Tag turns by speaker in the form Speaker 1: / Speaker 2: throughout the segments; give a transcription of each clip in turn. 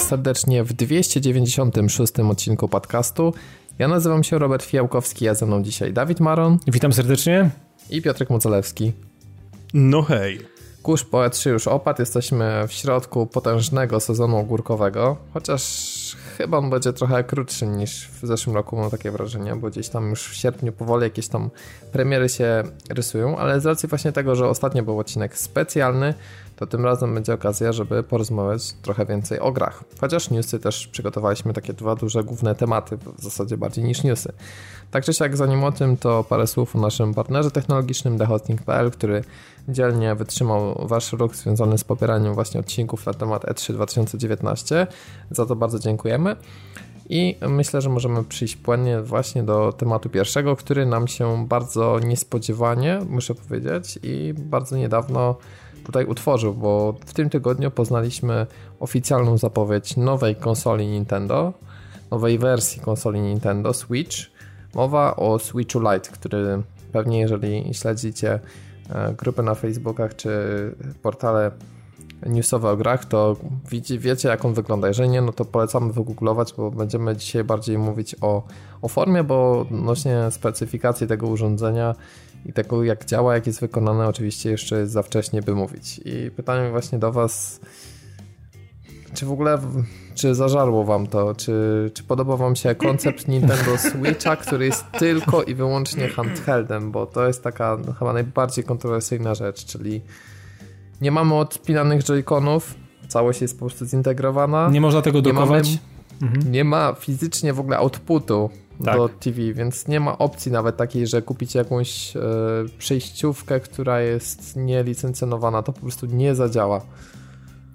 Speaker 1: Was serdecznie w 296 odcinku podcastu. Ja nazywam się Robert Fiałkowski, a ze mną dzisiaj Dawid Maron.
Speaker 2: Witam serdecznie.
Speaker 1: I Piotrek Mucelewski.
Speaker 3: No hej.
Speaker 1: Kurz poetrzy już opadł, jesteśmy w środku potężnego sezonu ogórkowego, chociaż chyba on będzie trochę krótszy niż w zeszłym roku, mam takie wrażenie, bo gdzieś tam już w sierpniu powoli jakieś tam premiery się rysują, ale z racji właśnie tego, że ostatnio był odcinek specjalny, to tym razem będzie okazja, żeby porozmawiać trochę więcej o grach. Chociaż newsy też przygotowaliśmy takie dwa duże główne tematy, w zasadzie bardziej niż newsy. Tak czy siak, zanim o tym, to parę słów o naszym partnerze technologicznym TheHosting.pl, który dzielnie wytrzymał wasz ruch związany z popieraniem właśnie odcinków na temat E3 2019. Za to bardzo dziękujemy. I myślę, że możemy przyjść płynnie właśnie do tematu pierwszego, który nam się bardzo niespodziewanie, muszę powiedzieć, i bardzo niedawno tutaj utworzył, bo w tym tygodniu poznaliśmy oficjalną zapowiedź nowej konsoli Nintendo, nowej wersji konsoli Nintendo Switch. Mowa o Switchu Lite, który pewnie jeżeli śledzicie grupy na Facebookach czy portale newsowe o grach, to wiecie, wiecie jak on wygląda. Jeżeli nie, no to polecamy wygooglować, bo będziemy dzisiaj bardziej mówić o, o formie, bo odnośnie specyfikacji tego urządzenia i tego jak działa, jak jest wykonane, oczywiście jeszcze jest za wcześnie by mówić. I pytanie właśnie do Was, czy w ogóle, czy zażarło Wam to, czy, czy podoba Wam się koncept Nintendo Switcha, który jest tylko i wyłącznie handheldem, bo to jest taka no, chyba najbardziej kontrowersyjna rzecz, czyli nie mamy odpinanych joyconów, całość jest po prostu zintegrowana.
Speaker 2: Nie można tego dokować. Nie,
Speaker 1: mamy, mhm. nie ma fizycznie w ogóle outputu tak. do TV, więc nie ma opcji nawet takiej, że kupicie jakąś e, przejściówkę, która jest nielicencjonowana, to po prostu nie zadziała.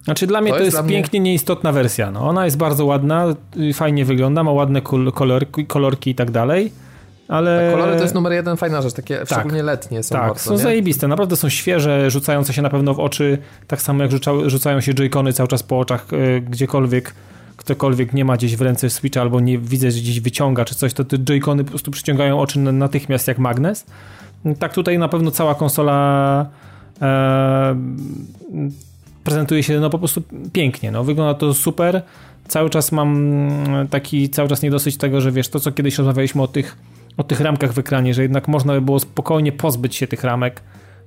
Speaker 2: Znaczy dla mnie to, to jest, jest pięknie mnie... nieistotna wersja. No, ona jest bardzo ładna, fajnie wygląda, ma ładne kolorki, kolorki i tak dalej. Ale...
Speaker 1: Tak, kolory to jest numer jeden fajna rzecz, takie tak, szczególnie letnie są
Speaker 2: Tak, są nie? zajebiste, naprawdę są świeże, rzucające się na pewno w oczy, tak samo jak rzucają, rzucają się joycony cały czas po oczach, e, gdziekolwiek ktokolwiek nie ma gdzieś w ręce Switcha albo nie widzę, że gdzieś wyciąga czy coś, to te joycony po prostu przyciągają oczy natychmiast jak magnes. Tak tutaj na pewno cała konsola e, prezentuje się no po prostu pięknie, no wygląda to super. Cały czas mam taki, cały czas niedosyć tego, że wiesz, to co kiedyś rozmawialiśmy o tych, o tych ramkach w ekranie, że jednak można by było spokojnie pozbyć się tych ramek,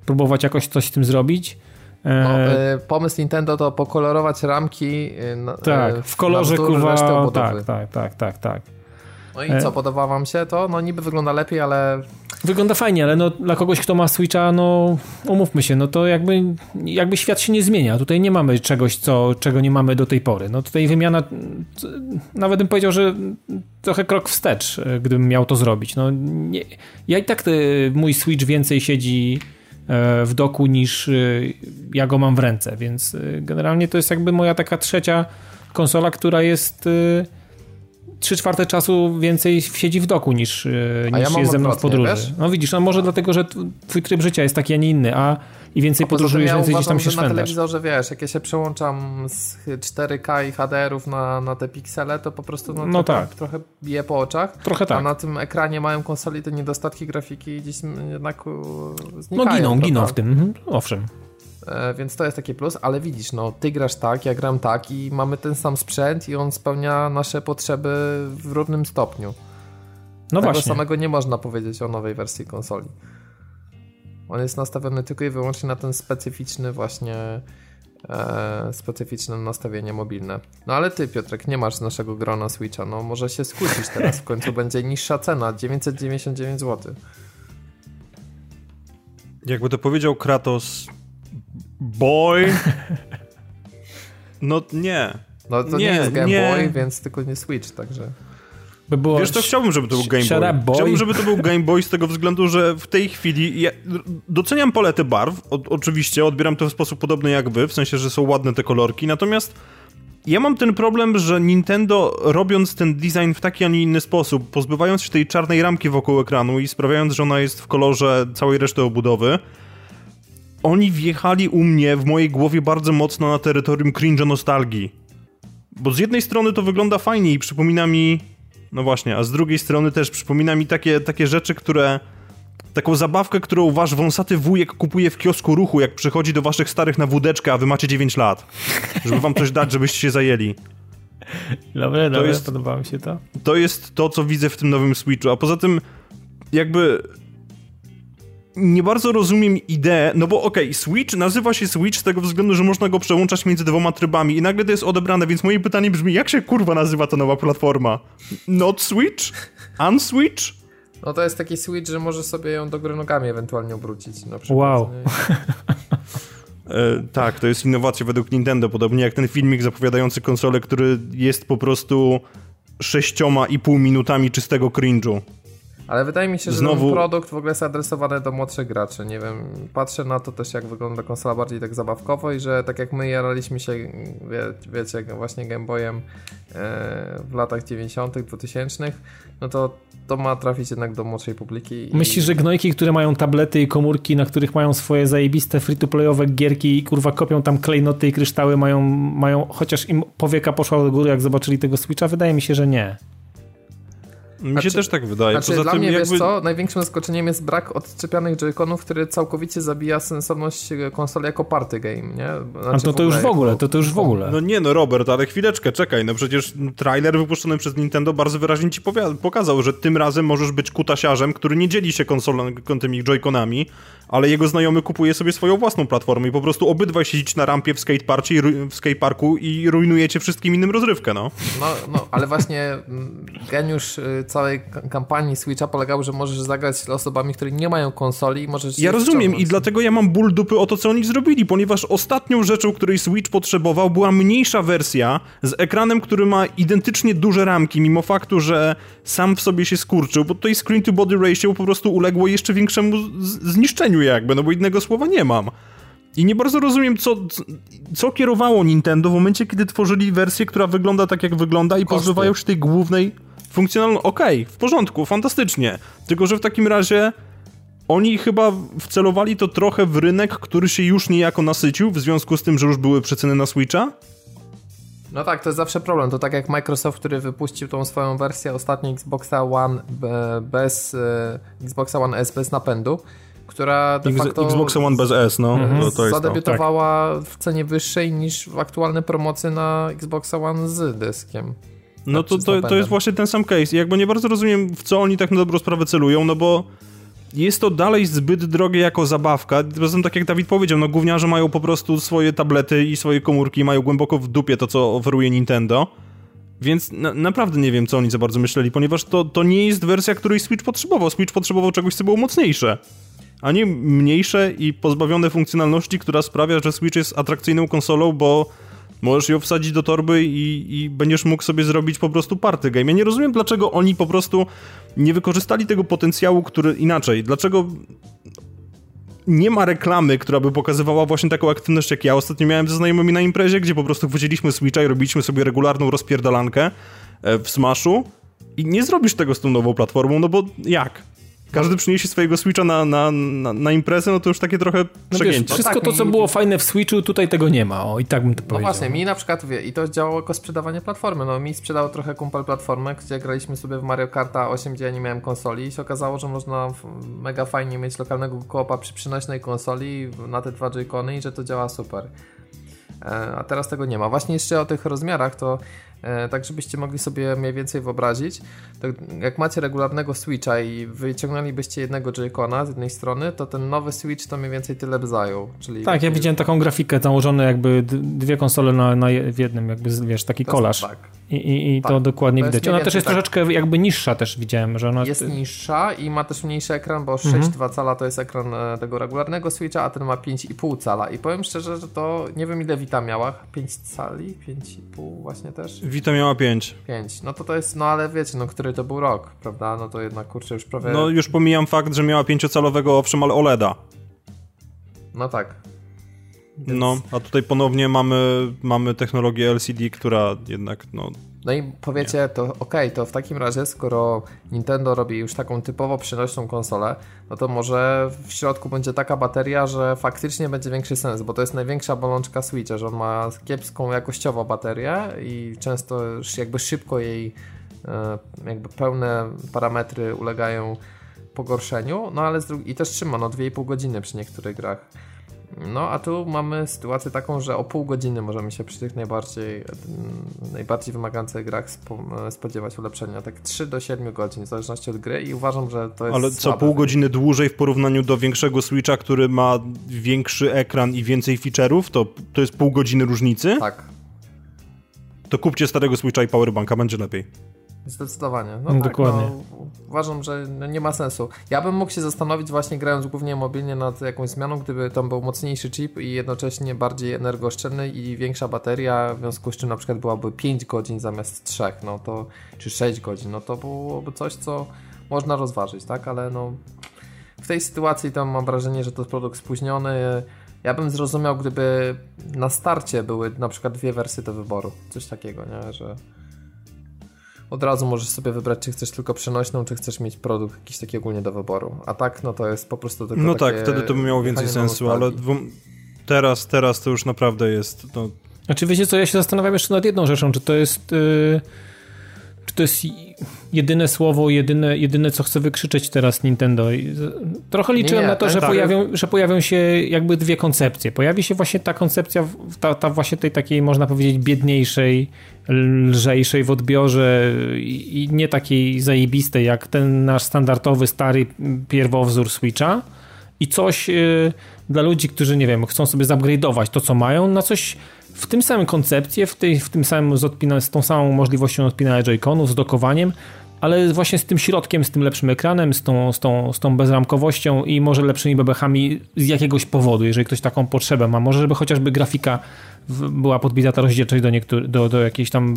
Speaker 2: próbować jakoś coś z tym zrobić
Speaker 1: no, e, e, pomysł Nintendo to pokolorować ramki
Speaker 2: e, tak, w kolorze kuwa, tak, tak, tak, tak, tak.
Speaker 1: No i co, podoba wam się to? No niby wygląda lepiej, ale...
Speaker 2: Wygląda fajnie, ale no, dla kogoś, kto ma Switcha, no umówmy się, no to jakby, jakby świat się nie zmienia. Tutaj nie mamy czegoś, co, czego nie mamy do tej pory. No tutaj wymiana, nawet bym powiedział, że trochę krok wstecz, gdybym miał to zrobić. No nie, ja i tak mój Switch więcej siedzi E, w doku niż e, ja go mam w ręce, więc e, generalnie to jest jakby moja taka trzecia konsola, która jest trzy czwarte czasu więcej siedzi w doku niż, niż ja jest ze mną w podróży. Wiesz? No widzisz, no może dlatego, że twój tryb życia jest taki, a nie inny, a i więcej a podróżujesz, więcej gdzieś tam się szwędasz. na
Speaker 1: telewizorze, wiesz, jak ja się przełączam z 4K i HDR-ów na, na te piksele, to po prostu no, no trochę, tak. trochę bije po oczach.
Speaker 2: Trochę tak.
Speaker 1: A na tym ekranie małym konsoli te niedostatki grafiki gdzieś jednak znikają.
Speaker 2: No giną, prawda? giną w tym, mhm. owszem.
Speaker 1: E, więc to jest taki plus, ale widzisz, no ty grasz tak, ja gram tak i mamy ten sam sprzęt i on spełnia nasze potrzeby w równym stopniu. No Tego właśnie. samego nie można powiedzieć o nowej wersji konsoli. On jest nastawiony tylko i wyłącznie na ten specyficzny właśnie e, specyficzne nastawienie mobilne. No ale ty Piotrek, nie masz z naszego grona Switcha, no może się skłócić teraz, w końcu będzie niższa cena, 999 zł.
Speaker 3: Jakby to powiedział Kratos, boy, no nie.
Speaker 1: No to nie, nie jest Game nie. Boy, więc tylko nie Switch, także...
Speaker 3: By było Wiesz, to chciałbym, żeby to był Game Boy. Boy. Chciałbym, żeby to był Game Boy z tego względu, że w tej chwili ja doceniam paletę barw, o, oczywiście, odbieram to w sposób podobny jak wy, w sensie, że są ładne te kolorki, natomiast ja mam ten problem, że Nintendo robiąc ten design w taki, a nie inny sposób, pozbywając się tej czarnej ramki wokół ekranu i sprawiając, że ona jest w kolorze całej reszty obudowy, oni wjechali u mnie w mojej głowie bardzo mocno na terytorium cringe nostalgii. Bo z jednej strony to wygląda fajnie i przypomina mi no właśnie, a z drugiej strony też przypomina mi takie, takie rzeczy, które... Taką zabawkę, którą wasz wąsaty wujek kupuje w kiosku ruchu, jak przychodzi do waszych starych na wódeczkę, a wy macie 9 lat. Żeby wam coś dać, żebyście się zajęli.
Speaker 2: Dobre, dobre, jest, podoba mi się to.
Speaker 3: To jest to, co widzę w tym nowym Switchu, a poza tym jakby nie bardzo rozumiem ideę, no bo okej, okay, Switch nazywa się Switch z tego względu, że można go przełączać między dwoma trybami i nagle to jest odebrane, więc moje pytanie brzmi, jak się kurwa nazywa ta nowa platforma? Not Switch? Unswitch?
Speaker 1: No to jest taki Switch, że może sobie ją do góry nogami ewentualnie obrócić. Na przykład,
Speaker 2: wow.
Speaker 3: E, tak, to jest innowacja według Nintendo, podobnie jak ten filmik zapowiadający konsolę, który jest po prostu sześcioma i pół minutami czystego cringe'u.
Speaker 1: Ale wydaje mi się, że Znowu... ten produkt w ogóle jest adresowany do młodszych graczy. Nie wiem, patrzę na to też, jak wygląda konsola bardziej tak zabawkowo i że tak jak my jaraliśmy się, wie, wiecie, właśnie Game Boyem e, w latach 90., 2000, no to to ma trafić jednak do młodszej publiki.
Speaker 2: I... Myślisz, że gnojki, które mają tablety i komórki, na których mają swoje zajebiste free-to-playowe gierki i kurwa kopią tam klejnoty i kryształy, mają, mają chociaż im powieka poszła do góry, jak zobaczyli tego Switcha? Wydaje mi się, że nie.
Speaker 3: Mi znaczy, się też tak wydaje.
Speaker 1: Znaczy, Poza dla tym mnie, jakby... wiesz co, największym zaskoczeniem jest brak odczepianych joyconów, który całkowicie zabija sensowność konsoli jako party game, nie?
Speaker 2: Znaczy, A to, to już w ogóle, to, to już w ogóle.
Speaker 3: No nie no, Robert, ale chwileczkę, czekaj, no przecież trailer wypuszczony przez Nintendo bardzo wyraźnie ci pokazał, że tym razem możesz być kutasiarzem, który nie dzieli się konsolą tymi joyconami, ale jego znajomy kupuje sobie swoją własną platformę i po prostu obydwaj siedzieć na rampie w skateparku i, w skateparku i rujnujecie wszystkim innym rozrywkę, no.
Speaker 1: No, no ale właśnie mm, geniusz y, całej kampanii Switcha polegał, że możesz zagrać z osobami, które nie mają konsoli i możesz...
Speaker 3: Ja rozumiem i dlatego ja mam ból dupy o to, co oni zrobili, ponieważ ostatnią rzeczą, której Switch potrzebował, była mniejsza wersja z ekranem, który ma identycznie duże ramki, mimo faktu, że sam w sobie się skurczył, bo tutaj screen to body ratio po prostu uległo jeszcze większemu zniszczeniu jakby, no bo innego słowa nie mam. I nie bardzo rozumiem, co, co kierowało Nintendo w momencie, kiedy tworzyli wersję, która wygląda tak, jak wygląda i Koszty. pozbywają się tej głównej funkcjonalności. Okej, okay, w porządku, fantastycznie. Tylko, że w takim razie oni chyba wcelowali to trochę w rynek, który się już niejako nasycił, w związku z tym, że już były przeceny na Switcha.
Speaker 1: No tak, to jest zawsze problem. To tak jak Microsoft, który wypuścił tą swoją wersję ostatniej Xboxa One bez e, Xboxa One S bez napędu która de facto
Speaker 3: Xbox One bez S, no. Mhm. To, to
Speaker 1: zadebiutowała tak. w cenie wyższej niż w aktualne promocje na Xbox One z dyskiem.
Speaker 3: No to, to, to jest właśnie ten sam case. Jakby nie bardzo rozumiem, w co oni tak na dobrą sprawę celują, no bo jest to dalej zbyt drogie jako zabawka. Zresztą tak jak Dawid powiedział, no gówniarze mają po prostu swoje tablety i swoje komórki, mają głęboko w dupie to, co oferuje Nintendo. Więc na, naprawdę nie wiem, co oni za bardzo myśleli, ponieważ to, to nie jest wersja, której Switch potrzebował. Switch potrzebował czegoś, co było mocniejsze a nie mniejsze i pozbawione funkcjonalności, która sprawia, że Switch jest atrakcyjną konsolą, bo możesz ją wsadzić do torby i, i będziesz mógł sobie zrobić po prostu party game. Ja nie rozumiem, dlaczego oni po prostu nie wykorzystali tego potencjału, który inaczej. Dlaczego nie ma reklamy, która by pokazywała właśnie taką aktywność, jak ja ostatnio miałem ze znajomymi na imprezie, gdzie po prostu wchodziliśmy Switcha i robiliśmy sobie regularną rozpierdalankę e, w Smashu i nie zrobisz tego z tą nową platformą, no bo jak? Każdy przyniesie swojego Switcha na, na, na, na imprezę, no to już takie trochę no wiesz,
Speaker 2: Wszystko no tak, to, co mi... było fajne w Switchu, tutaj tego nie ma, o i tak bym to no powiedział.
Speaker 1: No właśnie, mi na przykład, wie, i to działało jako sprzedawanie platformy, no mi sprzedało trochę kumpel platformę, gdzie graliśmy sobie w Mario Karta 8, gdzie ja nie miałem konsoli i się okazało, że można mega fajnie mieć lokalnego koopa przy przynośnej konsoli na te dwa joycony i że to działa super. E, a teraz tego nie ma. Właśnie jeszcze o tych rozmiarach, to tak żebyście mogli sobie mniej więcej wyobrazić, jak macie regularnego Switcha i wyciągnęlibyście jednego Joy-Cona z jednej strony, to ten nowy Switch to mniej więcej tyle by zajął. Czyli
Speaker 2: tak, ja widziałem taką grafikę założone jakby dwie konsole na, na w jednym, jakby wiesz, taki kolaż. Tak. I, i, i tak. to dokładnie widać. Ona też jest tak. troszeczkę jakby niższa też widziałem, że ona...
Speaker 1: Jest niższa i ma też mniejszy ekran, bo 6,2 mhm. cala to jest ekran e, tego regularnego Switcha, a ten ma 5,5 cala i powiem szczerze, że to nie wiem ile Vita miała, 5 cali, 5,5 właśnie też.
Speaker 3: Vita miała 5.
Speaker 1: 5. No to to jest, no ale wiecie, no który to był rok, prawda? No to jednak kurczę już prawie...
Speaker 3: No już pomijam fakt, że miała 5-calowego owszem, ale OLEDa.
Speaker 1: No tak.
Speaker 3: Więc... No, a tutaj ponownie mamy, mamy technologię LCD, która jednak no,
Speaker 1: no i powiecie, nie. to okej, okay, to w takim razie, skoro Nintendo robi już taką typowo przenośną konsolę, no to może w środku będzie taka bateria, że faktycznie będzie większy sens, bo to jest największa bolączka Switcha, że on ma kiepską jakościowo baterię i często już jakby szybko jej e, jakby pełne parametry ulegają pogorszeniu, no ale z drugiej i też trzyma no 2,5 godziny przy niektórych grach. No, a tu mamy sytuację taką, że o pół godziny możemy się przy tych najbardziej, mm, najbardziej wymagających grach spodziewać ulepszenia. Tak 3 do 7 godzin, w zależności od gry i uważam, że to jest
Speaker 3: Ale co, pół godziny dłużej w porównaniu do większego Switcha, który ma większy ekran i więcej feature'ów, to, to jest pół godziny różnicy?
Speaker 1: Tak.
Speaker 3: To kupcie starego Switcha i powerbanka, będzie lepiej.
Speaker 1: Zdecydowanie. No, no tak, dokładnie. No, uważam, że nie ma sensu. Ja bym mógł się zastanowić właśnie grając głównie mobilnie nad jakąś zmianą, gdyby tam był mocniejszy chip i jednocześnie bardziej energooszczędny i większa bateria, w związku z czym na przykład byłaby 5 godzin zamiast 3, no to, czy 6 godzin, no to byłoby coś, co można rozważyć, tak? Ale no w tej sytuacji tam mam wrażenie, że to jest produkt spóźniony. Ja bym zrozumiał, gdyby na starcie były na przykład dwie wersje do wyboru. Coś takiego, nie? Że od razu możesz sobie wybrać, czy chcesz tylko przenośną, czy chcesz mieć produkt jakiś taki ogólnie do wyboru. A tak, no to jest po prostu tylko
Speaker 3: No tak, wtedy to by miało więcej sensu, ale teraz, teraz to już naprawdę jest... No...
Speaker 2: Znaczy wiecie co, ja się zastanawiam jeszcze nad jedną rzeczą, czy to jest... Yy to jest jedyne słowo, jedyne, jedyne co chcę wykrzyczeć teraz Nintendo. Trochę liczyłem nie, na to, że, tak. pojawią, że pojawią się jakby dwie koncepcje. Pojawi się właśnie ta koncepcja, ta, ta właśnie tej takiej, można powiedzieć, biedniejszej, lżejszej w odbiorze i, i nie takiej zajebistej, jak ten nasz standardowy, stary pierwowzór Switcha i coś y, dla ludzi, którzy, nie wiem, chcą sobie zupgrade'ować to, co mają, na coś w tym samym koncepcie, w, tej, w tym samym z, odpina, z tą samą możliwością odpinania joyconów, z dokowaniem, ale właśnie z tym środkiem, z tym lepszym ekranem, z tą, z tą, z tą bezramkowością i może lepszymi bebechami z jakiegoś powodu, jeżeli ktoś taką potrzebę ma. Może żeby chociażby grafika była podbita ta rozdzielczość do, do, do jakiejś tam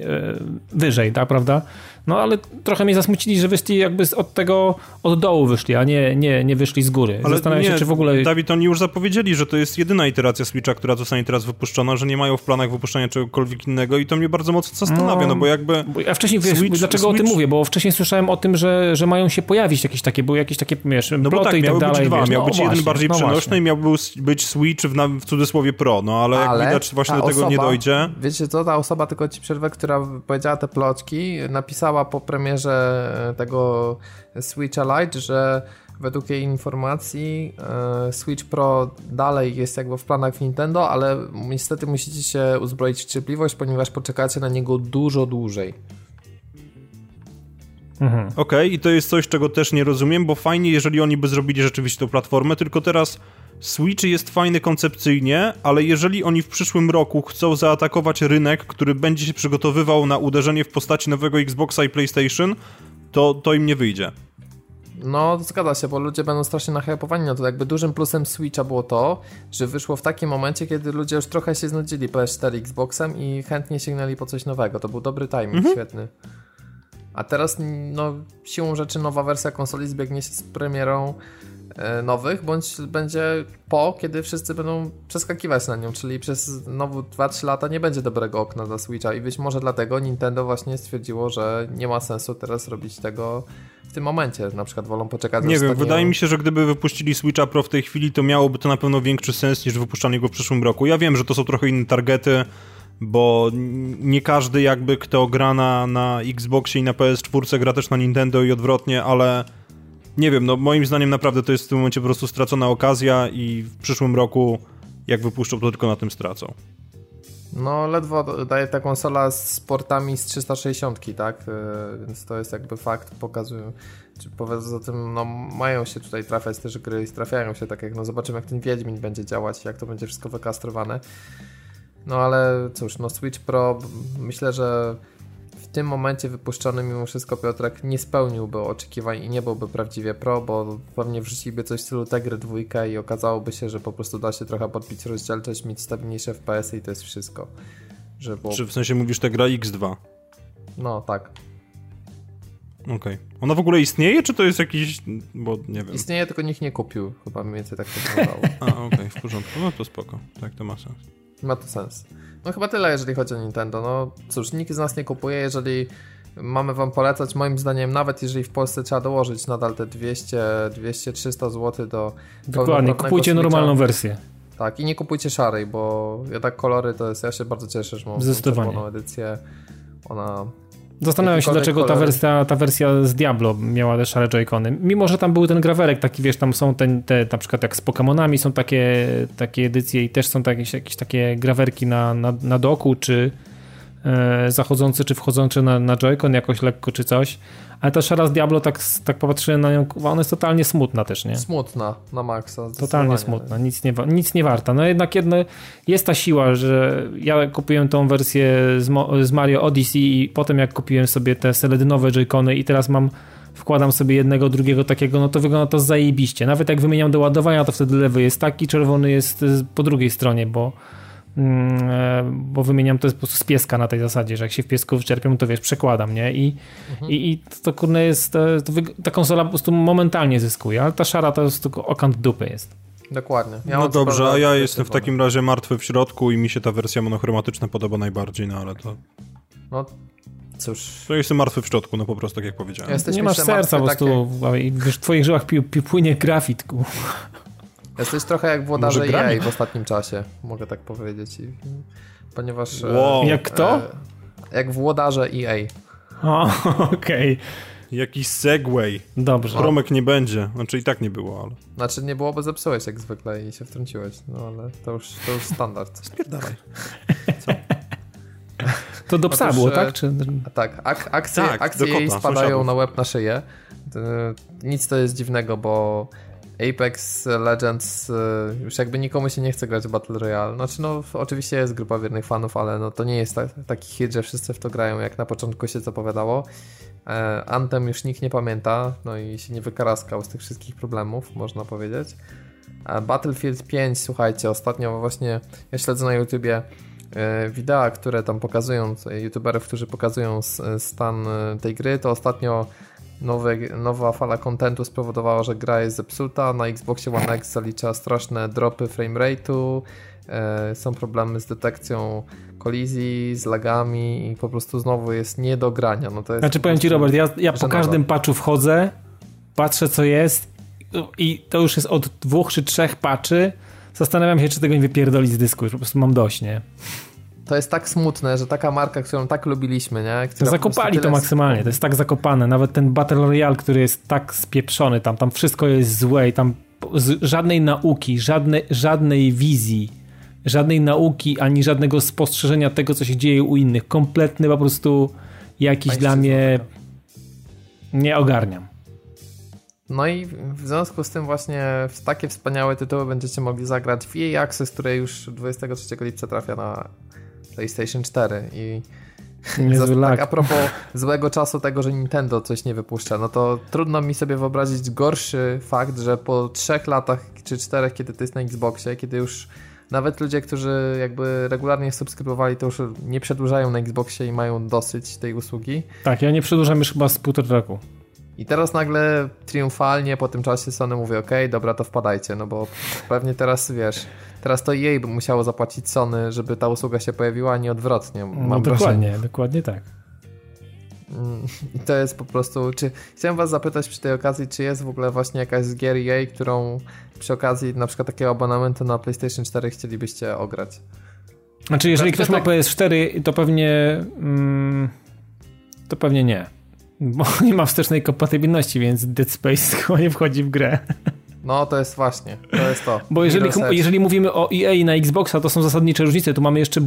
Speaker 2: e, wyżej, tak, prawda? No ale trochę mnie zasmucili, że wyszli jakby od tego, od dołu wyszli, a nie, nie, nie wyszli z góry.
Speaker 3: Ale Zastanawiam nie, się, czy w ogóle... Dawid, oni już zapowiedzieli, że to jest jedyna iteracja Switcha, która zostanie teraz wypuszczona, że nie mają w planach wypuszczania czegokolwiek innego i to mnie bardzo mocno zastanawia, no, no bo jakby... Bo
Speaker 2: ja wcześniej, wiesz, Switch, dlaczego Switch... o tym mówię, bo wcześniej słyszałem o tym, że, że mają się pojawić jakieś takie, były jakieś takie, wiesz,
Speaker 3: no bo tak,
Speaker 2: i
Speaker 3: tak dalej. Być dwa. Wiesz, miał no, być właśnie, jeden bardziej no przenośny i miał być Switch w, w cudzysłowie Pro, no ale, ale jak widać właśnie do tego osoba, nie dojdzie.
Speaker 1: Wiecie co, ta osoba, tylko ci przerwę, która powiedziała te plotki, napisała po premierze tego Switcha Lite, że według jej informacji e, Switch Pro dalej jest jakby w planach Nintendo, ale niestety musicie się uzbroić w cierpliwość, ponieważ poczekacie na niego dużo dłużej.
Speaker 3: Mhm. Okej, okay, i to jest coś, czego też nie rozumiem, bo fajnie, jeżeli oni by zrobili rzeczywiście tą platformę, tylko teraz Switch jest fajny koncepcyjnie, ale jeżeli oni w przyszłym roku chcą zaatakować rynek, który będzie się przygotowywał na uderzenie w postaci nowego Xboxa i PlayStation, to, to im nie wyjdzie.
Speaker 1: No, zgadza się, bo ludzie będą strasznie nahypowani na to. Jakby dużym plusem Switcha było to, że wyszło w takim momencie, kiedy ludzie już trochę się znudzili PS4 Xboxem i chętnie sięgnęli po coś nowego. To był dobry timing, mhm. świetny. A teraz, no, siłą rzeczy nowa wersja konsoli zbiegnie się z premierą nowych, bądź będzie po, kiedy wszyscy będą przeskakiwać na nią, czyli przez znowu 2-3 lata nie będzie dobrego okna dla Switcha i być może dlatego Nintendo właśnie stwierdziło, że nie ma sensu teraz robić tego w tym momencie, na przykład wolą poczekać.
Speaker 3: Nie wiem, wydaje mi się, że gdyby wypuścili Switcha Pro w tej chwili, to miałoby to na pewno większy sens niż wypuszczanie go w przyszłym roku. Ja wiem, że to są trochę inne targety, bo nie każdy jakby kto gra na, na Xboxie i na PS4 gra też na Nintendo i odwrotnie, ale nie wiem, no moim zdaniem naprawdę to jest w tym momencie po prostu stracona okazja i w przyszłym roku jak wypuszczą, to tylko na tym stracą.
Speaker 1: No, ledwo daje ta konsola z portami z 360, tak? E, więc to jest jakby fakt, pokazują, czy poza tym, no, mają się tutaj trafiać też gry i trafiają się, tak jak, no, zobaczymy, jak ten Wiedźmin będzie działać, jak to będzie wszystko wykastrowane. No, ale cóż, no, Switch Pro, myślę, że tym momencie wypuszczony mimo wszystko Piotrek nie spełniłby oczekiwań i nie byłby prawdziwie pro, bo pewnie wrzuciliby coś w stylu Tegry dwójkę i okazałoby się, że po prostu da się trochę podbić rozdzielczość, mieć stabilniejsze FPS i to jest wszystko.
Speaker 3: Że było... Czy w sensie mówisz Tegra X2?
Speaker 1: No, tak.
Speaker 3: Okej. Okay. Ona w ogóle istnieje, czy to jest jakiś, bo nie wiem.
Speaker 1: Istnieje, tylko nikt nie kupił. Chyba mniej więcej tak to wyglądało.
Speaker 3: A, okej, okay, w porządku. No to spoko. Tak, to ma sens.
Speaker 1: Ma to sens. No chyba tyle, jeżeli chodzi o Nintendo. No cóż, nikt z nas nie kupuje, jeżeli mamy wam polecać, moim zdaniem, nawet jeżeli w Polsce trzeba dołożyć nadal te 200, 200 300 zł do
Speaker 2: Dokładnie, kupujcie normalną wersję.
Speaker 1: Tak, i nie kupujcie szarej, bo jednak kolory to jest, ja się bardzo cieszę, że mam czerwoną edycję. Ona
Speaker 2: Zastanawiam się, dlaczego ta wersja, ta wersja z Diablo miała te szare joycony. Mimo, że tam był ten grawerek taki, wiesz, tam są ten, te, na przykład jak z Pokémonami są takie, takie edycje i też są jakieś, jakieś takie grawerki na, na, na doku, czy zachodzący, czy wchodzący na, na joycon jakoś lekko, czy coś. Ale ta szara z Diablo, tak, tak popatrzyłem na nią, ona jest totalnie smutna też, nie?
Speaker 1: Smutna, na maksa.
Speaker 2: Totalnie smutna, nic nie, nic nie warta. No jednak jedno, jest ta siła, że ja kupiłem tą wersję z, z Mario Odyssey i potem jak kupiłem sobie te seledynowe joycony i teraz mam wkładam sobie jednego, drugiego takiego, no to wygląda to zajebiście. Nawet jak wymieniam do ładowania, to wtedy lewy jest taki, czerwony jest po drugiej stronie, bo e, bo wymieniam to po prostu z pieska na tej zasadzie, że jak się w piesku wyczerpią, to wiesz, przekładam, nie? I, mhm. i, i to kurde jest, to, to, ta konsola po prostu momentalnie zyskuje, ale ta szara to jest tylko okant dupy jest.
Speaker 1: Dokładnie.
Speaker 3: Ja no dobrze, a ja jestem w takim razie martwy w środku i mi się ta wersja monochromatyczna podoba najbardziej, no ale to...
Speaker 1: No cóż.
Speaker 3: To jestem martwy w środku, no po prostu tak jak powiedziałem.
Speaker 2: Jesteś nie masz serca po prostu, takie... w twoich żyłach pi, pi, płynie
Speaker 1: Jesteś trochę jak włodarze EA w ostatnim czasie, mogę tak powiedzieć. Ponieważ...
Speaker 2: E, wow. Jak kto? E,
Speaker 1: jak włodarze EA.
Speaker 2: O, okej. Okay.
Speaker 3: Jakiś segway.
Speaker 2: Dobrze.
Speaker 3: Promek nie będzie. Znaczy i tak nie było, ale...
Speaker 1: Znaczy nie było, bo zepsułeś jak zwykle i się wtrąciłeś. No ale to już, to już standard.
Speaker 3: Spierdalaj.
Speaker 2: Co? To do psa Otóż, było, tak? Czy...
Speaker 1: Tak, ak akcje, tak, akcje jej spadają sąsiadów. na łeb na szyję. Nic to jest dziwnego, bo Apex Legends y, już jakby nikomu się nie chce grać w Battle Royale. Znaczy no oczywiście jest grupa wiernych fanów, ale no to nie jest tak, taki hit, że wszyscy w to grają jak na początku się zapowiadało. E, Anthem już nikt nie pamięta, no i się nie wykaraskał z tych wszystkich problemów, można powiedzieć. Battlefield 5, słuchajcie, ostatnio właśnie ja śledzę na YouTubie e, wideo, które tam pokazują, youtuberów, którzy pokazują stan e, tej gry, to ostatnio nowe, nowa fala kontentu spowodowała, że gra jest zepsuta. Na Xboxie One X zalicza straszne dropy framerate'u, e, są problemy z detekcją kolizji, z lagami i po prostu znowu jest nie do grania. No to jest
Speaker 2: znaczy powiem Ci Robert, ja, ja po każdym patchu wchodzę, patrzę co jest i to już jest od dwóch czy trzech patchy. Zastanawiam się, czy tego nie wypierdolić z dysku, już po prostu mam dość, nie?
Speaker 1: To jest tak smutne, że taka marka, którą tak lubiliśmy, nie?
Speaker 2: Która Zakopali to maksymalnie, to jest tak zakopane. Nawet ten Battle Royale, który jest tak spieprzony, tam, tam wszystko jest złe i tam żadnej nauki, żadne, żadnej wizji, żadnej nauki, ani żadnego spostrzeżenia tego, co się dzieje u innych. Kompletny po prostu jakiś dla mnie nie ogarniam.
Speaker 1: No i w związku z tym właśnie w takie wspaniałe tytuły będziecie mogli zagrać w EA Access, które już 23 lipca trafia na PlayStation 4 i tak a propos złego czasu tego, że Nintendo coś nie wypuszcza, no to trudno mi sobie wyobrazić gorszy fakt, że po trzech latach czy czterech, kiedy to jest na Xboxie, kiedy już nawet ludzie, którzy jakby regularnie subskrybowali, to już nie przedłużają na Xboxie i mają dosyć tej usługi.
Speaker 2: Tak, ja nie przedłużam już chyba z półtora roku.
Speaker 1: I teraz nagle triumfalnie po tym czasie Sony mówi, ok, dobra, to wpadajcie, no bo pewnie teraz, wiesz, teraz to jej by musiało zapłacić Sony, żeby ta usługa się pojawiła, a nie odwrotnie.
Speaker 2: Mam no dokładnie, wrażenie. dokładnie tak.
Speaker 1: Mm, I to jest po prostu, czy chciałem was zapytać przy tej okazji, czy jest w ogóle właśnie jakaś z gier EA, którą przy okazji na przykład takiego abonamentu na PlayStation 4 chcielibyście ograć?
Speaker 2: Znaczy, jeżeli ktoś tak... ma PS4, to pewnie mm, to pewnie nie. Bo nie ma wstecznej kompatybilności, więc Dead Space chyba nie wchodzi w grę.
Speaker 1: No to jest właśnie, to jest to.
Speaker 2: Bo jeżeli, jeżeli mówimy o EA na Xboxa, to są zasadnicze różnice. Tu mamy jeszcze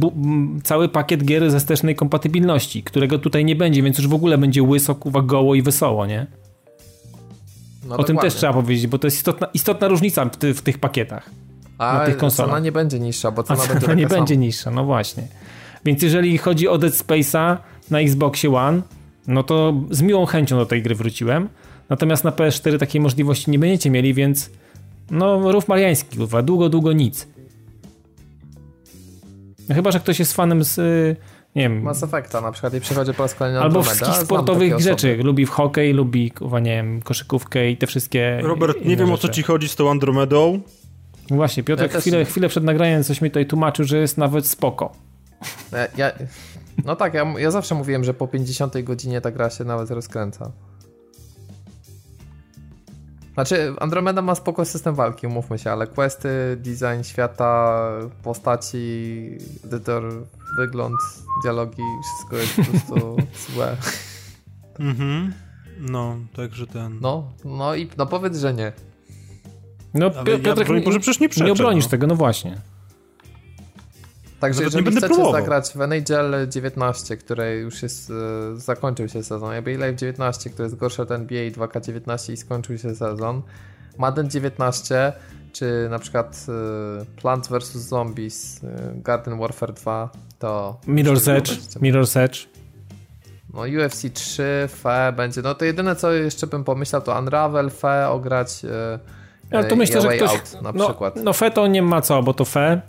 Speaker 2: cały pakiet gier ze wstecznej kompatybilności, którego tutaj nie będzie, więc już w ogóle będzie łyso, kuwa, goło i wesoło, nie? No o dokładnie. tym też trzeba powiedzieć, bo to jest istotna, istotna różnica w, ty, w tych pakietach.
Speaker 1: A na tych konsolach. cena nie będzie niższa, bo cena, A cena
Speaker 2: nie będzie niższa, no właśnie. Więc jeżeli chodzi o Dead Space'a na Xboxie One, no to z miłą chęcią do tej gry wróciłem. Natomiast na PS4 takiej możliwości nie będziecie mieli, więc no rów mariański, kurwa, długo, długo nic. No chyba, że ktoś jest fanem z nie wiem...
Speaker 1: Mass Effecta na przykład i przychodzi po raz kolejny
Speaker 2: Albo wszystkich sportowych rzeczy. Lubi w hokej, lubi, kurwa, nie wiem, koszykówkę i te wszystkie
Speaker 3: Robert, nie wiem rzeczy. o co ci chodzi z tą Andromedą.
Speaker 2: No właśnie, Piotr ja chwilę, też... chwilę przed nagraniem coś mi tutaj tłumaczył, że jest nawet spoko.
Speaker 1: Ja, ja, no tak, ja, ja zawsze mówiłem, że po 50 godzinie ta gra się nawet rozkręca. Znaczy, Andromeda ma spoko system walki, umówmy się, ale questy, design świata, postaci, edytor, wygląd, dialogi, wszystko jest po prostu złe.
Speaker 3: Mhm. No, także ten.
Speaker 1: No, no i no powiedz, że nie.
Speaker 2: No, Piotrek, ja,
Speaker 3: może przecież nie przeczę,
Speaker 2: Nie obronisz
Speaker 3: no.
Speaker 2: tego, no właśnie.
Speaker 1: Także Nawet jeżeli chcecie próbował. zagrać w NHL 19, który już jest, e, zakończył się sezon, NBA Live 19, który jest gorszy od NBA 2K19 i skończył się sezon, Madden 19, czy na przykład e, Plants vs. Zombies, e, Garden Warfare 2, to...
Speaker 2: Mirror's Edge, Mirror's Edge.
Speaker 1: No UFC 3, FE będzie, no to jedyne co jeszcze bym pomyślał to Unravel, FE ograć...
Speaker 2: Ja to myślę, że ktoś...
Speaker 1: Out, na no, przykład.
Speaker 2: No FE to nie ma co, bo to FE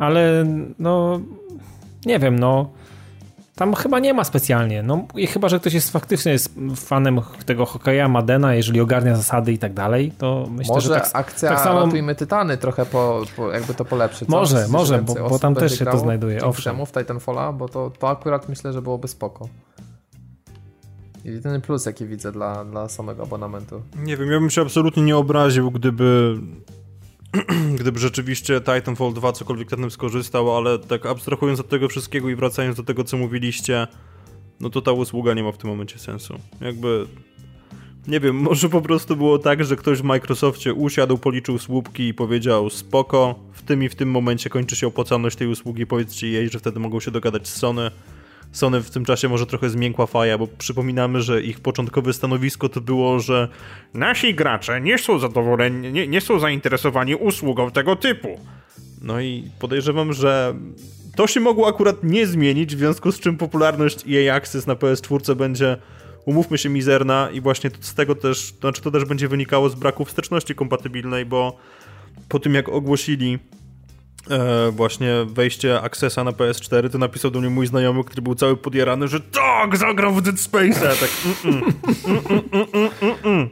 Speaker 2: ale no nie wiem, no tam chyba nie ma specjalnie. No i chyba, że ktoś jest faktycznie jest fanem tego hokeja, Madena, jeżeli ogarnia zasady i tak dalej, to myślę,
Speaker 1: może
Speaker 2: że tak,
Speaker 1: akcja
Speaker 2: tak
Speaker 1: samo... Ratujmy Tytany trochę po, po jakby to polepszy.
Speaker 2: Może, może, bo, bo tam też się to znajduje.
Speaker 1: Owszem. w Titanfalla, bo to, to akurat myślę, że byłoby spoko. Jedyny plus, jaki widzę dla, dla samego abonamentu.
Speaker 3: Nie wiem, ja bym się absolutnie nie obraził, gdyby gdyby rzeczywiście Titanfall 2 cokolwiek na tym skorzystał, ale tak abstrahując od tego wszystkiego i wracając do tego, co mówiliście, no to ta usługa nie ma w tym momencie sensu. Jakby nie wiem, może po prostu było tak, że ktoś w Microsoftie usiadł, policzył słupki i powiedział spoko, w tym i w tym momencie kończy się opłacalność tej usługi, powiedzcie jej, że wtedy mogą się dogadać z Sony Sony w tym czasie może trochę zmiękła faja, bo przypominamy, że ich początkowe stanowisko to było, że nasi gracze nie są zadowoleni, nie, nie są zainteresowani usługą tego typu. No i podejrzewam, że to się mogło akurat nie zmienić, w związku z czym popularność EA Access na PS4 będzie, umówmy się, mizerna i właśnie z tego też, to znaczy to też będzie wynikało z braku wsteczności kompatybilnej, bo po tym jak ogłosili e, właśnie wejście Accessa na PS4, to napisał do mnie mój znajomy, który był cały podjarany, że tak, zagrał w Dead Space, tak mm
Speaker 2: -mm, mm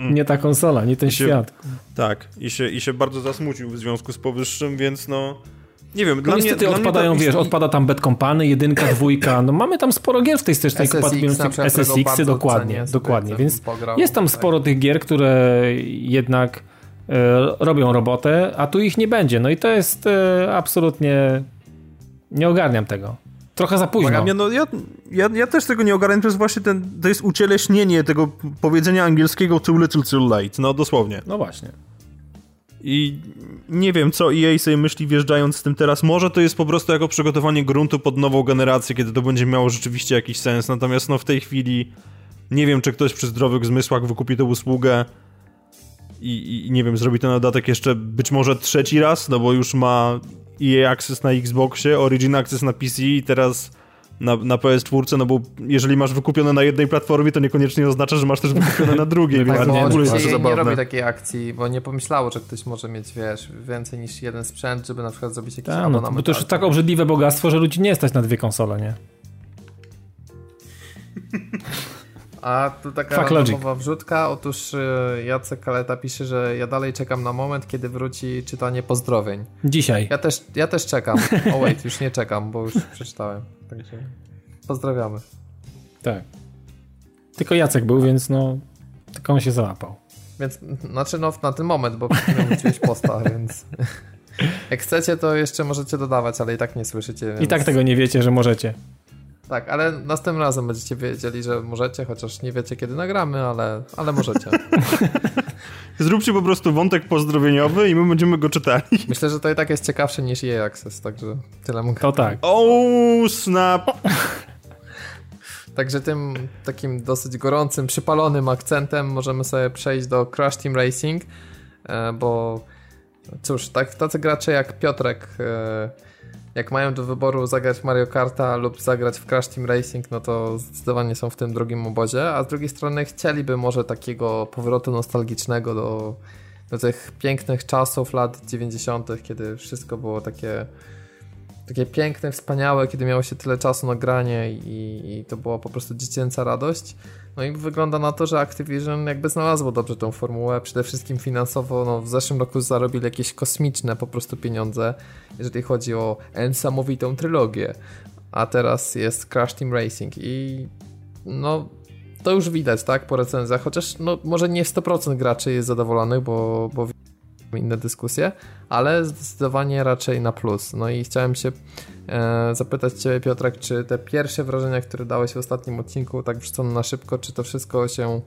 Speaker 2: nie ta konsola, nie ten I świat.
Speaker 3: Się, tak, i się, i się bardzo zasmucił w związku z powyższym, więc no... Nie wiem,
Speaker 2: no
Speaker 3: dla
Speaker 2: niestety
Speaker 3: mnie,
Speaker 2: odpadają, wiesz, odpada tam Bad Company, jedynka, dwójka, no mamy tam sporo gier w tej stycznej kompatybilności, SSX, dokładnie, dokładnie, więc jest tam sporo tych gier, które jednak robią robotę, a tu ich nie będzie. No i to jest e, absolutnie. Nie ogarniam tego. Trochę za późno.
Speaker 3: Ja, no, ja, ja, ja, też tego nie ogarniam, to jest właśnie ten, to jest ucieleśnienie tego powiedzenia angielskiego too little too late, no dosłownie.
Speaker 2: No właśnie.
Speaker 3: I nie wiem, co EA sobie myśli wjeżdżając z tym teraz. Może to jest po prostu jako przygotowanie gruntu pod nową generację, kiedy to będzie miało rzeczywiście jakiś sens. Natomiast no w tej chwili nie wiem, czy ktoś przy zdrowych zmysłach wykupi tę usługę i, i, nie wiem, zrobi ten dodatek jeszcze być może trzeci raz, no bo już ma EA Access na Xboxie, Origin Access na PC i teraz na, na PS4, no bo jeżeli masz wykupione na jednej platformie, to niekoniecznie oznacza, że masz też wykupione na drugiej.
Speaker 1: tak, bo oczywiście nie robi takiej akcji, bo nie pomyślało, że ktoś może mieć, wiesz, więcej niż jeden sprzęt, żeby na przykład zrobić jakiś Ta, no,
Speaker 2: Bo to już tak obrzydliwe bogactwo, że ludzi nie stać na dwie konsole, nie?
Speaker 1: A tu taka nowa wrzutka. Otóż y, Jacek Kaleta pisze, że ja dalej czekam na moment, kiedy wróci czytanie pozdrowień.
Speaker 2: Dzisiaj.
Speaker 1: Ja też, ja też czekam. O oh, wait, już nie czekam, bo już przeczytałem. Także pozdrawiamy.
Speaker 2: Tak. Tylko Jacek był, więc no, tylko on się załapał.
Speaker 1: Więc, znaczy no na ten moment, bo wróciłeś posta, więc... Jak chcecie, to jeszcze możecie dodawać, ale i tak nie słyszycie. Więc...
Speaker 2: I tak tego nie wiecie, że możecie.
Speaker 1: Tak, ale następnym razem będziecie wiedzieli, że możecie, chociaż nie wiecie kiedy nagramy, ale, ale możecie.
Speaker 3: Zróbcie po prostu wątek pozdrowieniowy i my będziemy go czytali.
Speaker 1: Myślę, że to i tak jest ciekawsze niż jej Access, także tyle mogę.
Speaker 2: To tak.
Speaker 3: Oh, snap!
Speaker 1: Także tym takim dosyć gorącym, przypalonym akcentem możemy sobie przejść do Crash Team Racing, e, bo cóż, tak, tacy gracze jak Piotrek e, jak mają do wyboru zagrać Mario Karta lub zagrać w Crash Team Racing, no to zdecydowanie są w tym drugim obozie, a z drugiej strony chcieliby może takiego powrotu nostalgicznego do, do tych pięknych czasów lat 90., kiedy wszystko było takie takie piękne, wspaniałe, kiedy miało się tyle czasu na granie i, i, to była po prostu dziecięca radość. No i wygląda na to, że Activision jakby znalazło dobrze tą formułę, przede wszystkim finansowo, no w zeszłym roku zarobili jakieś kosmiczne po prostu pieniądze, jeżeli chodzi o niesamowitą trylogię, a teraz jest Crash Team Racing i no to już widać, tak, po recenzjach, chociaż no może nie 100% graczy jest zadowolonych, bo, bo inne dyskusje, ale zdecydowanie raczej na plus. No i chciałem się e, zapytać Ciebie, Piotrek, czy te pierwsze wrażenia, które dałeś w ostatnim odcinku, tak wrzucone na szybko, czy to wszystko się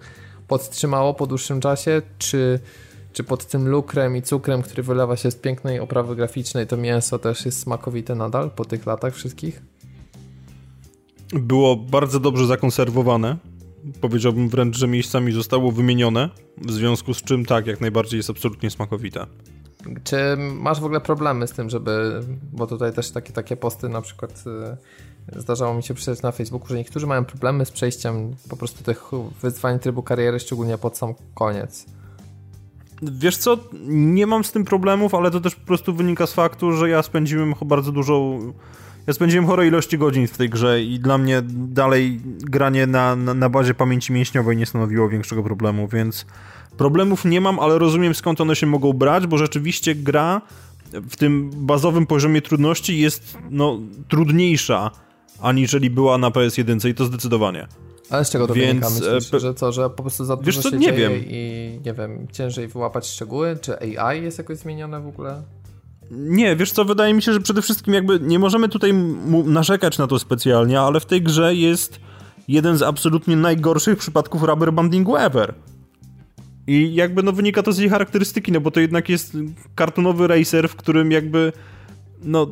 Speaker 1: podtrzymało po dłuższym czasie, czy, czy pod tym lukrem i cukrem, który wylewa się z pięknej oprawy graficznej, to mięso też jest smakowite nadal po tych latach wszystkich?
Speaker 3: Było bardzo dobrze zakonserwowane. Powiedziałbym wręcz, że miejscami zostało wymienione, w związku z czym tak, jak najbardziej jest absolutnie smakowite.
Speaker 1: Czy masz w ogóle problemy z tym, żeby, bo tutaj też takie, takie posty na przykład y, zdarzało mi się przeczytać na Facebooku, że niektórzy mają problemy z przejściem po prostu tych wyzwań trybu kariery, szczególnie pod sam koniec.
Speaker 3: Wiesz co, nie mam z tym problemów, ale to też po prostu wynika z faktu, że ja spędziłem bardzo dużo ja spędziłem chore ilości godzin w tej grze i dla mnie dalej granie na, na, na bazie pamięci mięśniowej nie stanowiło większego problemu, więc problemów nie mam, ale rozumiem skąd one się mogą brać, bo rzeczywiście gra w tym bazowym poziomie trudności jest no, trudniejsza aniżeli była na PS1 i to zdecydowanie.
Speaker 1: Ale z czego to Więc, wynika? Myślisz, e, że co, że po prostu za dużo co, się nie wiem. i nie wiem, ciężej wyłapać szczegóły? Czy AI jest jakoś zmienione w ogóle?
Speaker 3: Nie, wiesz co, wydaje mi się, że przede wszystkim jakby nie możemy tutaj narzekać na to specjalnie, ale w tej grze jest jeden z absolutnie najgorszych przypadków rubber bandingu ever. I jakby no wynika to z jej charakterystyki, no bo to jednak jest kartonowy racer, w którym jakby no,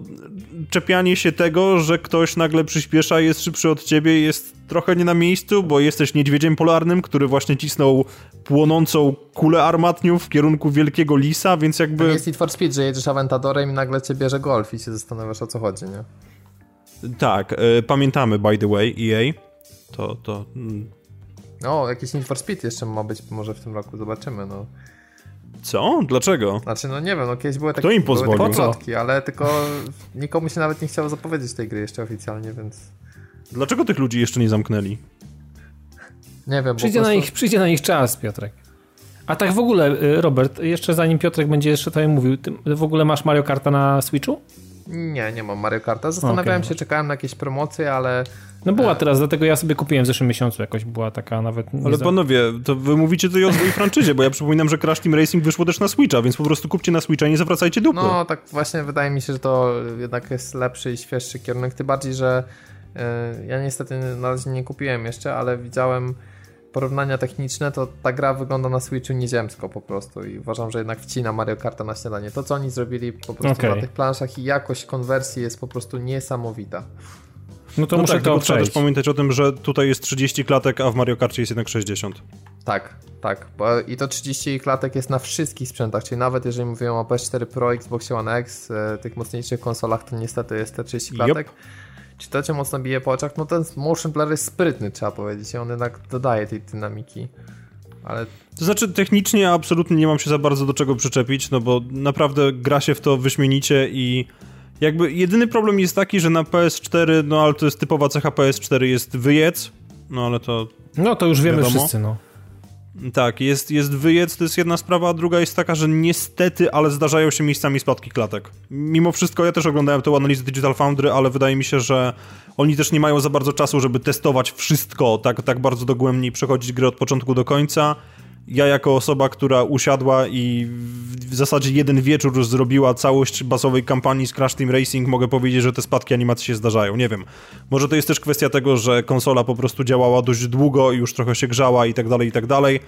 Speaker 3: czepianie się tego, że ktoś nagle przyspiesza, jest szybszy od ciebie, jest trochę nie na miejscu, bo jesteś niedźwiedziem polarnym, który właśnie cisnął płonącą kulę armatnią w kierunku wielkiego lisa, więc jakby... To
Speaker 1: jest Need for Speed, że jedziesz Aventadorem i nagle cię bierze golf i się zastanawiasz o co chodzi, nie?
Speaker 3: Tak, y, pamiętamy by the way EA, to... to mm.
Speaker 1: O, jakiś Need for Speed jeszcze ma być może w tym roku, zobaczymy, no.
Speaker 3: Co? Dlaczego?
Speaker 1: Znaczy, no nie wiem, no kiedyś były takie,
Speaker 3: Kto im pozwolił?
Speaker 1: Były takie ale tylko nikomu się nawet nie chciało zapowiedzieć tej gry jeszcze oficjalnie, więc...
Speaker 3: Dlaczego tych ludzi jeszcze nie zamknęli?
Speaker 1: Nie wiem,
Speaker 2: przyjdzie, prostu... na ich, przyjdzie na ich czas, Piotrek. A tak w ogóle, y, Robert, jeszcze zanim Piotrek będzie jeszcze tutaj mówił, ty w ogóle masz Mario Karta na Switchu?
Speaker 1: Nie, nie mam Mario Karta. Zastanawiałem okay. się, czekałem na jakieś promocje, ale
Speaker 2: no była teraz, dlatego ja sobie kupiłem w zeszłym miesiącu jakoś, była taka nawet...
Speaker 3: Ale za... panowie, to wy mówicie tutaj o swojej franczyzie, bo ja przypominam, że Crash Team Racing wyszło też na Switcha, więc po prostu kupcie na Switcha i nie zawracajcie dupy.
Speaker 1: No tak właśnie wydaje mi się, że to jednak jest lepszy i świeższy kierunek, tym bardziej, że yy, ja niestety na razie nie kupiłem jeszcze, ale widziałem porównania techniczne, to ta gra wygląda na Switchu nieziemsko po prostu i uważam, że jednak wcina Mario Karta na śniadanie. To, co oni zrobili po prostu okay. na tych planszach i jakość konwersji jest po prostu niesamowita.
Speaker 3: No to no muszę tak, to trzeba też pamiętać o tym, że tutaj jest 30 klatek, a w Mario Karcie jest jednak 60.
Speaker 1: Tak, tak. Bo I to 30 klatek jest na wszystkich sprzętach, czyli nawet jeżeli mówimy o PS4 Pro, Xbox One X, e, tych mocniejszych konsolach, to niestety jest te 30 klatek. Yep. Czy to cię mocno bije po oczach? No ten motion blur jest sprytny, trzeba powiedzieć, i on jednak dodaje tej dynamiki. Ale...
Speaker 3: To znaczy, technicznie absolutnie nie mam się za bardzo do czego przyczepić, no bo naprawdę gra się w to wyśmienicie i jakby jedyny problem jest taki, że na PS4, no ale to jest typowa cecha PS4, jest wyjec, no ale to...
Speaker 2: No to już wiemy wiadomo. wszyscy, no.
Speaker 3: Tak, jest, jest wyjec, to jest jedna sprawa, a druga jest taka, że niestety, ale zdarzają się miejscami spadki klatek. Mimo wszystko, ja też oglądałem tę analizę Digital Foundry, ale wydaje mi się, że oni też nie mają za bardzo czasu, żeby testować wszystko tak, tak bardzo dogłębnie i przechodzić grę od początku do końca ja jako osoba, która usiadła i w zasadzie jeden wieczór zrobiła całość bazowej kampanii z Crash Team Racing, mogę powiedzieć, że te spadki animacji się zdarzają. Nie wiem. Może to jest też kwestia tego, że konsola po prostu działała dość długo i już trochę się grzała i tak dalej, i tak dalej,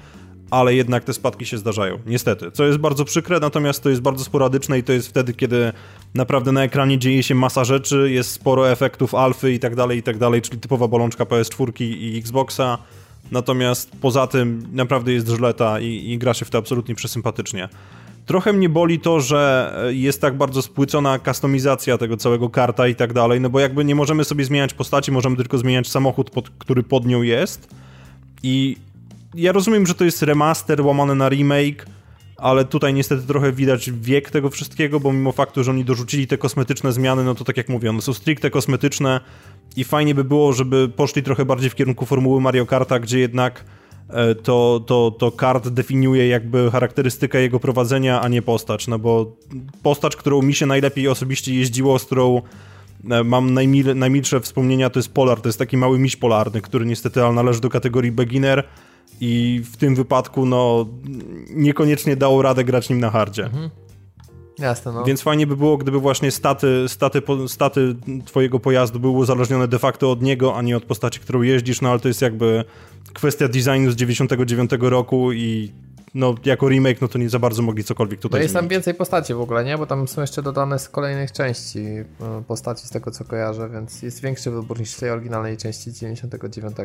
Speaker 3: ale jednak te spadki się zdarzają. Niestety. Co jest bardzo przykre, natomiast to jest bardzo sporadyczne i to jest wtedy, kiedy naprawdę na ekranie dzieje się masa rzeczy, jest sporo efektów alfy i tak dalej, i tak dalej, czyli typowa bolączka PS4 i Xboxa Natomiast poza tym naprawdę jest żleta i, i gra się w to absolutnie przesympatycznie. Trochę mnie boli to, że jest tak bardzo spłycona kustomizacja tego całego karta i tak dalej, no bo jakby nie możemy sobie zmieniać postaci, możemy tylko zmieniać samochód, pod, który pod nią jest. I ja rozumiem, że to jest remaster łamane na remake, ale tutaj niestety trochę widać wiek tego wszystkiego, bo mimo faktu, że oni dorzucili te kosmetyczne zmiany, no to tak jak mówię, one są stricte kosmetyczne i fajnie by było, żeby poszli trochę bardziej w kierunku formuły Mario Karta, gdzie jednak e, to, to, to kart definiuje jakby charakterystykę jego prowadzenia, a nie postać, no bo postać, którą mi się najlepiej osobiście jeździło, z którą e, mam najmil, najmilsze wspomnienia, to jest Polar, to jest taki mały miś polarny, który niestety należy do kategorii beginner, i w tym wypadku no niekoniecznie dało radę grać nim na hardzie. Mhm.
Speaker 1: Jasne, no.
Speaker 3: Więc fajnie by było, gdyby właśnie staty, staty, staty twojego pojazdu były uzależnione de facto od niego, a nie od postaci, którą jeździsz, no ale to jest jakby kwestia designu z 99 roku i no, jako remake, no to nie za bardzo mogli cokolwiek tutaj
Speaker 1: No jest tam więcej postaci w ogóle, nie? Bo tam są jeszcze dodane z kolejnych części e, postaci z tego, co kojarzę, więc jest większy wybór niż w tej oryginalnej części 99.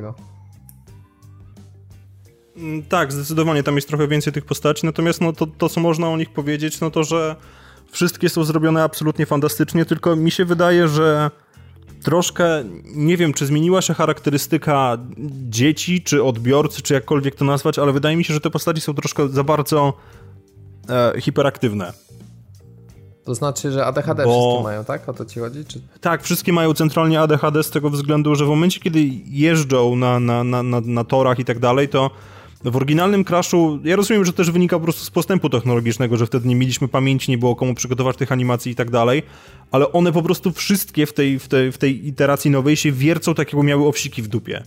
Speaker 3: Mm, tak, zdecydowanie tam jest trochę więcej tych postaci, natomiast no to, to, co można o nich powiedzieć, no to, że wszystkie są zrobione absolutnie fantastycznie, tylko mi się wydaje, że troszkę, nie wiem, czy zmieniła się charakterystyka dzieci, czy odbiorcy, czy jakkolwiek to nazwać, ale wydaje mi się, że te postaci są troszkę za bardzo e, hiperaktywne.
Speaker 1: To znaczy, że ADHD Bo... wszystkie mają, tak? O to ci chodzi? Czy...
Speaker 3: Tak, wszystkie mają centralnie ADHD z tego względu, że w momencie, kiedy jeżdżą na, na, na, na, na torach i tak dalej, to w oryginalnym Crashu, ja rozumiem, że też wynika po prostu z postępu technologicznego, że wtedy nie mieliśmy pamięci, nie było komu przygotować tych animacji i tak dalej, ale one po prostu wszystkie w tej, w tej, w tej iteracji nowej się wiercą tak, jakby miały owsiki w dupie.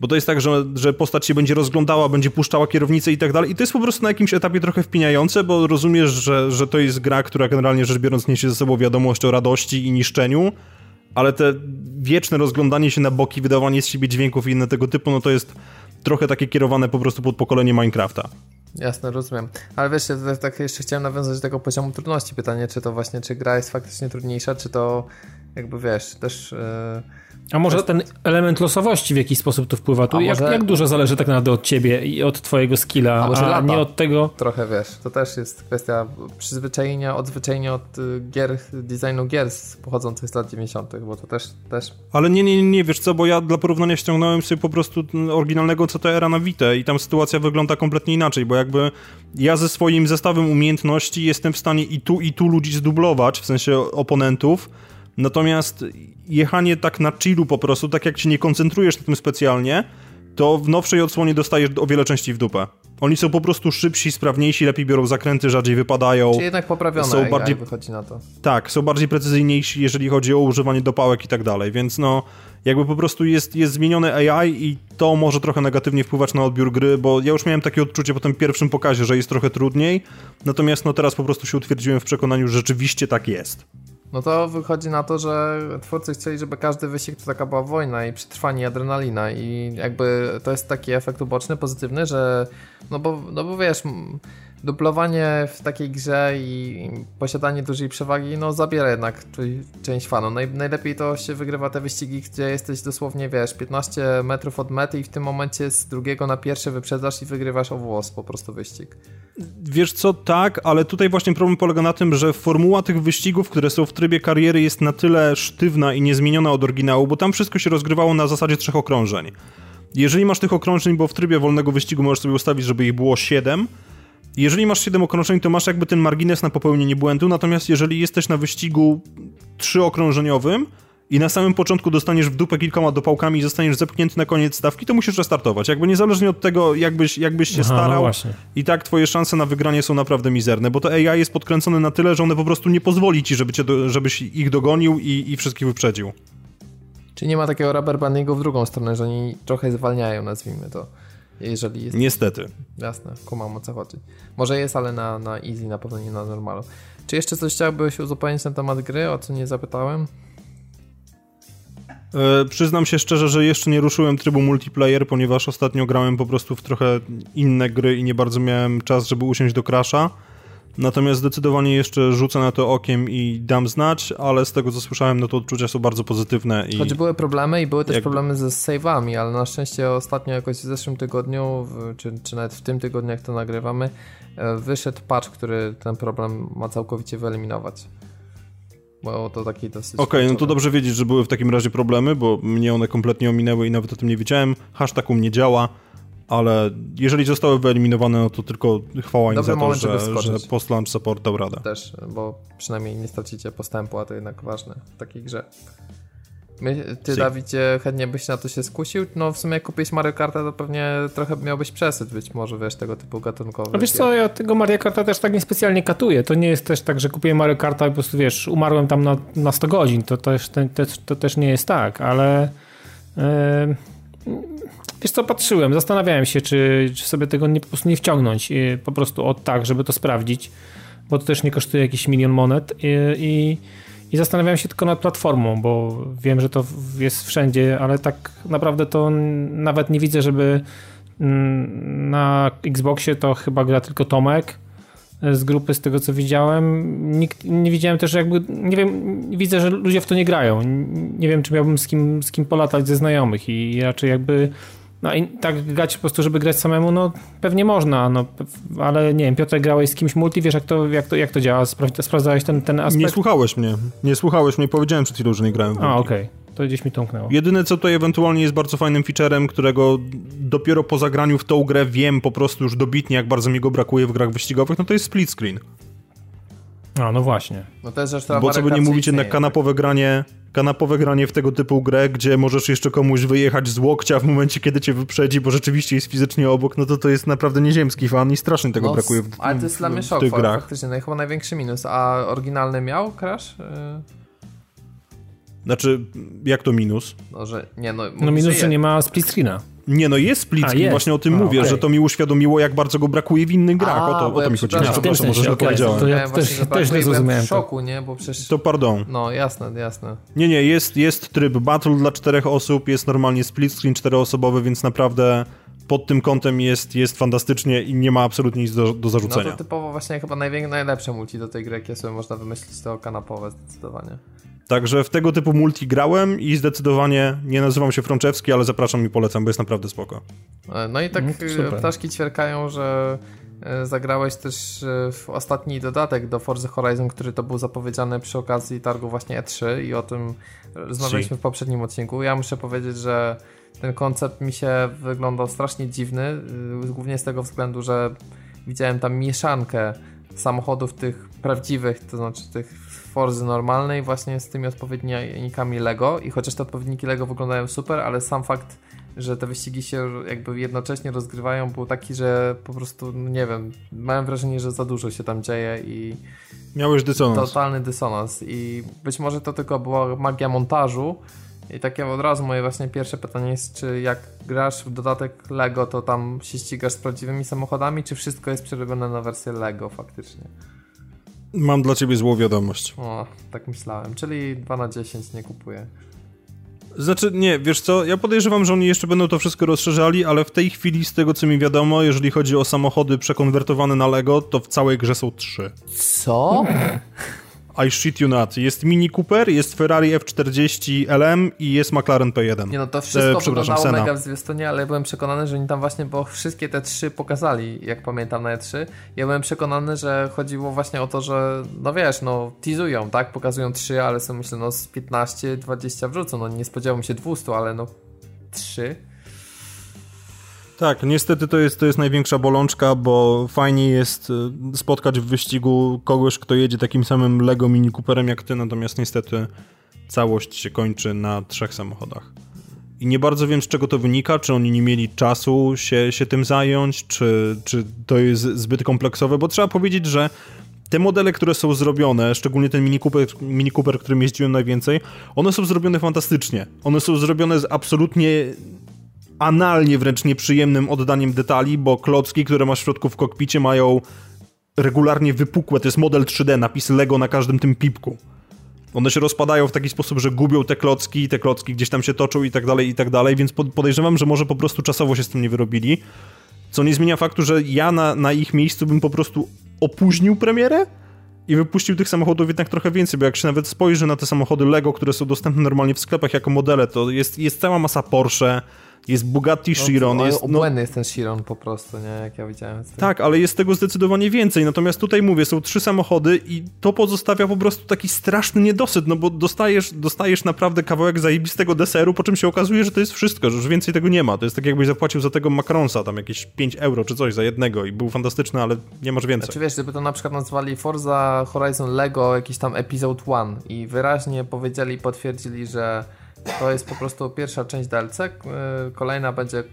Speaker 3: Bo to jest tak, że, że postać się będzie rozglądała, będzie puszczała kierownicę i tak dalej. I to jest po prostu na jakimś etapie trochę wpiniające, bo rozumiesz, że, że to jest gra, która generalnie rzecz biorąc niesie ze sobą wiadomość o radości i niszczeniu, ale te wieczne rozglądanie się na boki, wydawanie z siebie dźwięków i inne tego typu, no to jest trochę takie kierowane po prostu pod pokolenie Minecrafta.
Speaker 1: Jasne, rozumiem. Ale wiesz, ja tak jeszcze chciałem nawiązać do tego poziomu trudności. Pytanie, czy to właśnie, czy gra jest faktycznie trudniejsza, czy to jakby wiesz, też... Yy
Speaker 2: a może ten element losowości w jakiś sposób tu wpływa? Tu jak, jak, dużo zależy tak naprawdę od ciebie i od twojego skilla, a, a nie od tego...
Speaker 1: Trochę wiesz, to też jest kwestia przyzwyczajenia, odzwyczajenia od y, gier, designu gier pochodzących z lat 90., bo to też, też...
Speaker 3: Ale nie, nie, nie, wiesz co, bo ja dla porównania ściągnąłem sobie po prostu oryginalnego CTR-a na Vita i tam sytuacja wygląda kompletnie inaczej, bo jakby ja ze swoim zestawem umiejętności jestem w stanie i tu, i tu ludzi zdublować, w sensie oponentów, Natomiast jechanie tak na chillu po prostu, tak jak się nie koncentrujesz na tym specjalnie, to w nowszej odsłonie dostajesz o wiele częściej w dupę. Oni są po prostu szybsi, sprawniejsi, lepiej biorą zakręty, rzadziej wypadają.
Speaker 1: Czyli jednak poprawione są bardziej wychodzi na to.
Speaker 3: Tak, są bardziej precyzyjniejsi, jeżeli chodzi o używanie dopałek i tak dalej, więc no jakby po prostu jest, jest zmienione AI i to może trochę negatywnie wpływać na odbiór gry, bo ja już miałem takie odczucie po tym pierwszym pokazie, że jest trochę trudniej, natomiast no teraz po prostu się utwierdziłem w przekonaniu, że rzeczywiście tak jest.
Speaker 1: No to wychodzi na to, że twórcy chcieli, żeby każdy wyścig to taka była wojna i przetrwanie i adrenalina. I jakby to jest taki efekt uboczny, pozytywny, że no bo, no bo wiesz, duplowanie w takiej grze i posiadanie dużej przewagi, no zabiera jednak część fanu. Naj, najlepiej to się wygrywa te wyścigi, gdzie jesteś dosłownie, wiesz, 15 metrów od mety i w tym momencie z drugiego na pierwszy wyprzedzasz i wygrywasz o włos po prostu wyścig.
Speaker 3: Wiesz co, tak, ale tutaj właśnie problem polega na tym, że formuła tych wyścigów, które są w trybie kariery jest na tyle sztywna i niezmieniona od oryginału, bo tam wszystko się rozgrywało na zasadzie trzech okrążeń. Jeżeli masz tych okrążeń, bo w trybie wolnego wyścigu możesz sobie ustawić, żeby ich było 7, jeżeli masz 7 okrążeń, to masz jakby ten margines na popełnienie błędu, natomiast jeżeli jesteś na wyścigu trzyokrążeniowym i na samym początku dostaniesz w dupę kilkoma dopałkami i zostaniesz zepchnięty na koniec stawki, to musisz restartować. Jakby niezależnie od tego, jakbyś, jakbyś się Aha, no starał, no i tak twoje szanse na wygranie są naprawdę mizerne, bo to AI jest podkręcone na tyle, że one po prostu nie pozwoli ci, żeby cię do, żebyś ich dogonił i, i wszystkich wyprzedził.
Speaker 1: Czyli nie ma takiego rubber bandingu w drugą stronę, że oni trochę zwalniają, nazwijmy to. Jeżeli jest...
Speaker 3: Niestety.
Speaker 1: Jasne, kumam o co chodzi. Może jest, ale na, na easy, na pewno nie na normalu. Czy jeszcze coś chciałbyś uzupełnić na temat gry, o co nie zapytałem?
Speaker 3: E, przyznam się szczerze, że jeszcze nie ruszyłem trybu multiplayer, ponieważ ostatnio grałem po prostu w trochę inne gry i nie bardzo miałem czas, żeby usiąść do Crasha. Natomiast zdecydowanie jeszcze rzucę na to okiem i dam znać, ale z tego co słyszałem, no to odczucia są bardzo pozytywne. I
Speaker 1: Choć były problemy i były też problemy ze save'ami, ale na szczęście ostatnio jakoś w zeszłym tygodniu, czy, czy nawet w tym tygodniu jak to nagrywamy, e, wyszedł patch, który ten problem ma całkowicie wyeliminować. Bo to taki dosyć...
Speaker 3: Okej, okay, no to dobrze wiedzieć, że były w takim razie problemy, bo mnie one kompletnie ominęły i nawet o tym nie wiedziałem. Hashtag u mnie działa ale jeżeli zostały wyeliminowane, no to tylko chwała im za to, że, że post-launch support dał radę.
Speaker 1: Też, bo przynajmniej nie stracicie postępu, a to jednak ważne w takiej grze. My, ty, si. Dawidzie, chętnie byś na to się skusił? No w sumie jak kupiłeś Mario Karta, to pewnie trochę miałbyś przesyt być może, wiesz, tego typu gatunkowy.
Speaker 2: A wiesz co, ja tego Mario Karta też tak niespecjalnie katuję. To nie jest też tak, że kupiłem Mario Karta i po prostu, wiesz, umarłem tam na, na 100 godzin. To też, to, to, to też nie jest tak, ale... Yy Wiesz co, patrzyłem, zastanawiałem się, czy, czy sobie tego nie, po prostu nie wciągnąć y, po prostu od tak, żeby to sprawdzić, bo to też nie kosztuje jakiś milion monet i, y, i, i zastanawiałem się tylko nad platformą, bo wiem, że to jest wszędzie, ale tak naprawdę to nawet nie widzę, żeby mm, na Xboxie to chyba gra tylko Tomek, z grupy, z tego co widziałem. Nikt, nie widziałem też, jakby, nie wiem, widzę, że ludzie w to nie grają. Nie wiem, czy miałbym z kim, z kim polatać ze znajomych i raczej jakby no i tak grać po prostu, żeby grać samemu, no pewnie można, no ale nie wiem, Piotr grałeś z kimś multi, wiesz jak to, jak to, jak to działa? Sprawdzałeś ten, ten aspekt?
Speaker 3: Nie słuchałeś mnie, nie słuchałeś mnie, powiedziałem przed chwilą, że nie grałem w
Speaker 2: A, okej. Okay to gdzieś mi tąknęło.
Speaker 3: Jedyne co tutaj ewentualnie jest bardzo fajnym featurem, którego dopiero po zagraniu w tą grę wiem po prostu już dobitnie, jak bardzo mi go brakuje w grach wyścigowych, no to jest split screen.
Speaker 2: A, no właśnie.
Speaker 1: No to jest
Speaker 3: Bo co by nie mówić, jednak kanapowe granie, kanapowe granie w tego typu grę, gdzie możesz jeszcze komuś wyjechać z łokcia w momencie, kiedy cię wyprzedzi, bo rzeczywiście jest fizycznie obok, no to to jest naprawdę nieziemski fan i strasznie tego no, brakuje w,
Speaker 1: Ale to jest dla mnie szok, faktycznie, no chyba największy minus. A oryginalny miał Crash? Yy...
Speaker 3: Znaczy, jak to minus?
Speaker 1: No, że nie, no,
Speaker 2: no minus, że nie ma split screena.
Speaker 3: Nie, no jest split screen, właśnie o tym A, mówię, okay. że to mi uświadomiło, jak bardzo go brakuje w innych grach. A, o to, o to ja mi chodziło.
Speaker 2: Przepraszam, może źle powiedziałem. To ja też,
Speaker 1: też, też nie zrozumiałem. w szoku, nie? Bo przecież...
Speaker 3: To pardon.
Speaker 1: No, jasne, jasne.
Speaker 3: Nie, nie, jest, jest tryb battle dla czterech osób, jest normalnie split screen czteroosobowy, więc naprawdę pod tym kątem jest, jest fantastycznie i nie ma absolutnie nic do, do zarzucenia. No
Speaker 1: to typowo właśnie chyba najlepsze multi do tej gry, jakie sobie można wymyślić, to kanapowe zdecydowanie.
Speaker 3: Także w tego typu multi grałem i zdecydowanie nie nazywam się Frączewski, ale zapraszam i polecam, bo jest naprawdę spoko.
Speaker 1: E, no i tak no, ptaszki ćwierkają, że e, zagrałeś też w ostatni dodatek do Forza Horizon, który to był zapowiedziany przy okazji targu właśnie E3 i o tym rozmawialiśmy w poprzednim odcinku. Ja muszę powiedzieć, że ten koncept mi się wyglądał strasznie dziwny, głównie z tego względu, że widziałem tam mieszankę samochodów tych prawdziwych, to znaczy tych Forzy normalnej właśnie z tymi odpowiednikami Lego i chociaż te odpowiedniki Lego wyglądają super, ale sam fakt, że te wyścigi się jakby jednocześnie rozgrywają był taki, że po prostu, no nie wiem, miałem wrażenie, że za dużo się tam dzieje i
Speaker 3: Miałeś dysonans.
Speaker 1: Totalny dysonans i być może to tylko była magia montażu, i takie od razu moje właśnie pierwsze pytanie jest, czy jak grasz w dodatek Lego, to tam się ścigasz z prawdziwymi samochodami, czy wszystko jest przerobione na wersję Lego faktycznie?
Speaker 3: Mam dla ciebie złą wiadomość.
Speaker 1: O, tak myślałem, czyli 2 na 10 nie kupuję.
Speaker 3: Znaczy, nie, wiesz co, ja podejrzewam, że oni jeszcze będą to wszystko rozszerzali, ale w tej chwili, z tego co mi wiadomo, jeżeli chodzi o samochody przekonwertowane na Lego, to w całej grze są trzy.
Speaker 1: Co?
Speaker 3: I shit you not. Jest Mini Cooper, jest Ferrari F40 LM i jest McLaren P1.
Speaker 1: Nie no, to wszystko e, wyglądało Sena. mega w zwiastunie, ale ja byłem przekonany, że oni tam właśnie, bo wszystkie te trzy pokazali, jak pamiętam na E3. Ja byłem przekonany, że chodziło właśnie o to, że no wiesz, no teasują, tak? Pokazują trzy, ale są myślę, no z 15, 20 wrzucą. No nie spodziewałem się 200, ale no trzy.
Speaker 3: Tak, niestety to jest, to jest największa bolączka, bo fajnie jest e, spotkać w wyścigu kogoś, kto jedzie takim samym Lego Mini Cooperem jak ty, natomiast niestety całość się kończy na trzech samochodach. I nie bardzo wiem, z czego to wynika, czy oni nie mieli czasu się, się tym zająć, czy, czy to jest zbyt kompleksowe, bo trzeba powiedzieć, że te modele, które są zrobione, szczególnie ten Mini Cooper, Mini Cooper, którym jeździłem najwięcej, one są zrobione fantastycznie. One są zrobione z absolutnie analnie wręcz nieprzyjemnym oddaniem detali, bo klocki, które masz w środku w kokpicie mają regularnie wypukłe, to jest model 3D, napis Lego na każdym tym pipku. One się rozpadają w taki sposób, że gubią te klocki, te klocki gdzieś tam się toczą i tak dalej, i tak dalej, więc podejrzewam, że może po prostu czasowo się z tym nie wyrobili. Co nie zmienia faktu, że ja na, na ich miejscu bym po prostu opóźnił premierę i wypuścił tych samochodów jednak trochę więcej, bo jak się nawet spojrzy na te samochody Lego, które są dostępne normalnie w sklepach jako modele, to jest, jest cała masa Porsche, jest Bugatti no, Chiron. No, jest,
Speaker 1: obłędny no, jest ten Chiron po prostu, nie? Jak ja widziałem.
Speaker 3: Tak, ale jest tego zdecydowanie więcej. Natomiast tutaj mówię, są trzy samochody i to pozostawia po prostu taki straszny niedosyt, no bo dostajesz, dostajesz naprawdę kawałek zajebistego deseru, po czym się okazuje, że to jest wszystko, że już więcej tego nie ma. To jest tak jakbyś zapłacił za tego Macronsa tam jakieś 5 euro czy coś za jednego i był fantastyczny, ale nie masz więcej.
Speaker 1: Znaczy wiesz, gdyby to na przykład nazwali Forza Horizon Lego jakiś tam Episode 1 i wyraźnie powiedzieli, potwierdzili, że to jest po prostu pierwsza część DLC. E, kolejna będzie e,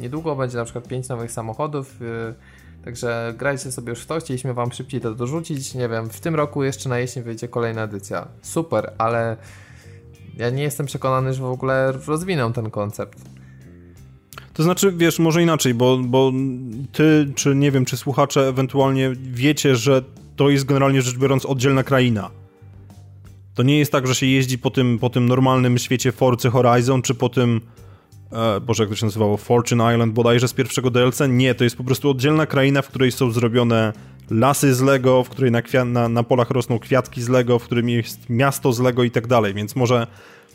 Speaker 1: niedługo, będzie na przykład 5 nowych samochodów. E, także grajcie sobie już w to, chcieliśmy wam szybciej to dorzucić. Nie wiem, w tym roku jeszcze na jesień wyjdzie kolejna edycja. Super, ale ja nie jestem przekonany, że w ogóle rozwiną ten koncept.
Speaker 3: To znaczy, wiesz, może inaczej, bo, bo ty, czy nie wiem, czy słuchacze ewentualnie wiecie, że to jest generalnie rzecz biorąc oddzielna kraina. To nie jest tak, że się jeździ po tym, po tym normalnym świecie Forcy Horizon, czy po tym e, Boże, jak to się nazywało, Fortune Island bodajże z pierwszego DLC. Nie, to jest po prostu oddzielna kraina, w której są zrobione lasy z Lego, w której na, na, na polach rosną kwiatki z Lego, w którym jest miasto z Lego i tak dalej, więc może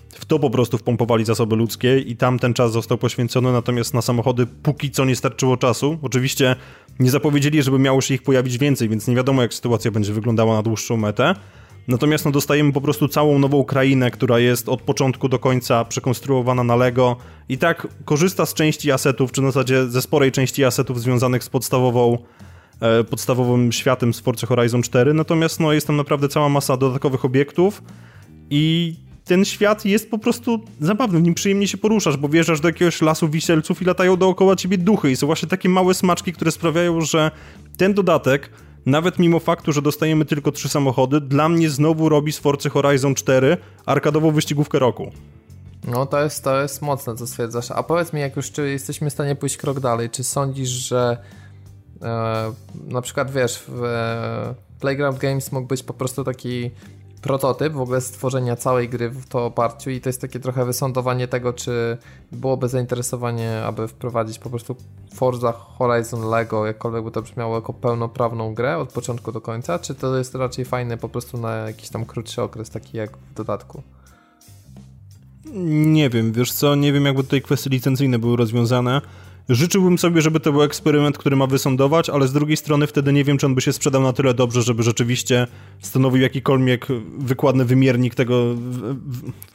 Speaker 3: w to po prostu wpompowali zasoby ludzkie i tam ten czas został poświęcony, natomiast na samochody póki co nie starczyło czasu. Oczywiście nie zapowiedzieli, żeby miało się ich pojawić więcej, więc nie wiadomo jak sytuacja będzie wyglądała na dłuższą metę. Natomiast no, dostajemy po prostu całą nową krainę, która jest od początku do końca przekonstruowana na Lego i tak korzysta z części asetów, czy na zasadzie ze sporej części asetów związanych z podstawową e, podstawowym światem z Forza Horizon 4, natomiast no, jest tam naprawdę cała masa dodatkowych obiektów i ten świat jest po prostu zabawny, w nim przyjemnie się poruszasz, bo wjeżdżasz do jakiegoś lasu wisielców i latają dookoła ciebie duchy. I są właśnie takie małe smaczki, które sprawiają, że ten dodatek nawet mimo faktu, że dostajemy tylko trzy samochody, dla mnie znowu robi z Forcy Horizon 4 arkadową wyścigówkę roku.
Speaker 1: No to jest, to jest mocne, co stwierdzasz. A powiedz mi, jak już czy jesteśmy w stanie pójść krok dalej, czy sądzisz, że e, na przykład wiesz, w e, Playground Games mógł być po prostu taki prototyp w ogóle stworzenia całej gry w to oparciu i to jest takie trochę wysądowanie tego, czy byłoby zainteresowanie, aby wprowadzić po prostu Forza Horizon Lego, jakkolwiek by to brzmiało, jako pełnoprawną grę od początku do końca, czy to jest raczej fajne po prostu na jakiś tam krótszy okres, taki jak w dodatku?
Speaker 3: Nie wiem, wiesz co, nie wiem jakby tutaj kwestie licencyjne były rozwiązane. Życzyłbym sobie, żeby to był eksperyment, który ma wysądować, ale z drugiej strony wtedy nie wiem, czy on by się sprzedał na tyle dobrze, żeby rzeczywiście stanowił jakikolwiek wykładny wymiernik tego...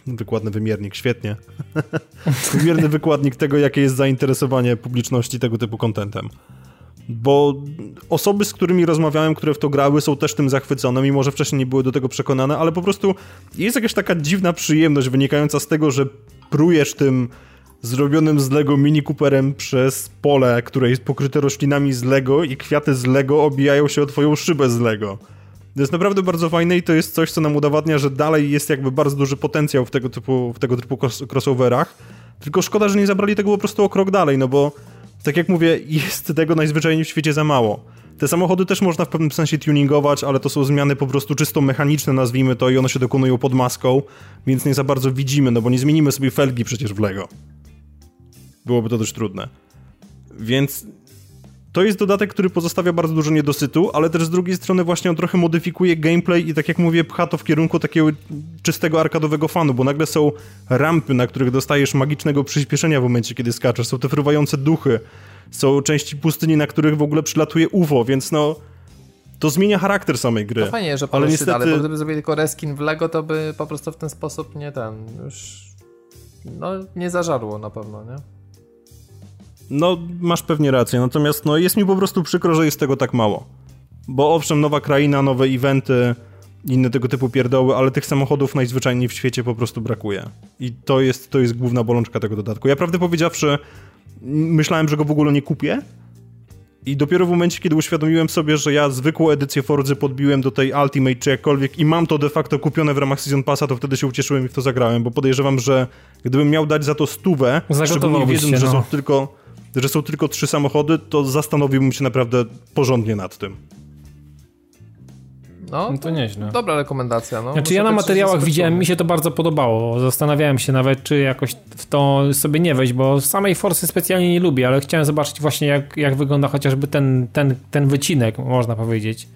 Speaker 3: Wykładny wymiernik, świetnie. Wymierny wykładnik tego, jakie jest zainteresowanie publiczności tego typu kontentem. Bo osoby, z którymi rozmawiałem, które w to grały, są też tym zachwycone, mimo że wcześniej nie były do tego przekonane, ale po prostu jest jakaś taka dziwna przyjemność wynikająca z tego, że prujesz tym zrobionym z Lego Mini Cooperem przez pole, które jest pokryte roślinami z Lego i kwiaty z Lego obijają się o twoją szybę z Lego. To jest naprawdę bardzo fajne i to jest coś, co nam udowadnia, że dalej jest jakby bardzo duży potencjał w tego typu, w tego typu crossoverach. Tylko szkoda, że nie zabrali tego po prostu o krok dalej, no bo tak jak mówię, jest tego najzwyczajniej w świecie za mało. Te samochody też można w pewnym sensie tuningować, ale to są zmiany po prostu czysto mechaniczne, nazwijmy to, i one się dokonują pod maską, więc nie za bardzo widzimy, no bo nie zmienimy sobie felgi przecież w Lego byłoby to dość trudne. Więc to jest dodatek, który pozostawia bardzo dużo niedosytu, ale też z drugiej strony właśnie on trochę modyfikuje gameplay i tak jak mówię, pcha to w kierunku takiego czystego arkadowego fanu, bo nagle są rampy, na których dostajesz magicznego przyspieszenia w momencie, kiedy skaczesz, są te fruwające duchy, są części pustyni, na których w ogóle przylatuje UFO, więc no to zmienia charakter samej gry.
Speaker 1: To fajnie, że ale niestety... dalej, bo gdyby zrobili tylko reskin w Lego, to by po prostu w ten sposób nie ten, już no nie zażarło na pewno, nie?
Speaker 3: No, masz pewnie rację, natomiast no, jest mi po prostu przykro, że jest tego tak mało. Bo owszem, nowa kraina, nowe eventy, inne tego typu pierdoły, ale tych samochodów najzwyczajniej w świecie po prostu brakuje. I to jest, to jest główna bolączka tego dodatku. Ja prawdę powiedziawszy, myślałem, że go w ogóle nie kupię. I dopiero w momencie, kiedy uświadomiłem sobie, że ja zwykłą edycję Forzy podbiłem do tej Ultimate czy jakkolwiek i mam to de facto kupione w ramach Season Passa, to wtedy się ucieszyłem i w to zagrałem, bo podejrzewam, że gdybym miał dać za to stówę, szczególnie wiedząc, że no. są tylko że są tylko trzy samochody, to zastanowiłbym się naprawdę porządnie nad tym.
Speaker 1: No, no to nieźle. Dobra rekomendacja. No.
Speaker 2: Znaczy ja na materiałach widziałem, mi się to bardzo podobało. Zastanawiałem się nawet, czy jakoś w to sobie nie wejść, bo samej Forsy specjalnie nie lubię, ale chciałem zobaczyć właśnie jak, jak wygląda chociażby ten, ten, ten wycinek, można powiedzieć.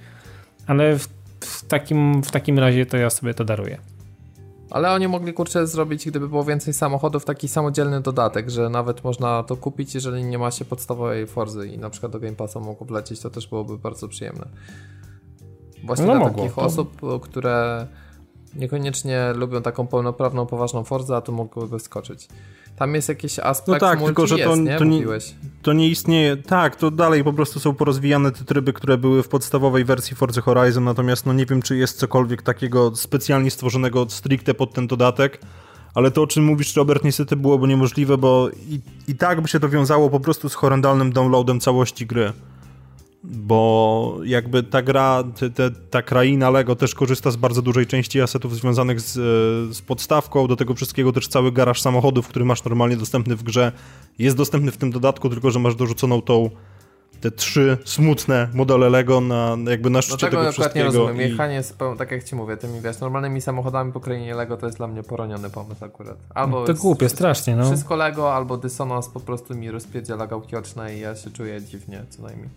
Speaker 2: Ale w, w, takim, w takim razie to ja sobie to daruję.
Speaker 1: Ale oni mogli kurczę zrobić, gdyby było więcej samochodów, taki samodzielny dodatek, że nawet można to kupić, jeżeli nie ma się podstawowej Forzy i na przykład do Game Passa mogło wlecieć, to też byłoby bardzo przyjemne. Właśnie no dla mogło, takich to... osób, które niekoniecznie lubią taką pełnoprawną, poważną Forzę, a tu mogłyby skoczyć. Tam jest jakiś aspekt No tak, tylko że to, jest, nie?
Speaker 3: To, nie, to nie istnieje. Tak, to dalej po prostu są porozwijane te tryby, które były w podstawowej wersji Forza Horizon, natomiast no nie wiem, czy jest cokolwiek takiego specjalnie stworzonego stricte pod ten dodatek, ale to, o czym mówisz, Robert, niestety byłoby niemożliwe, bo i, i tak by się to wiązało po prostu z horrendalnym downloadem całości gry. Bo jakby ta gra, te, te, ta kraina LEGO też korzysta z bardzo dużej części asetów związanych z, z podstawką, do tego wszystkiego też cały garaż samochodów, który masz normalnie dostępny w grze, jest dostępny w tym dodatku, tylko że masz dorzuconą tą te trzy smutne modele Lego na jakby na szczycie tego, tego wszystkiego.
Speaker 1: nie rozumiem. I... Jechanie, z, tak jak ci mówię, tymi wiesz, normalnymi samochodami po krainie Lego to jest dla mnie poroniony pomysł akurat.
Speaker 2: Albo to głupie, strasznie, no.
Speaker 1: Wszystko Lego, albo dysonans po prostu mi rozpierdziela gałki oczne i ja się czuję dziwnie co najmniej.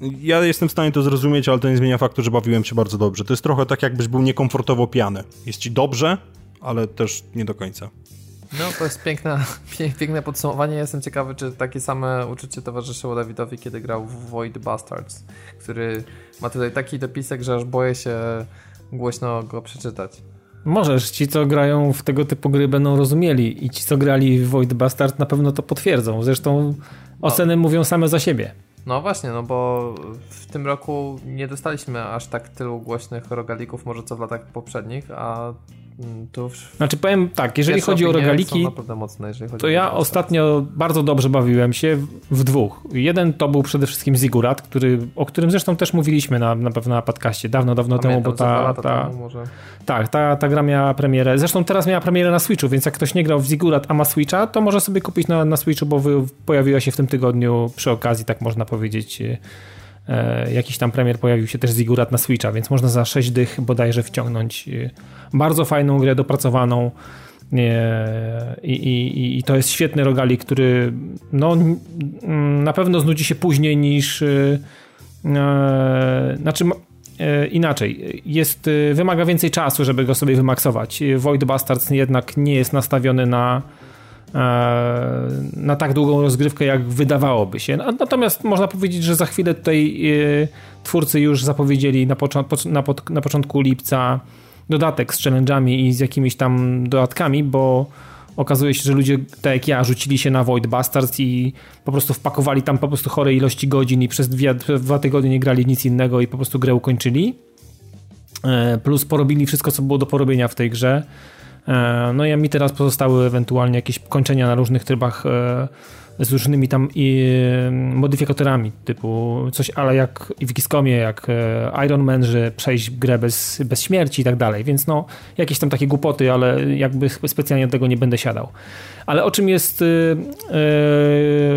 Speaker 3: Ja jestem w stanie to zrozumieć, ale to nie zmienia faktu, że bawiłem się bardzo dobrze. To jest trochę tak, jakbyś był niekomfortowo pijany. Jest ci dobrze, ale też nie do końca.
Speaker 1: No, to jest piękne, piękne podsumowanie. Jestem ciekawy, czy takie same uczucie towarzyszyło Dawidowi, kiedy grał w Void Bastards, który ma tutaj taki dopisek, że aż boję się głośno go przeczytać.
Speaker 2: Możesz, ci co grają w tego typu gry będą rozumieli i ci co grali w Void Bastard na pewno to potwierdzą. Zresztą oceny no. mówią same za siebie.
Speaker 1: No właśnie, no bo w tym roku nie dostaliśmy aż tak tylu głośnych rogalików, może co w latach poprzednich, a To
Speaker 2: znaczy powiem tak, jeżeli chodzi o rogaliki, mocne, to ja ostatnio bardzo dobrze bawiłem się w, w, dwóch. Jeden to był przede wszystkim Zigurat, który, o którym zresztą też mówiliśmy na, na pewno na podcaście dawno, dawno Pamiętam, temu, bo ta, ta, tak, ta, ta gra miała premierę. Zresztą teraz miała premierę na Switchu, więc jak ktoś nie grał w Zigurat, a ma Switcha, to może sobie kupić na, na Switchu, bo pojawiła się w tym tygodniu przy okazji, tak można powiedzieć, jakiś tam premier pojawił się też Zigurat na Switcha, więc można za 6 dych bodajże wciągnąć e, bardzo fajną grę dopracowaną e, i, i, i to jest świetny rogali, który no, na pewno znudzi się później niż znaczy inaczej, jest, wymaga więcej czasu, żeby go sobie wymaksować. Void Bastards jednak nie jest nastawiony na E, na tak długą rozgrywkę, jak wydawałoby się. Natomiast można powiedzieć, że za chwilę tutaj e, twórcy już zapowiedzieli na, na, na początku lipca dodatek z challenge'ami i z jakimiś tam dodatkami, bo okazuje się, że ludzie, tak jak ja, rzucili się na Void Bastards i po prostu wpakowali tam po prostu chore ilości godzin i przez dwie, dwa tygodnie nie grali nic innego i po prostu grę ukończyli. E, plus porobili wszystko, co było do porobienia w tej grze. E, no i mi teraz pozostały ewentualnie jakieś kończenia na różnych trybach e, z różnymi tam modyfikatorami, typu coś ale jak w Xcomie, jak e, Iron Man, że przejść grę bez, bez śmierci i tak dalej, więc no jakieś tam takie głupoty, ale jakby specjalnie do tego nie będę siadał. Ale o czym jest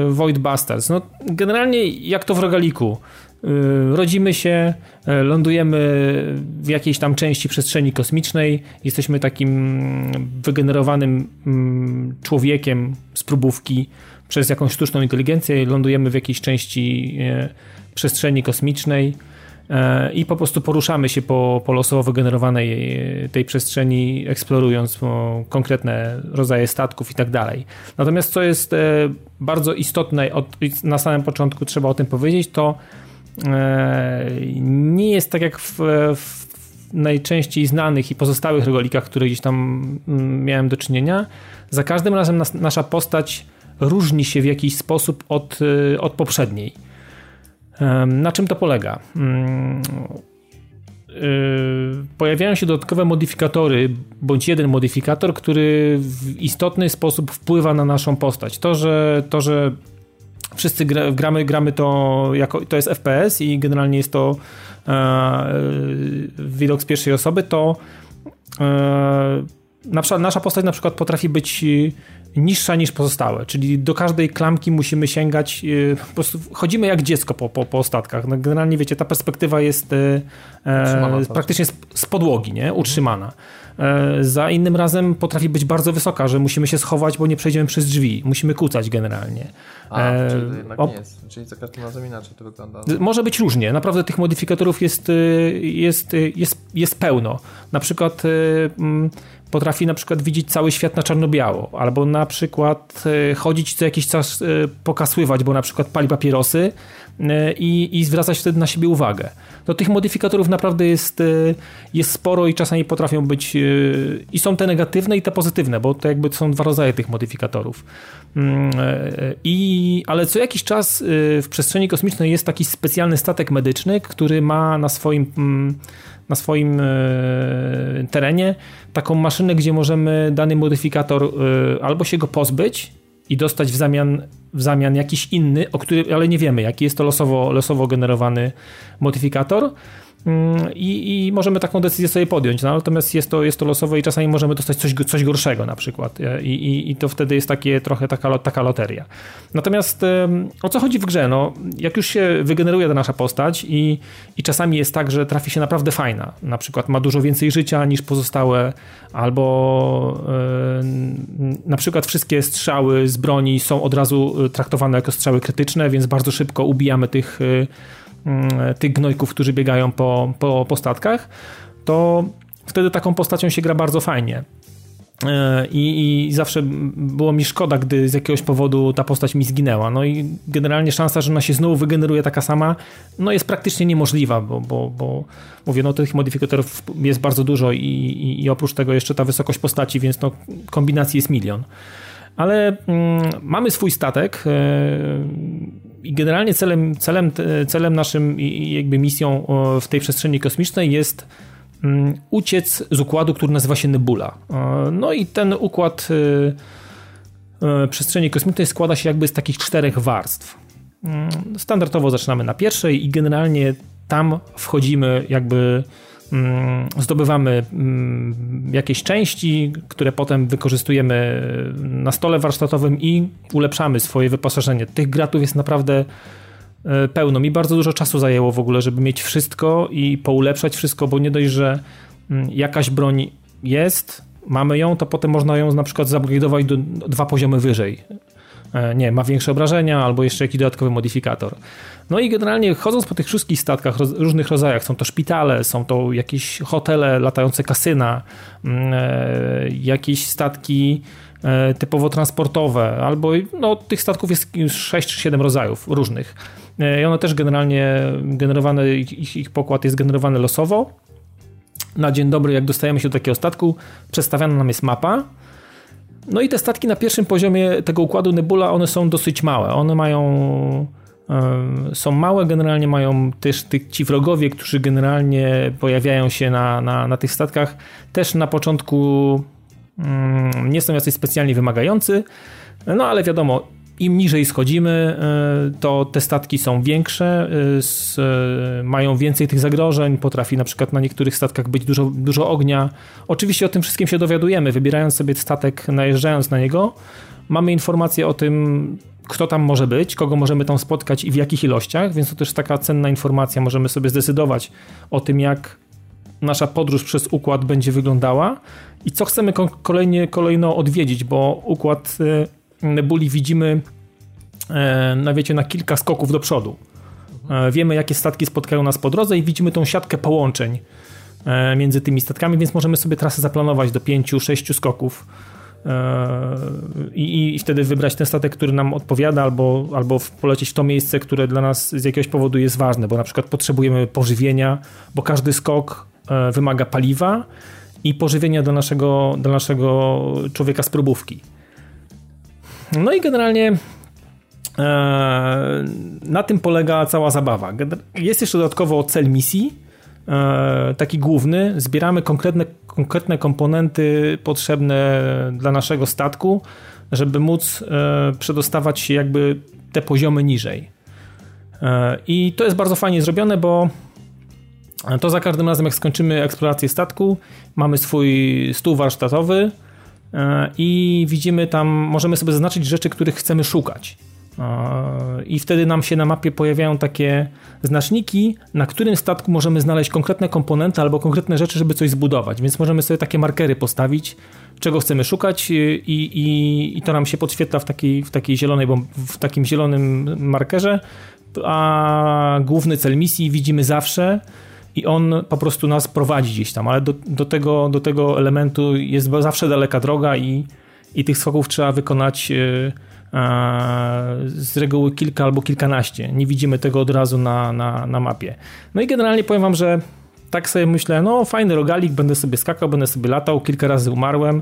Speaker 2: Void Bastards? No generalnie jak to w rogaliku. Y, rodzimy się, y, lądujemy w jakiejś tam części przestrzeni kosmicznej, jesteśmy takim wygenerowanym mm, człowiekiem z próbówki przez jakąś sztuczną inteligencję, lądujemy w jakiejś części y, przestrzeni kosmicznej i po prostu poruszamy się po, po losowo wygenerowanej tej przestrzeni, eksplorując konkretne rodzaje statków i tak dalej. Natomiast co jest bardzo istotne, na samym początku trzeba o tym powiedzieć, to nie jest tak jak w, w najczęściej znanych i pozostałych rogolikach, które gdzieś tam mm, miałem do czynienia. Za każdym razem nas, nasza postać różni się w jakiś sposób od, e, od poprzedniej. Na czym to polega? Mm, e, pojawiają się dodatkowe modyfikatory, bądź jeden modyfikator, który w istotny sposób wpływa na naszą postać. To, że, to, że wszyscy gramy, gramy to jako, to jest FPS i generalnie jest to e, widok z pierwszej osoby, to e, nasza, nasza postać na przykład potrafi być niższa niż pozostałe, czyli do każdej klamki musimy sięgać, e, po prostu chodzimy jak dziecko po, po, po ostatkach. No generalnie wiecie, ta perspektywa jest e, e praktycznie z, z, podłogi, nie? utrzymana. Mhm. E, za innym razem potrafi być bardzo wysoka, że musimy się schować, bo nie przejdziemy przez drzwi. Musimy kucać generalnie.
Speaker 1: A, e, czyli jednak nie jest. Czyli za każdym razem inaczej to wygląda.
Speaker 2: Może być różnie. Naprawdę tych modyfikatorów jest, y, jest, y, jest, jest pełno. Na przykład y, mm, potrafi na przykład widzieć cały świat na czarno-biało, albo na przykład chodzić co jakiś czas pokasływać, bo na przykład pali papierosy i, i zwracać wtedy na siebie uwagę to tych modyfikatorów naprawdę jest, e, jest sporo i czasami potrafią być e, i są te negatywne i te pozytywne, bo to jakby są dwa rodzaje tych modyfikatorów. Mm, I, ale co jakiś czas w przestrzeni kosmicznej jest taki specjalny statek medyczny, który ma na swoim mm, na swoim terenie taką maszynę, gdzie możemy dany modyfikator albo się go pozbyć i dostać w zamian, w zamian jakiś inny, o który, ale nie wiemy jaki jest to losowo, losowo generowany modyfikator. Mm, I, I, możemy taką decyzję sobie podjąć, no, natomiast jest to, jest to losowe i czasami możemy dostać coś, coś gorszego na przykład e, I, i, i to wtedy jest takie trochę taka, taka loteria. Natomiast o co chodzi w grze? No, jak już się wygeneruje ta nasza postać i, i czasami jest tak, że trafi się naprawdę fajna, na przykład ma dużo więcej życia niż pozostałe, albo na przykład wszystkie strzały z broni są od razu e, traktowane jako strzały krytyczne, więc bardzo szybko ubijamy tych Mm, tych gnojków, którzy biegają po, po, po statkach, to wtedy taką postacią się gra bardzo fajnie. E, I, I, zawsze było mi szkoda, gdy z jakiegoś powodu ta postać mi zginęła. No i generalnie szansa, że ona się znowu wygeneruje taka sama, no jest praktycznie niemożliwa, bo, bo, bo mówię, no tych modyfikatorów jest bardzo dużo i, i, i oprócz tego jeszcze ta wysokość postaci, więc no kombinacji jest milion. Ale mm, mamy swój statek. Yy, i generalnie celem, celem, celem naszym i jakby misją w tej przestrzeni kosmicznej jest mm, uciec z układu, który nazywa się Nebula. No i ten układ przestrzeni kosmicznej składa się jakby z takich czterech warstw. Mm, standardowo zaczynamy na pierwszej i generalnie tam wchodzimy jakby zdobywamy mm, jakieś części, które potem wykorzystujemy na stole warsztatowym i ulepszamy swoje wyposażenie. Tych gratów jest naprawdę e, pełno. Mi bardzo dużo czasu zajęło w ogóle, żeby mieć wszystko i poulepszać wszystko, bo nie dość, że mm, jakaś broń jest, mamy ją, to potem można ją na przykład zupgrade'ować do dwa poziomy wyżej. E, nie, ma większe obrażenia albo jeszcze jakiś dodatkowy modyfikator. No i generalnie chodząc po tych wszystkich statkach, różnych rodzajach, są to szpitale, są to jakieś hotele, latające kasyna, mm, e, jakieś statki e, typowo transportowe, albo no, tych statków jest 6 czy 7 rodzajów różnych. I one też generalnie generowane, ich, ich pokład jest generowany losowo. Na dzień dobry, jak dostajemy się do takiego statku, przedstawiana nam jest mapa, no i te statki na pierwszym poziomie tego układu Nebula, one są dosyć małe. One mają są małe, generalnie mają też tych, ci wrogowie, którzy generalnie pojawiają się na, na, na tych statkach, też na początku mm, nie są jacyś specjalnie wymagający, no ale wiadomo, im niżej schodzimy, e, to te statki są większe, e, e, mają więcej tych zagrożeń, potrafi na przykład na niektórych statkach być dużo, dużo ognia. Oczywiście o tym wszystkim się dowiadujemy, wybierając sobie statek, najeżdżając na niego, mamy informację o tym, kto tam może być, kogo możemy tam spotkać i w jakich ilościach, więc to też taka cenna informacja, możemy sobie zdecydować o tym, jak nasza podróż przez układ będzie wyglądała i co chcemy kolejnie, kolejno odwiedzić, bo układ nebuli widzimy e, na, wiecie, na kilka skoków do przodu. E, wiemy, jakie statki spotkają nas po drodze i widzimy tą siatkę połączeń e, między tymi statkami, więc możemy sobie trasę zaplanować do pięciu, sześciu skoków i, i wtedy wybrać ten statek, który nam odpowiada, albo, albo polecieć w to miejsce, które dla nas z jakiegoś powodu jest ważne, bo na przykład potrzebujemy pożywienia, bo każdy skok wymaga paliwa i pożywienia dla naszego, dla naszego człowieka z próbówki. No i generalnie e, na tym polega cała zabawa. Jest jeszcze dodatkowo cel misji, e, taki główny. Zbieramy konkretne, konkretne komponenty potrzebne dla naszego statku, żeby móc e, przedostawać się jakby te poziomy niżej. I to jest bardzo fajnie zrobione, bo to za każdym razem, jak skończymy eksplorację statku, mamy swój stół warsztatowy, i widzimy tam, możemy sobie zaznaczyć rzeczy, których chcemy szukać. E, I wtedy nam się na mapie pojawiają takie znaczniki, na którym statku możemy znaleźć konkretne komponenty albo konkretne rzeczy, żeby coś zbudować. Więc możemy sobie takie markery postawić, czego chcemy szukać, i, i, i to nam się podświetla w takiej, w takiej zielonej, w takim zielonym markerze. A główny cel misji widzimy zawsze i on po prostu nas prowadzi gdzieś tam, ale do, do, tego, do tego elementu jest zawsze daleka droga i, i tych skoków trzeba wykonać yy, z reguły kilka albo kilkanaście. Nie widzimy tego od razu na, na, na mapie. No i generalnie powiem wam, że tak sobie myślę, no fajny rogalik, będę sobie skakał, będę sobie latał, kilka razy umarłem,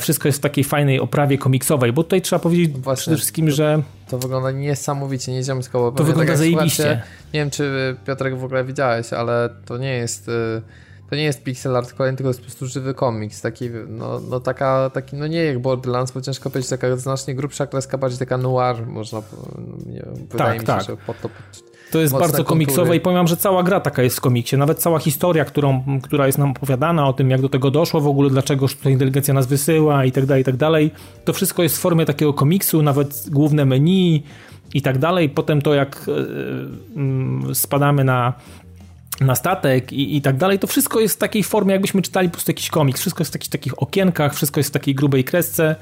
Speaker 2: wszystko jest w takiej fajnej oprawie komiksowej, bo tutaj trzeba powiedzieć no Właśnie, przede wszystkim,
Speaker 1: to,
Speaker 2: że...
Speaker 1: To wygląda niesamowicie, nieziemsko.
Speaker 2: To wygląda tak zajebiście.
Speaker 1: nie wiem, czy Piotrek w ogóle widziałeś, ale to nie jest... Y, to nie jest pixel art kolejny, tylko jest po prostu żywy komiks, taki, no, no taka, taki, no nie jak Borderlands, bo ciężko powiedzieć, taka znacznie grubsza kreska, bardziej taka noir, można, no, nie, wydaje
Speaker 2: tak,
Speaker 1: mi się,
Speaker 2: tak.
Speaker 1: że pod to...
Speaker 2: To jest bardzo komiksowe i powiem, że cała gra taka jest w komiksie. Nawet cała historia, którą, która jest nam opowiadana o tym, jak do tego doszło w ogóle, dlaczego sztuczna inteligencja nas wysyła i tak dalej, i tak dalej. To wszystko jest w formie takiego komiksu, nawet główne menu i tak dalej. Potem to, jak yy, spadamy na na statek i, i tak dalej, to wszystko jest w takiej formie, jakbyśmy czytali po prostu jakiś komiks. Wszystko jest w takich, takich okienkach, wszystko jest w takiej grubej kresce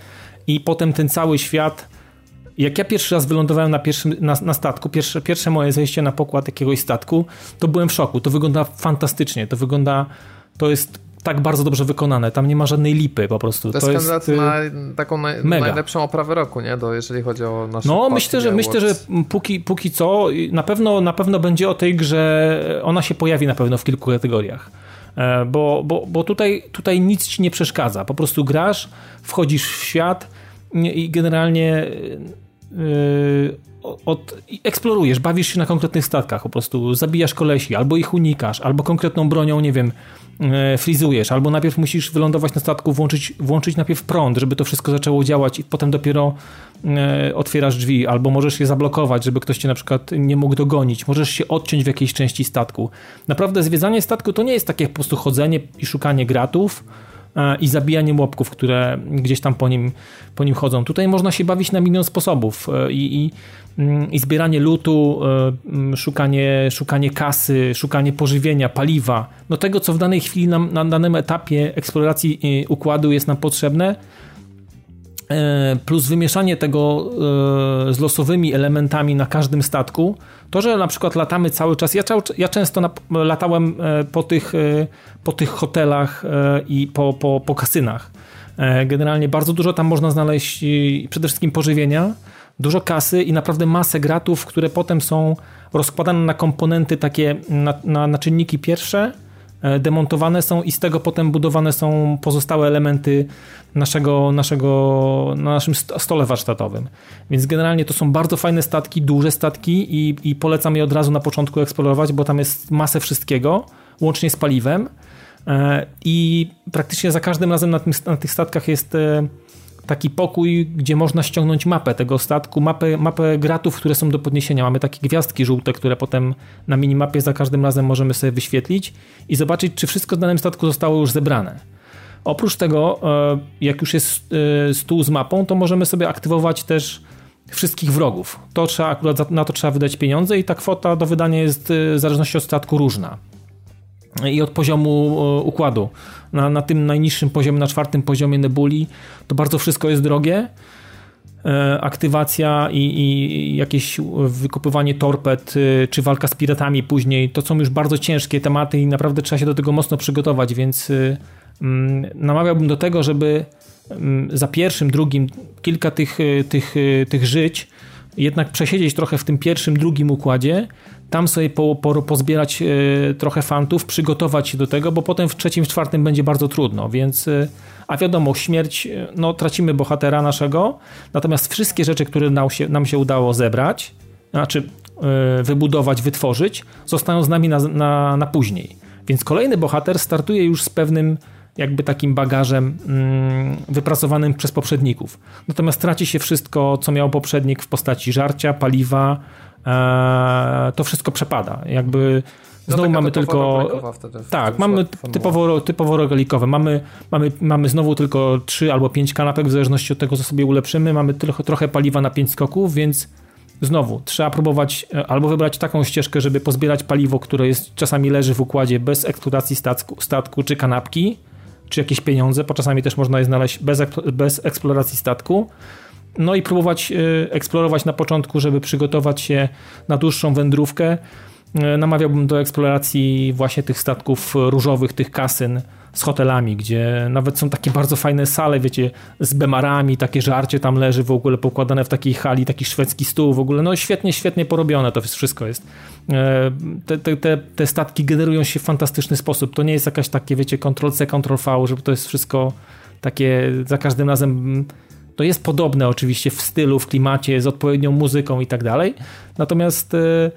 Speaker 2: i potem ten cały świat. Jak ja pierwszy raz wylądowałem na, pierwszym, na, na statku, pierwsze, pierwsze moje zejście na pokład jakiegoś statku, to byłem w szoku. To wygląda fantastycznie. To wygląda, to jest tak bardzo dobrze wykonane. Tam nie ma żadnej lipy po prostu.
Speaker 1: To, to jest kandydat y, na taką naj, najlepszą oprawę roku, nie? Do, jeżeli chodzi o nasze
Speaker 2: No, myślę, że myślę, że póki, póki co na pewno, na pewno będzie o tej grze, ona się pojawi na pewno w kilku kategoriach. E, bo, bo, bo tutaj, tutaj nic ci nie przeszkadza. Po prostu grasz, wchodzisz w świat i generalnie yy, od, eksplorujesz, bawisz się na konkretnych statkach, po prostu zabijasz kolesi, albo ich unikasz, albo konkretną bronią, nie wiem, e, frizujesz, albo najpierw musisz wylądować na statku, włączyć, włączyć najpierw prąd, żeby to wszystko zaczęło działać i potem dopiero e, otwierasz drzwi, albo możesz je zablokować, żeby ktoś cię na przykład nie mógł dogonić, możesz się odciąć w jakiejś części statku. Naprawdę zwiedzanie statku to nie jest takie po prostu chodzenie i szukanie gratów, i zabijanie łopków, które gdzieś tam po nim, po nim chodzą. Tutaj można się bawić na milion sposobów e, i, i, mm, i zbieranie lutu, e, mm, szukanie, szukanie kasy, szukanie pożywienia, paliwa, no tego, co w danej chwili na danym etapie eksploracji układu jest nam potrzebne, plus wymieszanie tego z losowymi elementami na każdym statku, to, że na przykład latamy cały czas, ja, ja często na, latałem e, po tych, e, po tych hotelach e, i po, po, po kasynach. Generalnie bardzo dużo tam można znaleźć przede wszystkim pożywienia, dużo kasy i naprawdę masę gratów, które potem są rozkładane na komponenty takie, na, na, na czynniki pierwsze, demontowane są i z tego potem budowane są pozostałe elementy naszego, naszego, na naszym stole warsztatowym. Więc generalnie to są bardzo fajne statki, duże statki i, i polecam je od razu na początku eksplorować, bo tam jest masę wszystkiego, łącznie z paliwem e, i praktycznie za każdym razem na, tym, na tych statkach jest e, taki pokój, gdzie można ściągnąć mapę tego statku, mapę, mapę gratów, które są do podniesienia. Mamy takie gwiazdki żółte, które potem na minimapie za każdym razem możemy sobie wyświetlić i zobaczyć, czy wszystko w danym statku zostało już zebrane. Oprócz tego, e, jak już jest e, stół z mapą, to możemy sobie aktywować też wszystkich wrogów. To trzeba akurat na to trzeba wydać pieniądze i ta kwota do wydania jest e, w zależności od statku różna. I od poziomu układu. Na, na tym najniższym poziomie, na czwartym poziomie Nebuli, to bardzo wszystko jest drogie aktywacja i, i, jakieś wykupywanie torped, czy walka z piratami później, to są już bardzo ciężkie tematy i naprawdę trzeba się do tego mocno przygotować, więc Mm, namawiałbym do tego, żeby mm, za pierwszym, drugim kilka tych, tych, tych żyć jednak przesiedzieć trochę w tym pierwszym, drugim układzie, tam sobie po, po, pozbierać y, trochę fantów, przygotować się do tego, bo potem w trzecim, w czwartym będzie bardzo trudno, więc a wiadomo, śmierć, no tracimy bohatera naszego, natomiast wszystkie rzeczy, które nam się, nam się udało zebrać, znaczy wybudować, wytworzyć, zostają z nami na, na, na później. Więc kolejny bohater startuje już z pewnym jakby takim bagażem mm, wypracowanym przez poprzedników. Natomiast traci się wszystko, co miał poprzednik w postaci żarcia, paliwa, e, to wszystko przepada. Jakby no znowu mamy tylko. tak, mamy typowo, typowo rogalikowe. Mamy, mamy, mamy znowu tylko 3 albo 5 kanapek, w zależności od tego, co sobie ulepszymy. Mamy trochę, trochę paliwa na 5 skoków, więc znowu trzeba próbować e, albo wybrać taką ścieżkę, żeby pozbierać paliwo, które jest, czasami leży w układzie bez eksploatacji statku, statku czy kanapki czy jakieś pieniądze, bo czasami też można je znaleźć bez, bez eksploracji statku. No i próbować y, eksplorować na początku, żeby przygotować się na dłuższą wędrówkę. Y, namawiałbym do eksploracji właśnie tych statków różowych, tych kasyn, z hotelami, gdzie nawet są takie bardzo fajne sale, wiecie, z bemarami, takie żarcie tam leży w ogóle pokładane w takiej hali, taki szwedzki stół w ogóle, no świetnie, świetnie porobione to wszystko jest. E, te, te, te, te statki generują się w fantastyczny sposób, to nie jest jakaś takie, wiecie, Ctrl-C, Ctrl-V, żeby to jest wszystko takie za każdym razem to jest podobne oczywiście w stylu, w klimacie, z odpowiednią muzyką i tak dalej. Natomiast e,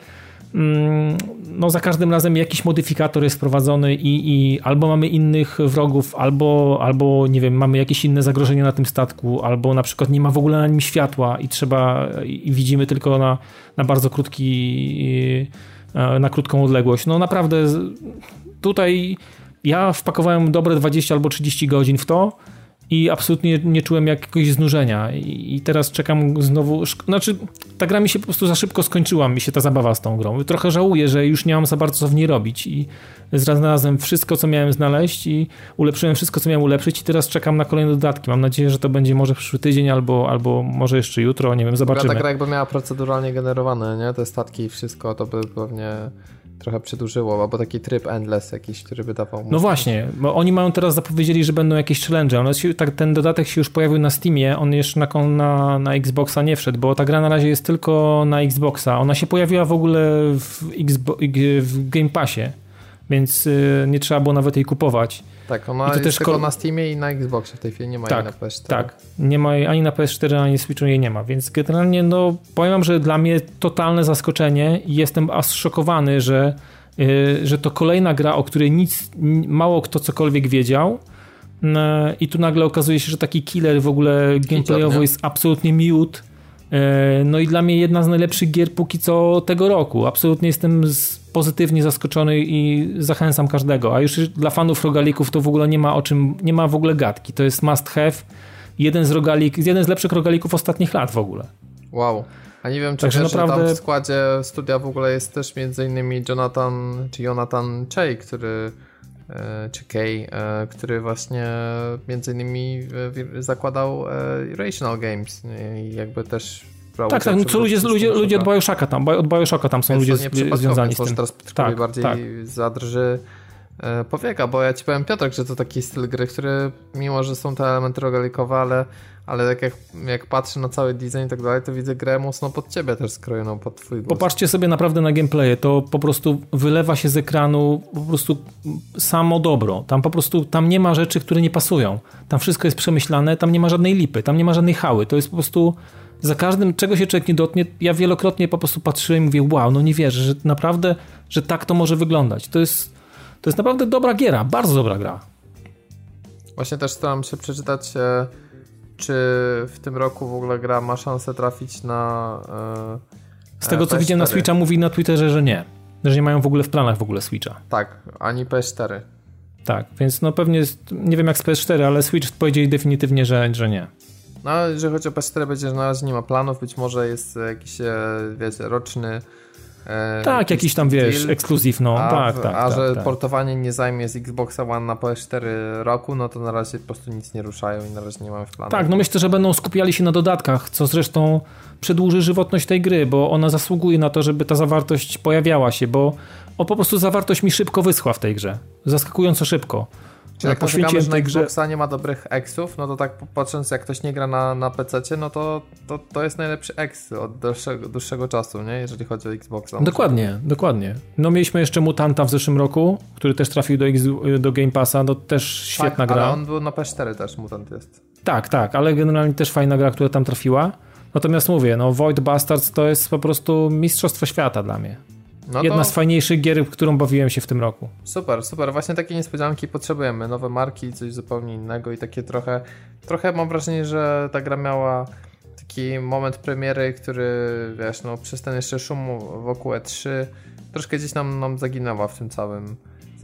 Speaker 2: mm, no za każdym razem jakiś modyfikator jest wprowadzony i, i albo mamy innych wrogów, albo, albo nie wiem, mamy jakieś inne zagrożenie na tym statku, albo na przykład nie ma w ogóle na nim światła i trzeba, i widzimy tylko na, na bardzo krótki, e, na krótką odległość. No naprawdę tutaj ja wpakowałem dobre 20 albo 30 godzin w to, i absolutnie nie czułem jakiegoś znużenia i teraz czekam znowu, znaczy ta gra mi się po prostu za szybko skończyła, mi się ta zabawa z tą grą. Trochę żałuję, że już nie mam za bardzo co w niej robić i znalazłem wszystko, co miałem znaleźć i ulepszyłem wszystko, co miałem ulepszyć i teraz czekam na kolejne dodatki. Mam nadzieję, że to będzie może przyszły tydzień albo, albo może jeszcze jutro, nie wiem, zobaczymy.
Speaker 1: Ta gra jakby miała proceduralnie generowane, nie? Te statki i wszystko, to by pewnie trochę przedłużyło, albo taki tryb endless jakiś, który by dawał
Speaker 2: No właśnie, bo oni mają teraz zapowiedzieli, że będą jakieś challenge. One się, tak, ten dodatek się już pojawił na Steamie, on jeszcze na, na, na Xboxa nie wszedł, bo ta gra na razie jest tylko na Xboxa. Ona się pojawiła w ogóle w, w Game Passie, więc y, nie trzeba było nawet jej kupować.
Speaker 1: Tak, ona I to jest też tylko na Steamie i na Xboxie w tej chwili, nie ma
Speaker 2: tak,
Speaker 1: jej na PS4.
Speaker 2: Tak, nie ma jej ani na PS4, ani na Switchu jej nie ma, więc generalnie no powiem że dla mnie totalne zaskoczenie i jestem aż szokowany, że, yy, że to kolejna gra, o której nic, mało kto cokolwiek wiedział i tu nagle okazuje się, że taki killer w ogóle gameplayowo jest absolutnie miód. Yy, no i dla mnie jedna z najlepszych gier póki co tego roku. Absolutnie jestem z pozytywnie zaskoczony i zachęcam każdego. A już dla fanów rogalików to w ogóle nie ma o czym, nie ma w ogóle gadki. To jest must have. Jeden z rogalik, jeden z lepszych rogalików ostatnich lat w ogóle.
Speaker 1: Wow. A nie wiem, czy Także wiesz, naprawdę... tam w składzie studia w ogóle jest też między innymi Jonathan, czy Jonathan Chey, który e, czy Kay, e, który właśnie między innymi e, zakładał Rational Games i jakby też
Speaker 2: brał Tak, tak, no co ludzie, ludzie, ludzie od Bioshocka tam, od Bioshocka tam są Więc ludzie związani z tym.
Speaker 1: teraz tak, bardziej tak. zadrży e, powieka, bo ja ci powiem Piotrek, że to taki styl gry, który mimo, że są te elementy rogalikowe, ale, ale tak jak, jak patrzę na cały design i tak dalej, to widzę grę mocno pod ciebie też skrojoną, pod twój
Speaker 2: gust. Popatrzcie sobie naprawdę na gameplaye, to po prostu wylewa się z ekranu po prostu samo dobro. Tam po prostu, tam nie ma rzeczy, które nie pasują. Tam wszystko jest przemyślane, tam nie ma żadnej lipy, tam nie ma żadnej hały. To jest po prostu za każdym, czego się człowiek nie dotknie, ja wielokrotnie po prostu patrzyłem i mówię, wow, no nie wierzę, że naprawdę, że tak to może wyglądać. To jest, to jest naprawdę dobra giera, bardzo dobra gra.
Speaker 1: Właśnie też staram się przeczytać, e, czy w tym roku w ogóle gra ma szansę trafić na
Speaker 2: e, Z tego, co PS4. widziałem na Switcha, mówi na Twitterze, że nie. Że nie mają w ogóle w planach w ogóle Switcha.
Speaker 1: Tak, ani PS4.
Speaker 2: Tak, więc no pewnie, nie wiem jak z PS4, ale Switch powiedzieli definitywnie, że, że nie.
Speaker 1: No, jeżeli chodzi o PS4, będzie, że na razie nie ma planów, być może jest jakiś, e, wiecie, roczny
Speaker 2: E, tak, jakiś tam wiesz, ekskluzyw, no. A, tak, tak,
Speaker 1: a
Speaker 2: tak,
Speaker 1: że
Speaker 2: tak.
Speaker 1: portowanie nie zajmie z Xboxa One na PS4 roku, no to na razie po prostu nic nie ruszają i na razie nie mamy w planach.
Speaker 2: Tak, no myślę, że będą skupiali się na dodatkach, co zresztą przedłuży żywotność tej gry, bo ona zasługuje na to, żeby ta zawartość pojawiała się, bo o po prostu zawartość mi szybko wyschła w tej grze. Zaskakująco szybko.
Speaker 1: Czyli jak poświęciłem że na Xboxa grze... nie ma dobrych exów, no to tak patrząc jak ktoś nie gra na, na PC, no to, to to jest najlepszy ex od dłuższego, dłuższego czasu, nie? jeżeli chodzi o Xboxa.
Speaker 2: Dokładnie, dokładnie. No mieliśmy jeszcze Mutanta w zeszłym roku, który też trafił do, do Game Passa, to też świetna
Speaker 1: tak,
Speaker 2: gra.
Speaker 1: ale on był na PS4 też, Mutant jest.
Speaker 2: Tak, tak, ale generalnie też fajna gra, która tam trafiła. Natomiast mówię, no Void Bastards to jest po prostu mistrzostwo świata dla mnie. No Jedna to... z fajniejszych gier, w którą bawiłem się w tym roku.
Speaker 1: Super, super. Właśnie takie niespodzianki potrzebujemy. Nowe marki, coś zupełnie innego i takie trochę. Trochę mam wrażenie, że ta gra miała taki moment premiery, który wiesz, no przez ten jeszcze szum wokół E3 troszkę gdzieś nam, nam zaginęła w tym całym.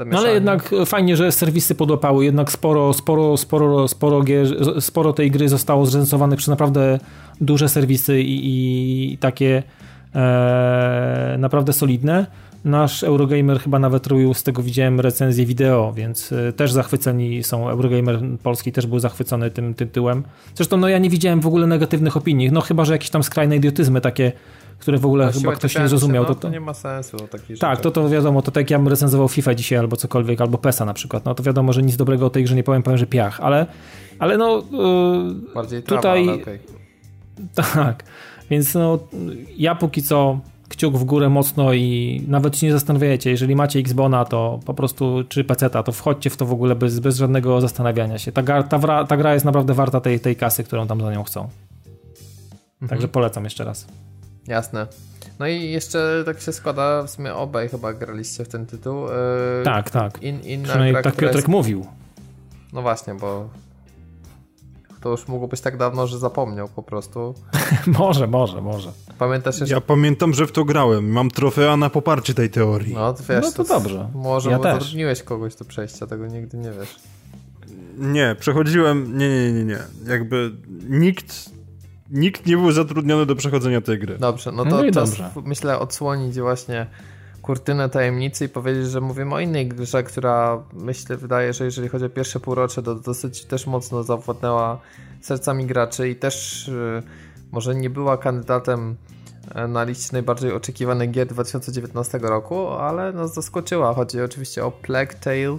Speaker 1: No
Speaker 2: ale jednak fajnie, że serwisy podłapały, jednak sporo, sporo, sporo, sporo, gier, sporo tej gry zostało zrecenzowanych przez naprawdę duże serwisy i, i takie e, naprawdę solidne. Nasz Eurogamer chyba nawet robił, z tego widziałem recenzję wideo, więc e, też zachwyceni są. Eurogamer polski też był zachwycony tym tytułem. Zresztą no ja nie widziałem w ogóle negatywnych opinii, no chyba, że jakieś tam skrajne idiotyzmy takie, które w ogóle chyba ktoś nie zrozumiał.
Speaker 1: No, to, to, nie ma sensu.
Speaker 2: Tak, to to wiadomo, to tak jak ja bym recenzował FIFA dzisiaj albo cokolwiek, albo PESA na przykład, no to wiadomo, że nic dobrego o tej grze nie powiem, powiem, że piach, ale, ale no
Speaker 1: yy, Bardziej trawa, tutaj... Okay.
Speaker 2: Tak, więc no, ja póki co kciuk w górę mocno i nawet się nie zastanawiajcie, jeżeli macie Xbona, to po prostu, czy PC-ta, to wchodźcie w to w ogóle bez, bez żadnego zastanawiania się. Ta, ta, ta gra jest naprawdę warta tej, tej kasy, którą tam za nią chcą. Mhm. Także polecam jeszcze raz.
Speaker 1: Jasne. No i jeszcze tak się składa, w sumie obaj chyba graliście w ten tytuł. Yy,
Speaker 2: tak, tak. In, inna gra, tak Piotrek jest... mówił.
Speaker 1: No właśnie, bo to już mogło być tak dawno, że zapomniał po prostu.
Speaker 2: może, może, może.
Speaker 3: Pamiętasz jeszcze? Ja pamiętam, że w to grałem. Mam trofea na poparcie tej teorii.
Speaker 2: No, to wiesz, no to, to dobrze.
Speaker 1: Może ja zatrudniłeś kogoś do przejścia, tego nigdy nie wiesz.
Speaker 3: Nie, przechodziłem. Nie, nie, nie, nie. Jakby nikt. Nikt nie był zatrudniony do przechodzenia tej gry.
Speaker 1: Dobrze, no to no dobrze. myślę odsłonić właśnie kurtynę tajemnicy i powiedzieć, że mówimy o innej grze, która myślę, wydaje, że jeżeli chodzi o pierwsze półrocze, to dosyć też mocno zawładnęła sercami graczy i też y, może nie była kandydatem e, na liście najbardziej oczekiwanych gier 2019 roku, ale nas zaskoczyła. Chodzi oczywiście o Plague Tale,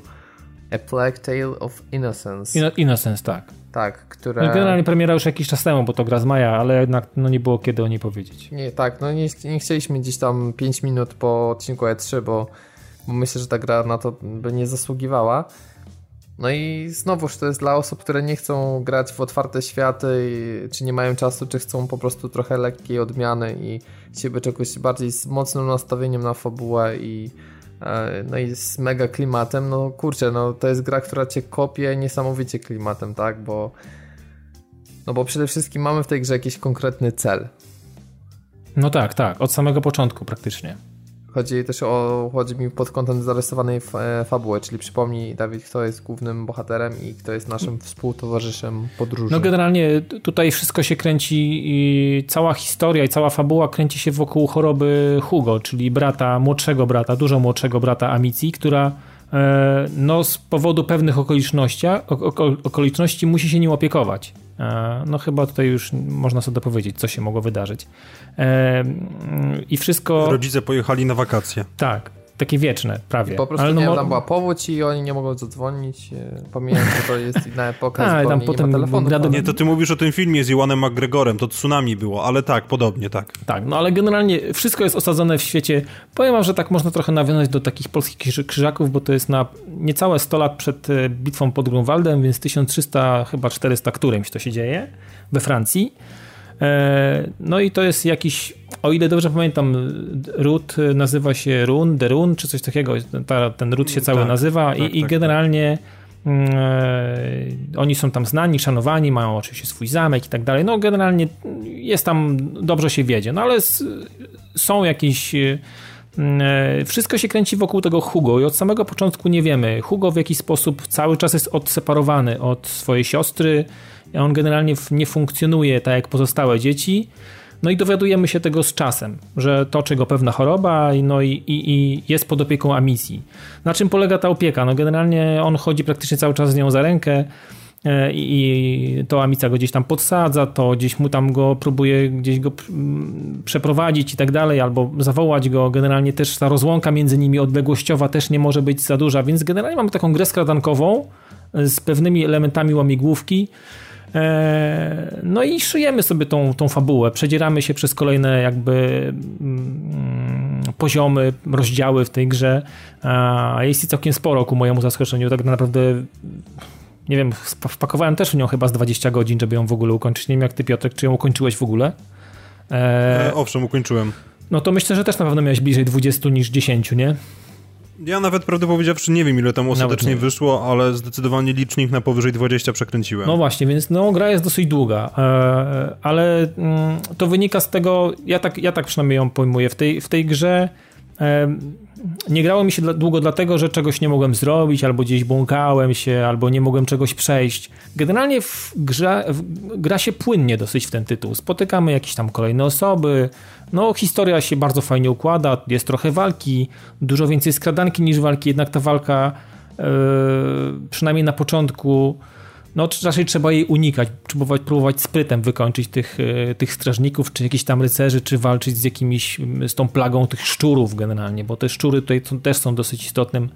Speaker 1: A Plague Tale of Innocence.
Speaker 2: Innocence, tak.
Speaker 1: Tak, które...
Speaker 2: No, generalnie premiera już jakiś czas temu, bo to gra z maja, ale jednak no, nie było kiedy o niej powiedzieć.
Speaker 1: Nie, tak, no nie, nie chcieliśmy gdzieś tam 5 minut po odcinku E3, bo, bo myślę, że ta gra na to by nie zasługiwała. No i znowuż to jest dla osób, które nie chcą grać w otwarte światy, czy nie mają czasu, czy chcą po prostu trochę lekkiej odmiany i chcieliby czegoś bardziej z mocnym nastawieniem na fabułę i no i z mega klimatem, no kurczę, no to jest gra, która cię kopie niesamowicie klimatem, tak, bo no bo przede wszystkim mamy w tej grze jakiś konkretny cel.
Speaker 2: No tak, tak, od samego początku praktycznie.
Speaker 1: Chodzi też o, chodzi mi pod kątem zarysowanej e, fabuły, czyli przypomnij Dawid, kto jest głównym bohaterem i kto jest naszym współtowarzyszem podróży.
Speaker 2: No generalnie tutaj wszystko się kręci i cała historia i cała fabuła kręci się wokół choroby Hugo, czyli brata, młodszego brata, dużo młodszego brata Amici, która e, no z powodu pewnych okoliczności, okoliczności musi się nim opiekować. E, no chyba tutaj już można sobie dopowiedzieć, co się mogło wydarzyć. E, I wszystko...
Speaker 3: Rodzice pojechali na wakacje.
Speaker 2: Tak, takie wieczne, prawie.
Speaker 1: Po prostu Ale no, nie, tam była powódź i oni nie mogą zadzwonić. E, Pomijając, że to jest inna epoka, A, tam potem nie ma telefonu.
Speaker 3: Nie, to ty mówisz o tym filmie z Iwanem McGregorem, to tsunami było, ale tak, podobnie, tak.
Speaker 2: Tak, no ale generalnie wszystko jest osadzone w świecie. Powiem wam, że tak można trochę nawiązać do takich polskich krzyżaków, bo to jest na niecałe 100 lat przed e, bitwą pod Grunwaldem, więc 1300, chyba 400 którymś to się dzieje we Francji. E, no i to jest jakiś, o ile dobrze pamiętam, ród nazywa się Run, Derun, czy coś takiego. Ta, ten ród się cały tak, nazywa tak, i, tak, i, generalnie mm, e, oni są tam znani, szanowani, mają oczywiście swój zamek i tak dalej. No generalnie jest tam, dobrze się wiedzie, no ale s, są jakieś e, wszystko się kręci wokół tego Hugo i od samego początku nie wiemy. Hugo w jakiś sposób cały czas jest odseparowany od swojej siostry, on generalnie nie funkcjonuje tak jak pozostałe dzieci. No i dowiadujemy się tego z czasem, że toczy go pewna choroba no i, i, i jest pod opieką Amicji. Na czym polega ta opieka? No generalnie on chodzi praktycznie cały czas z nią za rękę e, i to Amica go gdzieś tam podsadza, to gdzieś mu tam go próbuje gdzieś go przeprowadzić i tak dalej, albo zawołać go. Generalnie też ta rozłąka między nimi odległościowa też nie może być za duża, więc generalnie mamy taką grę skradankową z pewnymi elementami łamigłówki, E, no i szyjemy sobie tą, tą fabułę, przedzieramy się przez kolejne jakby mm, poziomy, rozdziały w tej grze. A jest i całkiem sporo ku mojemu zaskoczeniu. Tak naprawdę nie wiem, wpakowałem też w nią chyba z 20 godzin, żeby ją w ogóle ukończyć. Nie wiem jak ty Piotrek, czy ją ukończyłeś w ogóle?
Speaker 3: E... E, owszem, ukończyłem.
Speaker 2: No to myślę, że też na pewno miałeś bliżej 20 niż 10, nie?
Speaker 3: Ja nawet prawdę powiedziawszy nie wiem ile tam ostatecznie wyszło, ale zdecydowanie licznik na powyżej 20 przekręciłem.
Speaker 2: No właśnie, więc no, gra jest dosyć długa, e, ale mm, to wynika z tego, ja tak, ja tak przynajmniej ją pojmuję, w tej, w tej grze e, nie grało mi się długo dlatego, że czegoś nie mogłem zrobić, albo gdzieś błąkałem się, albo nie mogłem czegoś przejść. Generalnie w grze, w, gra się płynnie dosyć w ten tytuł. Spotykamy jakieś tam kolejne osoby, no historia się bardzo fajnie układa, jest trochę walki, dużo więcej skradanki niż walki, jednak ta walka yy, przynajmniej na początku no raczej trzeba jej unikać, próbować, próbować sprytem wykończyć tych, e, tych strażników, czy jakichś tam rycerzy, czy walczyć z jakimiś, z tą plagą tych szczurów generalnie, bo te szczury tutaj też są dosyć istotnym,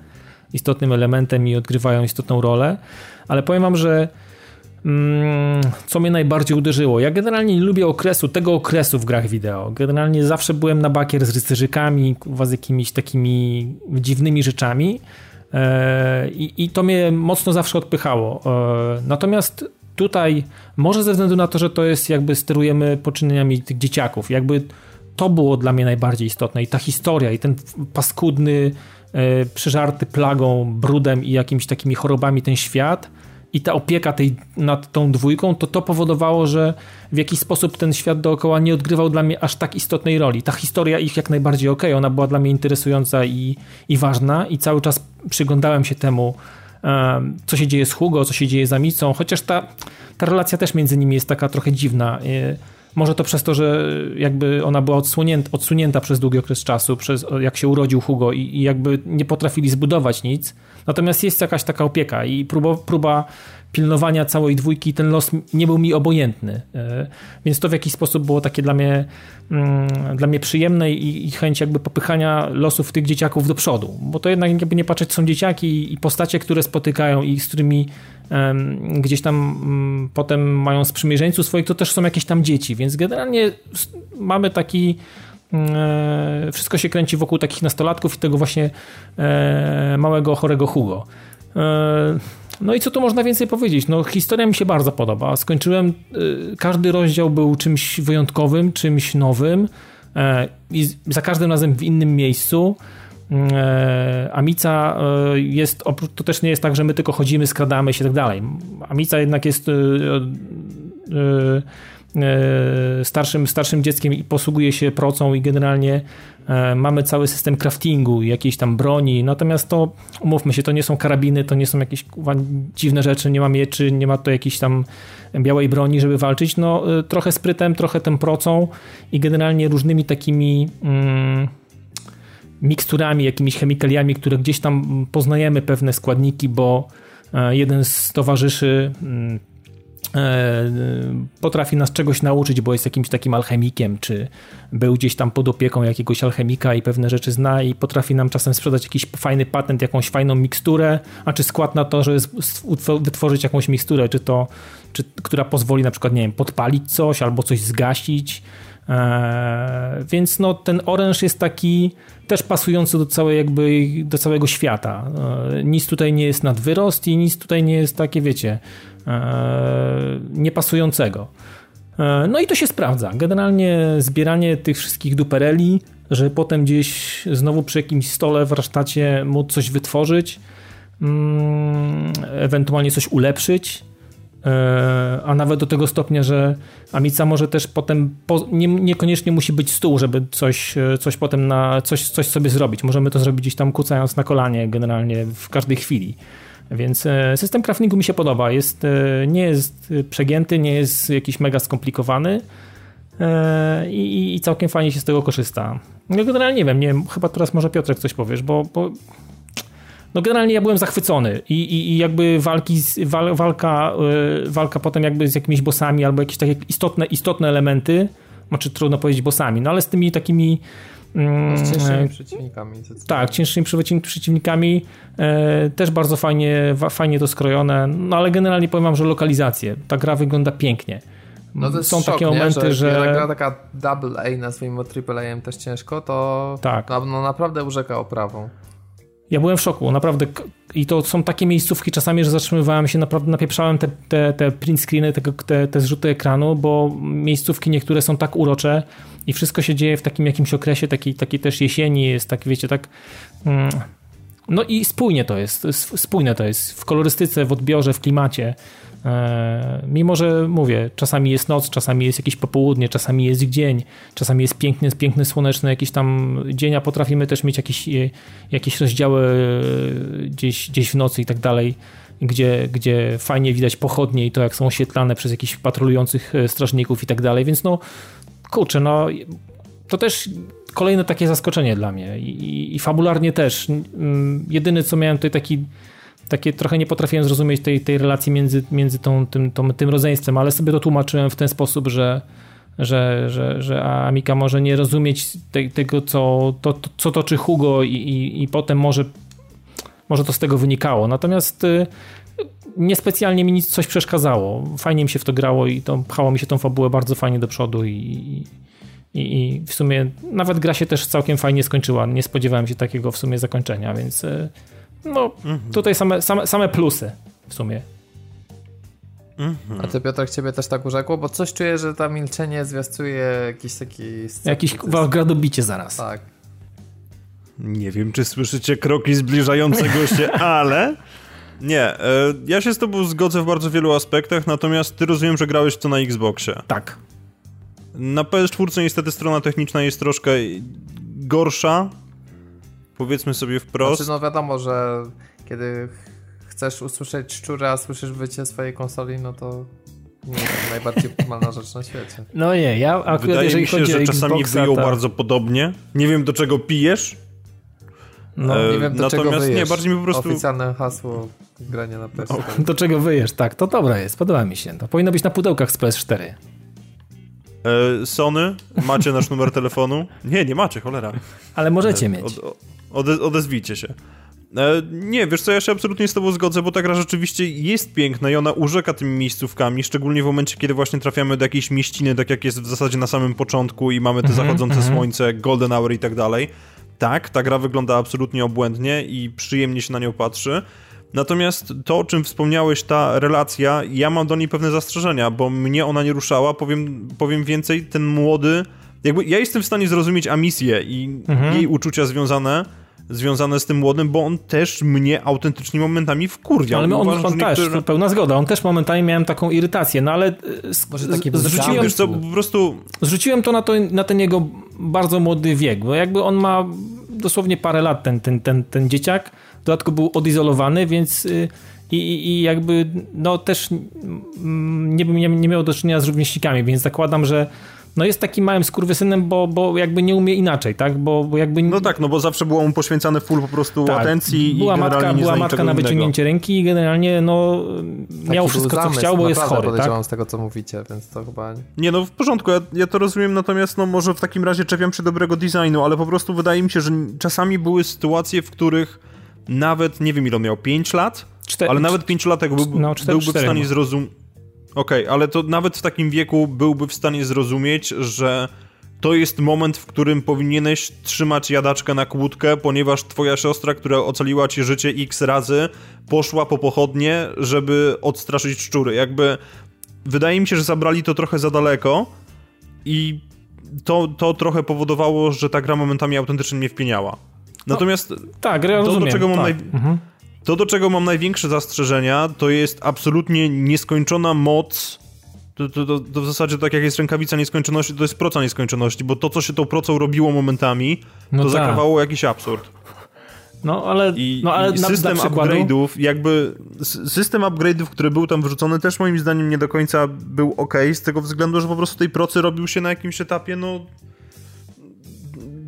Speaker 2: istotnym elementem i odgrywają istotną rolę, ale powiem wam, że mm, co mnie najbardziej uderzyło. Ja generalnie nie lubię okresu, tego okresu w grach wideo. Generalnie zawsze byłem na bakier z rycerzykami, z jakimiś takimi dziwnymi rzeczami, E, I, I, to mnie mocno zawsze odpychało. E, natomiast tutaj, może ze względu na to, że to jest jakby sterujemy poczynieniami tych dzieciaków, jakby to było dla mnie najbardziej istotne i ta historia i ten paskudny, e, przeżarty plagą, brudem i jakimiś takimi chorobami ten świat i ta opieka tej, nad tą dwójką, to to powodowało, że w jakiś sposób ten świat dookoła nie odgrywał dla mnie aż tak istotnej roli. Ta historia ich jak najbardziej ok, ona była dla mnie interesująca i, i ważna i cały czas przyglądałem się temu, co się dzieje z Hugo, co się dzieje z Amicą, chociaż ta, ta relacja też między nimi jest taka trochę dziwna. Może to przez to, że jakby ona była odsunięta, odsunięta przez długi okres czasu, przez jak się urodził Hugo i, i jakby nie potrafili zbudować nic. Natomiast jest jakaś taka opieka i próba, próba pilnowania całej dwójki, ten los nie był mi obojętny. E, więc to w jakiś sposób było takie dla mnie, mm, dla mnie przyjemne i, i chęć jakby popychania losów tych dzieciaków do przodu. Bo to jednak jakby nie patrzeć, są dzieciaki i postacie, które spotykają i z którymi gdzieś tam mm, potem mają sprzymierzeńców swoich, to też są jakieś tam dzieci, więc generalnie mamy taki wszystko się kręci wokół takich nastolatków i tego właśnie e, małego, chorego Hugo. E, no i co tu można więcej powiedzieć? No historia mi się bardzo podoba. Skończyłem, każdy rozdział był czymś wyjątkowym, czymś nowym i za każdym razem w innym miejscu. E, Amica e, jest, to też nie jest tak, że my tylko chodzimy, skradamy się i tak dalej. Amica jednak jest e, starszym, starszym dzieckiem i posługuje się procą i generalnie mamy cały system craftingu jakiejś tam broni, natomiast to, umówmy się, to nie są karabiny, to nie są jakieś dziwne rzeczy, nie ma mieczy, nie ma to jakiejś tam białej broni, żeby walczyć, no trochę sprytem, trochę tym procą i generalnie różnymi takimi... Mm, miksturami, jakimiś chemikaliami, które gdzieś tam poznajemy pewne składniki, bo e, jeden z towarzyszy mm, e, potrafi nas czegoś nauczyć, bo jest jakimś takim alchemikiem, czy był gdzieś tam pod opieką jakiegoś alchemika i pewne rzeczy zna i potrafi nam czasem sprzedać jakiś fajny patent, jakąś fajną miksturę, a czy skład na to, żeby wytworzyć jakąś miksturę, czy to, czy, która pozwoli na przykład, nie wiem, podpalić coś albo coś zgasić, Eee, więc no, ten oręż jest taki też pasujący do, całej jakby, do całego świata. Eee, nic tutaj nie jest nad wyrost i nic tutaj nie jest takie, wiecie, eee, niepasującego. No i to się sprawdza. Generalnie zbieranie tych wszystkich dupereli, że potem gdzieś znowu przy jakimś stole, warsztacie móc coś wytworzyć, mm, ewentualnie coś ulepszyć, E, a nawet do tego stopnia, że Amica może też potem, po, nie, niekoniecznie musi być stół, żeby coś, e, coś potem na, coś, coś sobie zrobić. Możemy to zrobić gdzieś tam kucając na kolanie generalnie w każdej chwili. Więc e, system craftingu mi się podoba. Jest, nie jest przegięty, nie jest jakiś mega skomplikowany i, i całkiem fajnie się z tego korzysta. No generalnie nie wiem, nie wiem, chyba teraz może Piotrek coś powiesz, bo, bo no generalnie ja byłem zachwycony i, i, i jakby walki, wal, walka, yy, walka potem jakby z jakimiś bossami albo jakieś takie istotne, istotne elementy, znaczy trudno powiedzieć bossami, no ale z tymi takimi
Speaker 1: mm, z cięższymi e, przeciwnikami.
Speaker 2: Tak, cięższymi przeciwnikami e, też bardzo fajnie, fajnie to skrojone, no ale generalnie powiem wam, że lokalizacje. Ta gra wygląda pięknie.
Speaker 1: No to jest Są szok, takie momenty, nie? że, że... gra taka double A, nazwijmy triple A też ciężko, to tak. no, no naprawdę urzeka oprawą.
Speaker 2: Ja byłem w szoku, naprawdę. I to są takie miejscówki czasami, że zatrzymywałem się, naprawdę napieprzałem te, te, te print screeny, te, te, te zrzuty ekranu, bo miejscówki niektóre są tak urocze i wszystko się dzieje w takim jakimś okresie, takiej, takiej też jesieni jest, tak wiecie, tak... Mm, no i spójnie to jest, spójne to jest w kolorystyce, w odbiorze, w klimacie. E, mimo, że mówię, czasami jest noc, czasami jest jakieś popołudnie, czasami jest dzień, czasami jest piękny, piękny słoneczny jakiś tam dzień, a potrafimy też mieć jakieś, e, jakieś rozdziały e, gdzieś, gdzieś w nocy i tak dalej, gdzie, gdzie fajnie widać pochodnie i to, jak są oświetlane przez jakichś patrolujących strażników i tak dalej, więc no kurczę, no to też kolejne takie zaskoczenie dla mnie i, i, fabularnie też. Jedyny, co miałem tutaj taki takie trochę nie potrafiłem zrozumieć tej, tej relacji między, między tą, tym, tą, tym rodzeństwem, ale sobie to tłumaczyłem w ten sposób, że, że, że, że Amika może nie rozumieć te, tego, co, to, co toczy Hugo i, i, i potem może, może to z tego wynikało. Natomiast y, niespecjalnie mi nic coś przeszkadzało. Fajnie mi się w to grało i to pchało mi się tą fabułę bardzo fajnie do przodu i, i, i w sumie nawet gra się też całkiem fajnie skończyła. Nie spodziewałem się takiego w sumie zakończenia, więc y, no, mhm. tutaj same, same, same plusy w sumie.
Speaker 1: Mhm. A ty Piotr, ciebie też tak urzekło? Bo coś czuję, że ta milczenie zwiastuje jakiś taki...
Speaker 2: Jakiś gradobicie zaraz.
Speaker 1: Tak.
Speaker 3: Nie wiem, czy słyszycie kroki zbliżającego się, ale... Nie, e, ja się z tobą zgodzę w bardzo wielu aspektach, natomiast ty rozumiem, że grałeś to na Xboxie.
Speaker 2: Tak.
Speaker 3: Na PS4 niestety strona techniczna jest troszkę gorsza, powiedzmy sobie wprost.
Speaker 1: Znaczy, no wiadomo, że kiedy chcesz usłyszeć szczura, a słyszysz wycie swojej konsoli, no to nie jest to najbardziej optymalna rzecz na świecie.
Speaker 2: No nie, ja akurat
Speaker 3: Wydaje
Speaker 2: jeżeli
Speaker 3: mi się,
Speaker 2: chodzi
Speaker 3: że
Speaker 2: o
Speaker 3: czasami
Speaker 2: Xboxa,
Speaker 3: wyjął
Speaker 2: to...
Speaker 3: bardzo podobnie. Nie wiem do czego pijesz.
Speaker 1: No, nie wiem do
Speaker 3: Natomiast
Speaker 1: czego wyjesz.
Speaker 3: nie, bardziej mi po prostu...
Speaker 1: Oficjalne hasło grania na PS4.
Speaker 2: O, do czego wyjesz, tak, to dobre jest, podoba mi się. To powinno być na pudełkach z PS4.
Speaker 3: E, Sony, macie nasz numer telefonu? Nie, nie macie, cholera.
Speaker 2: Ale możecie e, mieć.
Speaker 3: Od, ode, odezwijcie się. E, nie, wiesz co, ja się absolutnie z tobą zgodzę, bo ta gra rzeczywiście jest piękna i ona urzeka tymi miejscówkami, szczególnie w momencie, kiedy właśnie trafiamy do jakiejś mieściny, tak jak jest w zasadzie na samym początku i mamy te mm -hmm, zachodzące mm -hmm. słońce, golden hour i tak dalej. Tak, ta gra wygląda absolutnie obłędnie i przyjemnie się na nią patrzy. Natomiast to, o czym wspomniałeś, ta relacja, ja mam do niej pewne zastrzeżenia, bo mnie ona nie ruszała. Powiem, powiem więcej, ten młody. Jakby ja jestem w stanie zrozumieć Amisję i mhm. jej uczucia związane związane z tym młodym, bo on też mnie autentycznie momentami wkurwiał.
Speaker 2: Ale on, on też, niektóre... pełna zgoda, on też momentami miałem taką irytację, no ale e, taki zrzuciłem,
Speaker 3: wiesz co, po prostu...
Speaker 2: zrzuciłem to na, to na ten jego bardzo młody wiek, bo jakby on ma dosłownie parę lat, ten, ten, ten, ten dzieciak, w dodatku był odizolowany, więc y, i, i, jakby no też nie, nie, nie miał do czynienia z rówieśnikami, więc zakładam, że no jest takim małym skurwysynem, bo, bo jakby nie umie inaczej, tak? Bo, bo jakby...
Speaker 3: No tak, no bo zawsze było mu poświęcany full po prostu tak, atencji
Speaker 2: była
Speaker 3: i
Speaker 2: matka, Była matka na wyciągnięcie
Speaker 3: innego.
Speaker 2: ręki i generalnie no Taki miał wszystko, zamysł, co chciał, bo jest chory,
Speaker 1: tak? z tego, co mówicie, więc to chyba...
Speaker 3: Nie, no w porządku, ja, ja to rozumiem, natomiast no może w takim razie czepiam się dobrego designu, ale po prostu wydaje mi się, że czasami były sytuacje, w których nawet, nie wiem ile on miał, 5 lat? Cztery, ale nawet pięciolatek byłby, no, byłby w stanie zrozumieć Okej, okay, ale to nawet w takim wieku byłby w stanie zrozumieć, że to jest moment, w którym powinieneś trzymać jadaczkę na kłódkę, ponieważ twoja siostra, która ocaliła ci życie x razy, poszła po pochodnie, żeby odstraszyć szczury. Jakby wydaje mi się, że zabrali to trochę za daleko i to, to trochę powodowało, że ta gra momentami autentycznie mnie wpieniała. No, Natomiast
Speaker 2: no, tak, ja to, do czego mam tak. naj... mhm.
Speaker 3: To, do czego mam największe zastrzeżenia, to jest absolutnie nieskończona moc. To, to, to, to w zasadzie tak jak jest rękawica nieskończoności, to jest proca nieskończoności, bo to, co się tą procą robiło momentami, no to tak. zakrawało jakiś absurd.
Speaker 2: No ale,
Speaker 3: I,
Speaker 2: no, ale
Speaker 3: i system upgrade'ów, jakby system upgrade'ów, który był tam wrzucony, też moim zdaniem nie do końca był ok, z tego względu, że po prostu tej procy robił się na jakimś etapie, no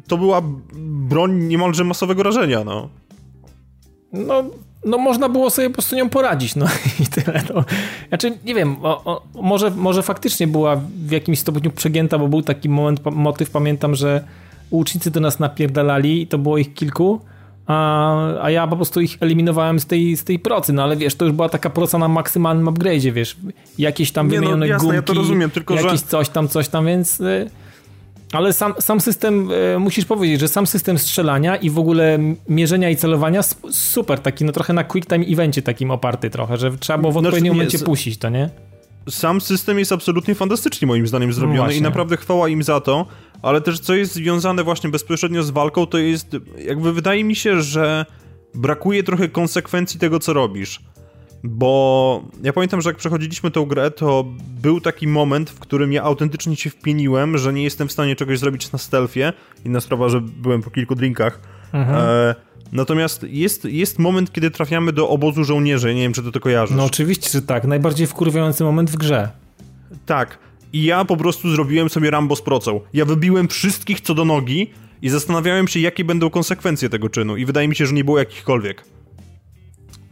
Speaker 3: to była broń niemalże masowego rażenia, no.
Speaker 2: No, no można było sobie po prostu nią poradzić, no i tyle. No. Znaczy, nie wiem, o, o, może, może faktycznie była w jakimś stopniu przegięta, bo był taki moment, motyw, pamiętam, że ucznicy do nas napierdalali i to było ich kilku, a, a ja po prostu ich eliminowałem z tej, z tej procy, no ale wiesz, to już była taka proca na maksymalnym upgrade'zie, wiesz, jakieś tam nie, no wymienione no, jasne, gumki, ja to rozumiem, tylko jakieś że... coś tam, coś tam, więc... Y ale sam, sam system, e, musisz powiedzieć, że sam system strzelania i w ogóle mierzenia i celowania super, taki no trochę na quick time evencie takim oparty trochę, że trzeba było w znaczy, odpowiednim momencie puścić, to nie?
Speaker 3: Sam system jest absolutnie fantastycznie moim zdaniem zrobiony no i naprawdę chwała im za to, ale też co jest związane właśnie bezpośrednio z walką, to jest jakby wydaje mi się, że brakuje trochę konsekwencji tego, co robisz. Bo ja pamiętam, że jak przechodziliśmy tę grę, to był taki moment, w którym ja autentycznie się wpieniłem, że nie jestem w stanie czegoś zrobić na stealthie. Inna sprawa, że byłem po kilku drinkach. Mhm. E, natomiast jest, jest moment, kiedy trafiamy do obozu żołnierzy. Nie wiem, czy ty to kojarzysz.
Speaker 2: No oczywiście, że tak. Najbardziej wkurwiający moment w grze.
Speaker 3: Tak. I ja po prostu zrobiłem sobie Rambo z procą. Ja wybiłem wszystkich co do nogi i zastanawiałem się, jakie będą konsekwencje tego czynu. I wydaje mi się, że nie było jakichkolwiek.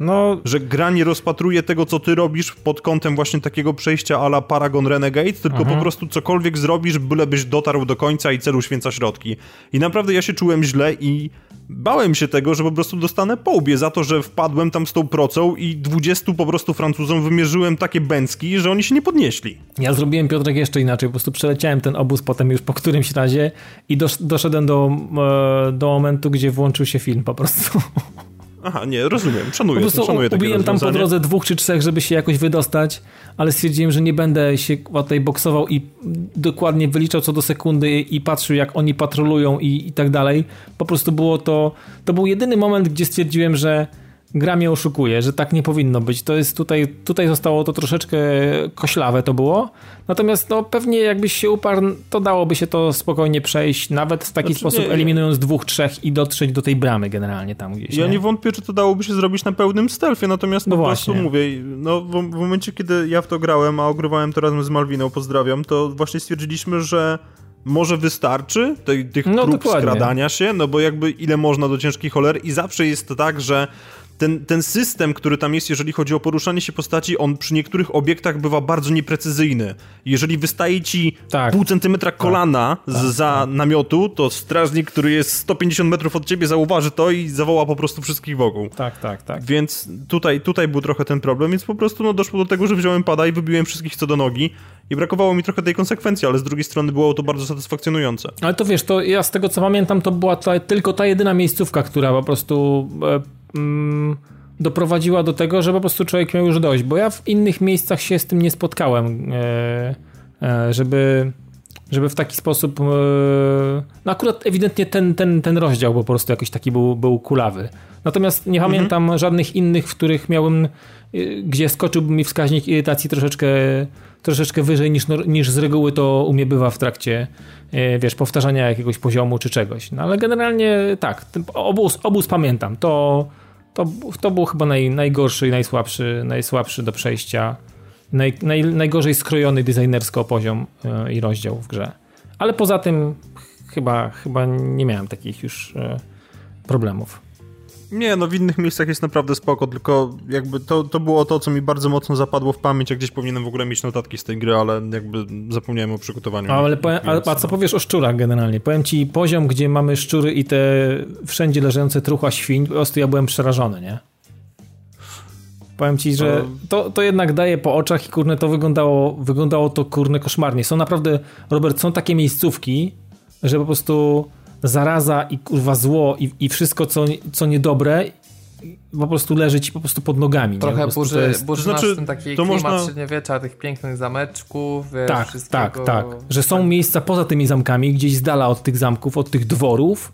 Speaker 3: No... Że gra nie rozpatruje tego, co ty robisz pod kątem właśnie takiego przejścia ala Paragon Renegade, tylko mhm. po prostu cokolwiek zrobisz, bylebyś dotarł do końca i celu święca środki. I naprawdę ja się czułem źle i bałem się tego, że po prostu dostanę po łbie za to, że wpadłem tam z tą procą i 20 po prostu Francuzom wymierzyłem takie bęcki, że oni się nie podnieśli.
Speaker 2: Ja zrobiłem Piotrek jeszcze inaczej, po prostu przeleciałem ten obóz potem już po którymś razie i dosz, doszedłem do, e, do momentu, gdzie włączył się film po prostu.
Speaker 3: Aha, nie, rozumiem, szanuję, po prostu szanuję
Speaker 2: ubiłem tam po drodze dwóch czy trzech, żeby się jakoś wydostać, ale stwierdziłem, że nie będę się tutaj boksował i dokładnie wyliczał co do sekundy i patrzył jak oni patrolują i, i tak dalej. Po prostu było to, to był jedyny moment, gdzie stwierdziłem, że gra mnie oszukuje, że tak nie powinno być. To jest tutaj, tutaj zostało to troszeczkę koślawe to było. Natomiast no, pewnie jakbyś się uparł, to dałoby się to spokojnie przejść, nawet w taki znaczy, sposób nie, eliminując dwóch, trzech i dotrzeć do tej bramy generalnie tam gdzieś.
Speaker 3: Ja nie, nie wątpię, czy to dałoby się zrobić na pełnym stealthie, natomiast no po właśnie. prostu mówię, no w, w momencie, kiedy ja w to grałem, a ogrywałem to razem z Malwiną, pozdrawiam, to właśnie stwierdziliśmy, że może wystarczy tej, tych no, prób dokładnie. skradania się, no bo jakby ile można do ciężkiej cholery i zawsze jest tak, że ten, ten system, który tam jest, jeżeli chodzi o poruszanie się postaci, on przy niektórych obiektach bywa bardzo nieprecyzyjny. Jeżeli wystaje ci tak. pół centymetra tak. kolana tak. z, za tak. namiotu, to strażnik, który jest 150 metrów od ciebie, zauważy to i zawoła po prostu wszystkich wokół.
Speaker 2: Tak, tak, tak.
Speaker 3: Więc tutaj, tutaj był trochę ten problem, więc po prostu no, doszło do tego, że wziąłem pada i wybiłem wszystkich co do nogi i brakowało mi trochę tej konsekwencji, ale z drugiej strony było to bardzo satysfakcjonujące.
Speaker 2: Ale to wiesz, to ja z tego co pamiętam, to była ta, tylko ta jedyna miejscówka, która po prostu e, mm, doprowadziła do tego, że po prostu człowiek miał już dość, bo ja w innych miejscach się z tym nie spotkałem, e, e, żeby żeby w taki sposób. E, no akurat ewidentnie ten, ten, ten rozdział po prostu jakiś taki był, był kulawy. Natomiast nie mhm. pamiętam żadnych innych, w których miałem, e, gdzie skoczyłby mi wskaźnik irytacji troszeczkę, troszeczkę wyżej niż, niż z reguły to u mnie bywa w trakcie, e, wiesz, powtarzania jakiegoś poziomu czy czegoś. No ale generalnie tak, obóz, obóz pamiętam. To, to, to był chyba naj, najgorszy i najsłabszy, najsłabszy do przejścia. Naj, naj, najgorzej skrojony designersko poziom yy, i rozdział w grze. Ale poza tym chyba, chyba nie miałem takich już yy, problemów.
Speaker 3: Nie, no w innych miejscach jest naprawdę spoko, tylko jakby to, to było to, co mi bardzo mocno zapadło w pamięć, jak gdzieś powinienem w ogóle mieć notatki z tej gry, ale jakby zapomniałem o przygotowaniu.
Speaker 2: A, ale powiem, a, a, co powiesz o szczurach generalnie? Powiem ci, poziom, gdzie mamy szczury i te wszędzie leżące trucha świń, po prostu ja byłem przerażony, nie? Powiem ci, że to, to jednak daje po oczach i kurne to wyglądało, wyglądało to kurne koszmarnie. Są naprawdę, Robert, są takie miejscówki, że po prostu zaraza i kurwa zło i, i wszystko, co, co niedobre po prostu leży ci po prostu pod nogami.
Speaker 1: Trochę
Speaker 2: nie?
Speaker 1: burzy, jest... burzy to znaczy, ten taki to klimat można... średniowiecza, tych pięknych zameczków, wiesz,
Speaker 2: Tak, tak, tak. Że są miejsca poza tymi zamkami, gdzieś z dala od tych zamków, od tych dworów,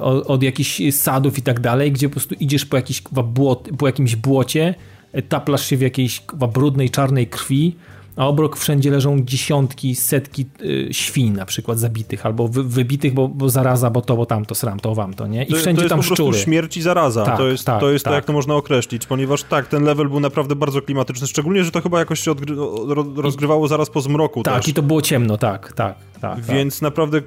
Speaker 2: od, od, jakichś sadów i tak dalej, gdzie po prostu idziesz po, jakiś, błot, po jakimś błocie, e, taplasz się w jakiejś brudnej, czarnej krwi, a obok wszędzie leżą dziesiątki, setki y, świń na przykład zabitych albo wy, wybitych, bo, bo zaraza, bo to, bo tamto, sram, to wam to, nie? I wszędzie to
Speaker 3: jest
Speaker 2: tam
Speaker 3: po prostu
Speaker 2: szczury.
Speaker 3: śmierć i zaraza. Tak, to jest, tak, to, jest tak. to, jak to można określić, ponieważ tak, ten level był naprawdę bardzo klimatyczny, szczególnie, że to chyba jakoś się rozgrywało zaraz po zmroku
Speaker 2: Tak,
Speaker 3: też.
Speaker 2: i to było ciemno, tak, tak, tak.
Speaker 3: Więc tak. naprawdę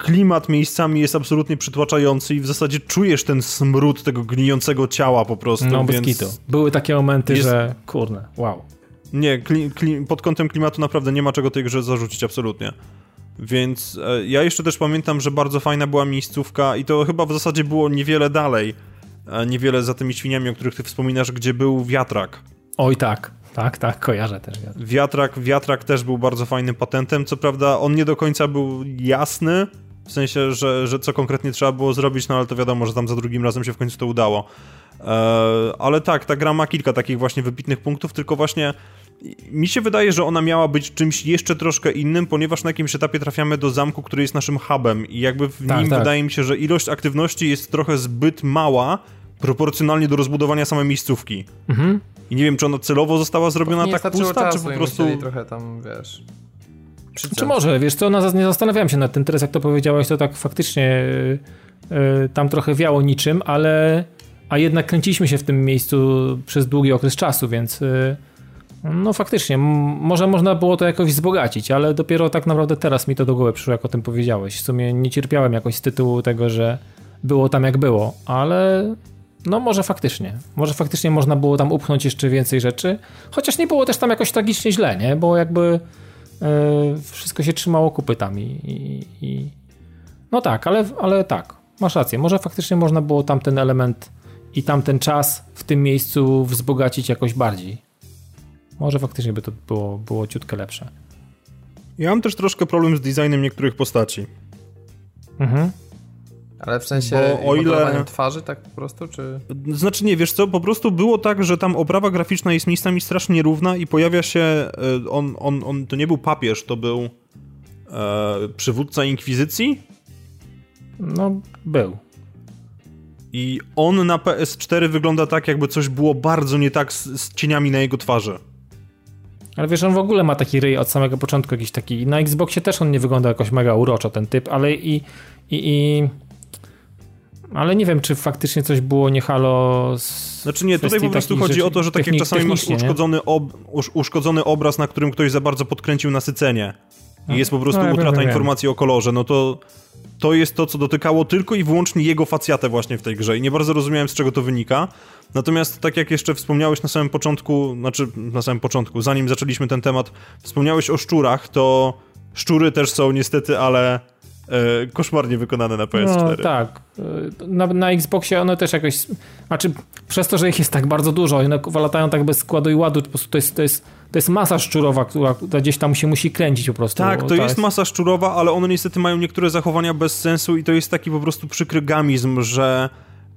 Speaker 3: klimat miejscami jest absolutnie przytłaczający i w zasadzie czujesz ten smród tego gnijącego ciała po prostu.
Speaker 2: No, więc... bez kitu. Były takie momenty, jest... że kurne, wow.
Speaker 3: Nie, kli, kli, pod kątem klimatu naprawdę nie ma czego tej grze zarzucić, absolutnie. Więc e, ja jeszcze też pamiętam, że bardzo fajna była miejscówka i to chyba w zasadzie było niewiele dalej, e, niewiele za tymi świniami, o których ty wspominasz, gdzie był wiatrak.
Speaker 2: Oj tak, tak, tak, kojarzę też
Speaker 3: wiatrak. Wiatrak, wiatrak też był bardzo fajnym patentem, co prawda on nie do końca był jasny, w sensie, że, że co konkretnie trzeba było zrobić, no ale to wiadomo, że tam za drugim razem się w końcu to udało. E, ale tak, ta gra ma kilka takich właśnie wybitnych punktów, tylko właśnie mi się wydaje, że ona miała być czymś jeszcze troszkę innym, ponieważ na jakimś etapie trafiamy do zamku, który jest naszym hubem i jakby w tak, nim tak. wydaje mi się, że ilość aktywności jest trochę zbyt mała proporcjonalnie do rozbudowania samej miejscówki. Mhm. I nie wiem, czy ona celowo została zrobiona tak pusta, czy po prostu...
Speaker 1: trochę tam, wiesz...
Speaker 2: Czy może, wiesz co, no, nie zastanawiałem się nad tym, teraz jak to powiedziałeś, to tak faktycznie yy, tam trochę wiało niczym, ale a jednak kręciliśmy się w tym miejscu przez długi okres czasu, więc... Yy, no faktycznie, może można było to jakoś wzbogacić, ale dopiero tak naprawdę teraz mi to do głowy przyszło, jak o tym powiedziałeś. W sumie nie cierpiałem jakoś z tytułu tego, że było tam jak było, ale no może faktycznie. Może faktycznie można było tam upchnąć jeszcze więcej rzeczy, chociaż nie było też tam jakoś tragicznie źle, nie? Bo jakby wszystko się trzymało kupy tam i, i, i, no tak, ale, ale tak, masz rację. Może faktycznie można było tam ten element i tamten czas w tym miejscu wzbogacić jakoś bardziej. Może faktycznie by to było, było ciutkę lepsze.
Speaker 3: Ja mam też troszkę problem z designem niektórych postaci. Mhm.
Speaker 1: Ale w sensie o ile twarzy tak po prostu, czy...
Speaker 3: Znaczy nie, wiesz co, po prostu było tak, że tam oprawa graficzna jest miejscami strasznie równa i pojawia się, e, on, on, on to nie był papież, to był e, przywódca inkwizycji?
Speaker 2: No, był.
Speaker 3: I on na PS4 wygląda tak, jakby coś było bardzo nie tak z, z cieniami na jego twarzy.
Speaker 2: Ale wiesz, on w ogóle ma taki ryj od samego początku jakiś taki. Na Xboxie też on nie wygląda jakoś mega uroczo ten typ, ale i, i, i ale nie wiem, czy faktycznie coś było nie halo z
Speaker 3: Znaczy nie, tutaj po prostu chodzi o to, że tak jak czasami masz uszkodzony, ob, uszkodzony obraz, na którym ktoś za bardzo podkręcił nasycenie. I jest po prostu no, utrata wiem, informacji wiem. o kolorze, no to to jest to, co dotykało tylko i wyłącznie jego facjatę właśnie w tej grze. I nie bardzo rozumiałem, z czego to wynika. Natomiast tak jak jeszcze wspomniałeś na samym początku, znaczy na samym początku, zanim zaczęliśmy ten temat, wspomniałeś o szczurach, to szczury też są niestety, ale koszmarnie wykonane na PS4.
Speaker 2: No tak. E, na, na Xboxie one też jakoś, znaczy przez to, że ich jest tak bardzo dużo, one latają tak bez składu i ładu, po prostu to jest, to jest to jest masa szczurowa, która gdzieś tam się musi kręcić po prostu.
Speaker 3: Tak, to jest, jest masa szczurowa, ale one niestety mają niektóre zachowania bez sensu i to jest taki po prostu przykry gamizm, że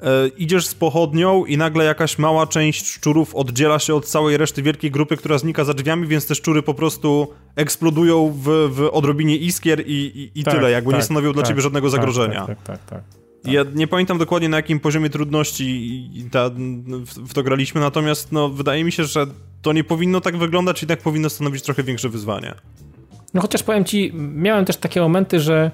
Speaker 3: e, idziesz z pochodnią i nagle jakaś mała część szczurów oddziela się od całej reszty wielkiej grupy, która znika za drzwiami, więc te szczury po prostu eksplodują w, w odrobinie iskier i, i, i tak, tyle, jakby tak, nie stanowią tak, dla ciebie żadnego tak, zagrożenia.
Speaker 2: tak, tak. tak. tak.
Speaker 3: Ja nie pamiętam dokładnie na jakim poziomie trudności ta, w, w, to graliśmy, natomiast no, wydaje mi się, że to nie powinno tak wyglądać, jednak powinno stanowić trochę większe wyzwanie.
Speaker 2: No chociaż powiem ci, miałem też takie momenty, że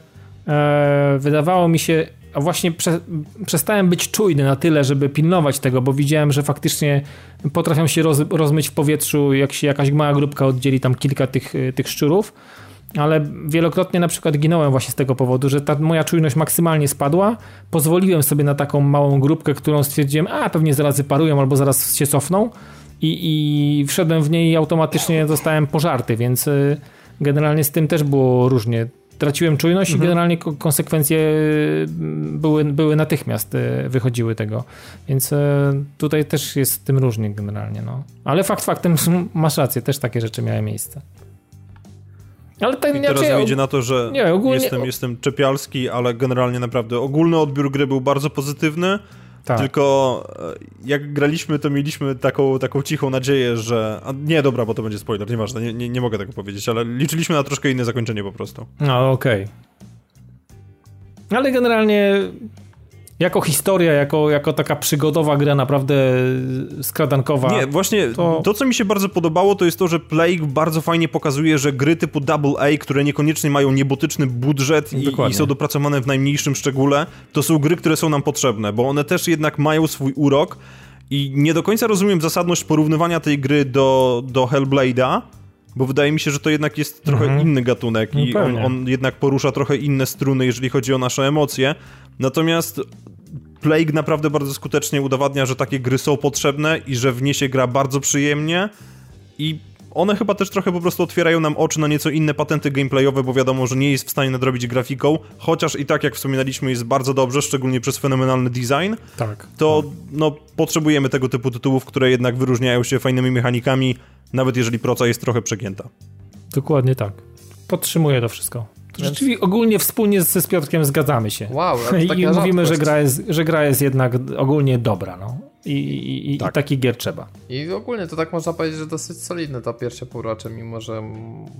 Speaker 2: e, wydawało mi się, a właśnie prze, przestałem być czujny na tyle, żeby pilnować tego, bo widziałem, że faktycznie potrafią się roz, rozmyć w powietrzu, jak się jakaś mała grupka oddzieli tam kilka tych, tych szczurów ale wielokrotnie na przykład ginąłem właśnie z tego powodu, że ta moja czujność maksymalnie spadła. Pozwoliłem sobie na taką małą grupkę, którą stwierdziłem, a pewnie zaraz wyparują albo zaraz się cofną i, i wszedłem w niej i automatycznie zostałem pożarty, więc y, generalnie z tym też było różnie. Traciłem czujność mhm. i generalnie konsekwencje y, były, były natychmiast y, wychodziły tego. Więc tutaj też jest z tym różnie generalnie. No. Ale fakt faktem masz rację, też takie rzeczy miały miejsce.
Speaker 3: Ale I teraz ja, idzie na to, że nie, ogólnie... jestem, jestem czepialski, ale generalnie naprawdę ogólny odbiór gry był bardzo pozytywny. Tak. Tylko e, jak graliśmy, to mieliśmy taką, taką cichą nadzieję, że. A nie, dobra, bo to będzie spoiler, nieważne, nie, nie, nie mogę tego powiedzieć, ale liczyliśmy na troszkę inne zakończenie po prostu.
Speaker 2: No, okej. Okay. Ale generalnie jako historia, jako, jako taka przygodowa gra naprawdę skradankowa.
Speaker 3: Nie, właśnie to... to... co mi się bardzo podobało, to jest to, że Plague bardzo fajnie pokazuje, że gry typu AA, które niekoniecznie mają niebotyczny budżet i, i, są dopracowane w najmniejszym szczególe, to są gry, które są nam potrzebne, bo one też jednak mają swój urok i nie do końca rozumiem zasadność porównywania tej gry do, do Hellblade'a, bo wydaje mi się, że to jednak jest trochę mhm. inny gatunek no i on, on, jednak porusza trochę inne struny, jeżeli chodzi o nasze emocje. Natomiast Plague naprawdę bardzo skutecznie udowadnia, że takie gry są potrzebne i że w nie się gra bardzo przyjemnie i one chyba też trochę po prostu otwierają nam oczy na nieco inne patenty gameplayowe, bo wiadomo, że nie jest w stanie nadrobić grafiką, chociaż i tak, jak wspominaliśmy, jest bardzo dobrze, szczególnie przez fenomenalny design.
Speaker 2: Tak.
Speaker 3: To no, potrzebujemy tego typu tytułów, które jednak wyróżniają się fajnymi mechanikami, nawet jeżeli proca jest trochę przegięta.
Speaker 2: Dokładnie tak. Podtrzymuję to wszystko. Więc... Rzeczywiście ogólnie wspólnie ze z Piotrkiem zgadzamy się.
Speaker 1: Wow,
Speaker 2: I mówimy, że gra, jest, że gra jest jednak ogólnie dobra. No. I, i, tak. i taki gier trzeba.
Speaker 1: I ogólnie to tak można powiedzieć, że dosyć solidne to pierwsze półrocze, mimo że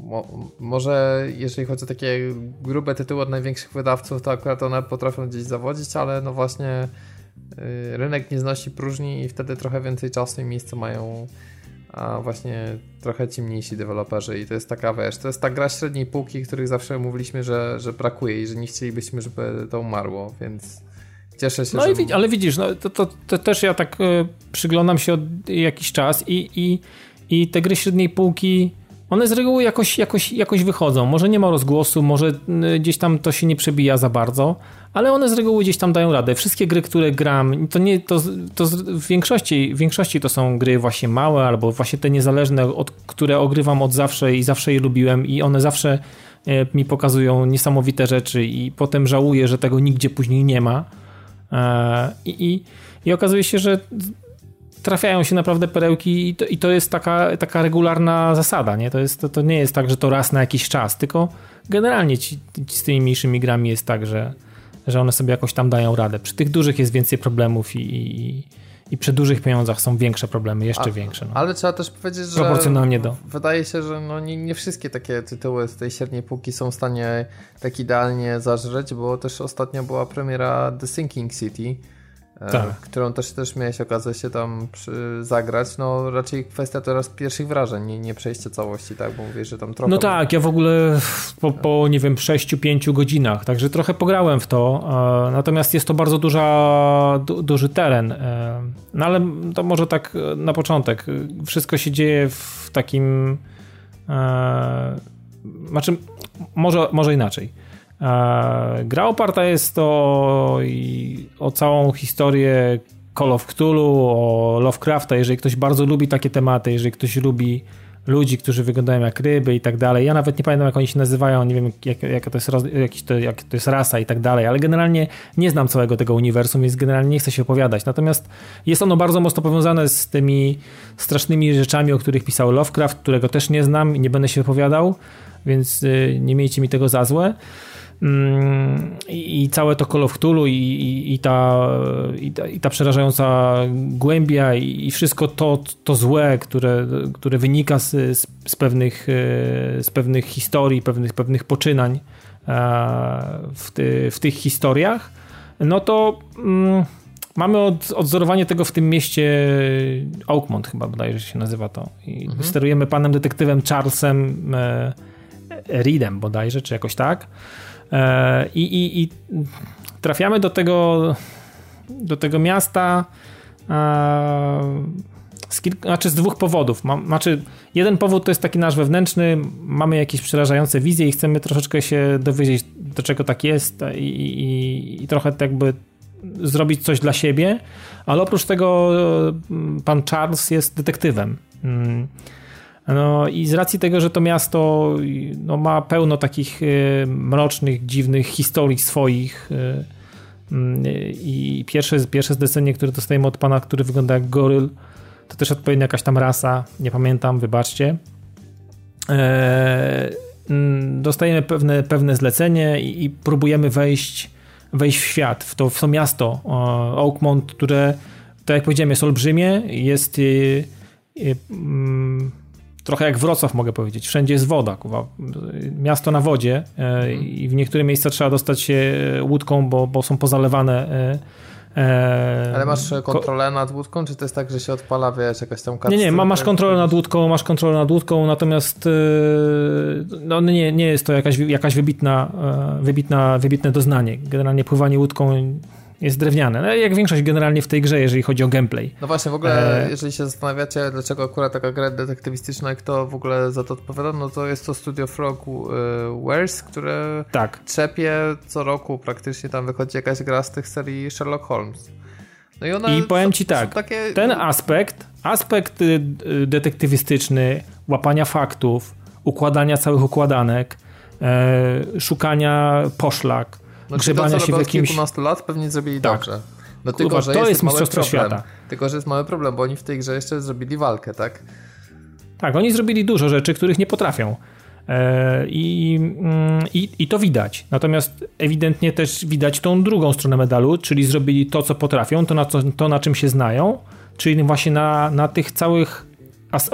Speaker 1: mo, może jeżeli chodzi o takie grube tytuły od największych wydawców, to akurat one potrafią gdzieś zawodzić, ale no właśnie yy, rynek nie znosi próżni i wtedy trochę więcej czasu i miejsca mają a właśnie trochę ci mniejsi deweloperzy i to jest taka, wiesz, to jest ta gra średniej półki, których zawsze mówiliśmy, że, że brakuje i że nie chcielibyśmy, żeby to umarło, więc cieszę się,
Speaker 2: no
Speaker 1: że...
Speaker 2: I, ale widzisz, no, to, to, to też ja tak y, przyglądam się od jakiś czas i, i, i te gry średniej półki one z reguły jakoś, jakoś, jakoś wychodzą. Może nie ma rozgłosu, może y, gdzieś tam to się nie przebija za bardzo, ale one z reguły gdzieś tam dają radę. Wszystkie gry, które gram, to nie, to, to w, większości, w większości to są gry właśnie małe, albo właśnie te niezależne, od, które ogrywam od zawsze i zawsze je lubiłem i one zawsze e, mi pokazują niesamowite rzeczy i potem żałuję, że tego nigdzie później nie ma. E, I, i, i okazuje się, że trafiają się naprawdę perełki i to, i to jest taka, taka regularna zasada, nie? To, jest, to, to nie jest tak, że to raz na jakiś czas, tylko generalnie ci, ci z tymi mniejszymi grami jest tak, że że one sobie jakoś tam dają radę. Przy tych dużych jest więcej problemów i, i, i przy dużych pieniądzach są większe problemy, jeszcze A, większe. No.
Speaker 1: Ale trzeba też powiedzieć, że
Speaker 2: proporcjonalnie do.
Speaker 1: Wydaje się, że no nie, nie, wszystkie takie tytuły z tej średniej półki są w stanie tak idealnie zażreć, bo też ostatnio była premiera The Sinking City tak. którą też, też miałeś okazję się tam przy, zagrać. No raczej kwestia teraz pierwszych wrażeń, nie, nie przejście całości, tak? Bo mówisz, że tam trochę...
Speaker 2: No tak, ja w ogóle po, po nie wiem, 6-5 godzinach, także trochę pograłem w to, e, natomiast jest to bardzo duża, du, duży teren. E, no ale to może tak na początek. Wszystko się dzieje w takim... Znaczy, może, może inaczej E, gra oparta jest o, o całą historię Call of Cthulhu, o Lovecrafta, jeżeli ktoś bardzo lubi takie tematy, jeżeli ktoś lubi ludzi, którzy wyglądają jak ryby i tak dalej. Ja nawet nie pamiętam, jak oni się nazywają, nie wiem, jak, jak, to, jest, to, jak to jest rasa i tak dalej, ale generalnie nie znam całego tego uniwersum, więc generalnie nie chcę się opowiadać. Natomiast jest ono bardzo mocno powiązane z tymi strasznymi rzeczami, o których pisał Lovecraft, którego też nie znam i nie będę się opowiadał, więc y, nie miejcie mi tego za złe. Mm, i całe to Call of Cthulhu i, i, i, ta, i, ta, i ta przerażająca głębia i, wszystko to, to złe, które, które wynika z, z, z, pewnych, e, z pewnych historii, pewnych, pewnych poczynań e, w, ty, w tych historiach, no to mm, mamy od, odzorowanie tego w tym mieście Oakmont chyba bodajże się nazywa to. I mhm. sterujemy panem detektywem Charlesem e, Reedem bodajże, czy jakoś tak. E, I, i, i trafiamy do tego, do tego miasta e, z, kilk, znaczy z dwóch powodów. Znaczy, jeden powód to jest taki nasz wewnętrzny, mamy jakieś przerażające wizje i chcemy troszeczkę się dowiedzieć, do czego tak jest i, i, i trochę jakby zrobić coś dla siebie, ale oprócz tego e, pan Charles jest detektywem. Mm. No i z racji tego, że to miasto no, ma pełno takich y, mrocznych, dziwnych historii swoich y, y, i pierwsze, pierwsze zlecenie, które dostajemy od pana, który wygląda jak goryl, to też odpowiednia jakaś tam rasa, nie pamiętam, wybaczcie. E, mm, dostajemy pewne, pewne zlecenie i, i, próbujemy wejść, wejść w świat, w to, w to miasto Oakmont, które, tak jak powiedziałem, jest olbrzymie, jest mm, trochę jak Wrocław mogę powiedzieć. Wszędzie jest woda, kuwa. miasto na wodzie e, i w niektóre miejsca trzeba dostać się łódką, bo, bo są pozalewane.
Speaker 1: E, e, Ale masz kontrolę nad łódką, czy to jest tak, że się odpala, wiesz, jakaś tam
Speaker 2: karta? Nie, nie, masz kontrolę nad łódką, masz kontrolę nad łódką, natomiast no, nie, nie jest to jakaś, jakaś wybitna, wybitna, wybitne doznanie. Generalnie pływanie łódką jest drewniane. No, jak większość generalnie w tej grze, jeżeli chodzi o gameplay.
Speaker 1: No właśnie, w ogóle, e... jeżeli się zastanawiacie, dlaczego akurat taka gra detektywistyczna, kto w ogóle za to odpowiada, no to jest to studio Frog Wares, które tak. trzepie co roku praktycznie tam wychodzi jakaś gra z tych serii Sherlock Holmes.
Speaker 2: No i, one I powiem ci tak, takie... ten aspekt, aspekt y, y, detektywistyczny, łapania faktów, układania całych układanek, e, szukania poszlak,
Speaker 1: no, grzebania to, się w jakimś... kilkunastu lat pewnie zrobili tak. dobrze.
Speaker 2: No tylko, Kurwa, że to jest, jest mistrzostwo
Speaker 1: świata. Tylko, że jest mały problem, bo oni w tej grze jeszcze zrobili walkę, tak?
Speaker 2: Tak, oni zrobili dużo rzeczy, których nie potrafią. E, I, mm, i, I to widać. Natomiast ewidentnie też widać tą drugą stronę medalu, czyli zrobili to, co potrafią, to na, co, to, na czym się znają, czyli właśnie na, na tych całych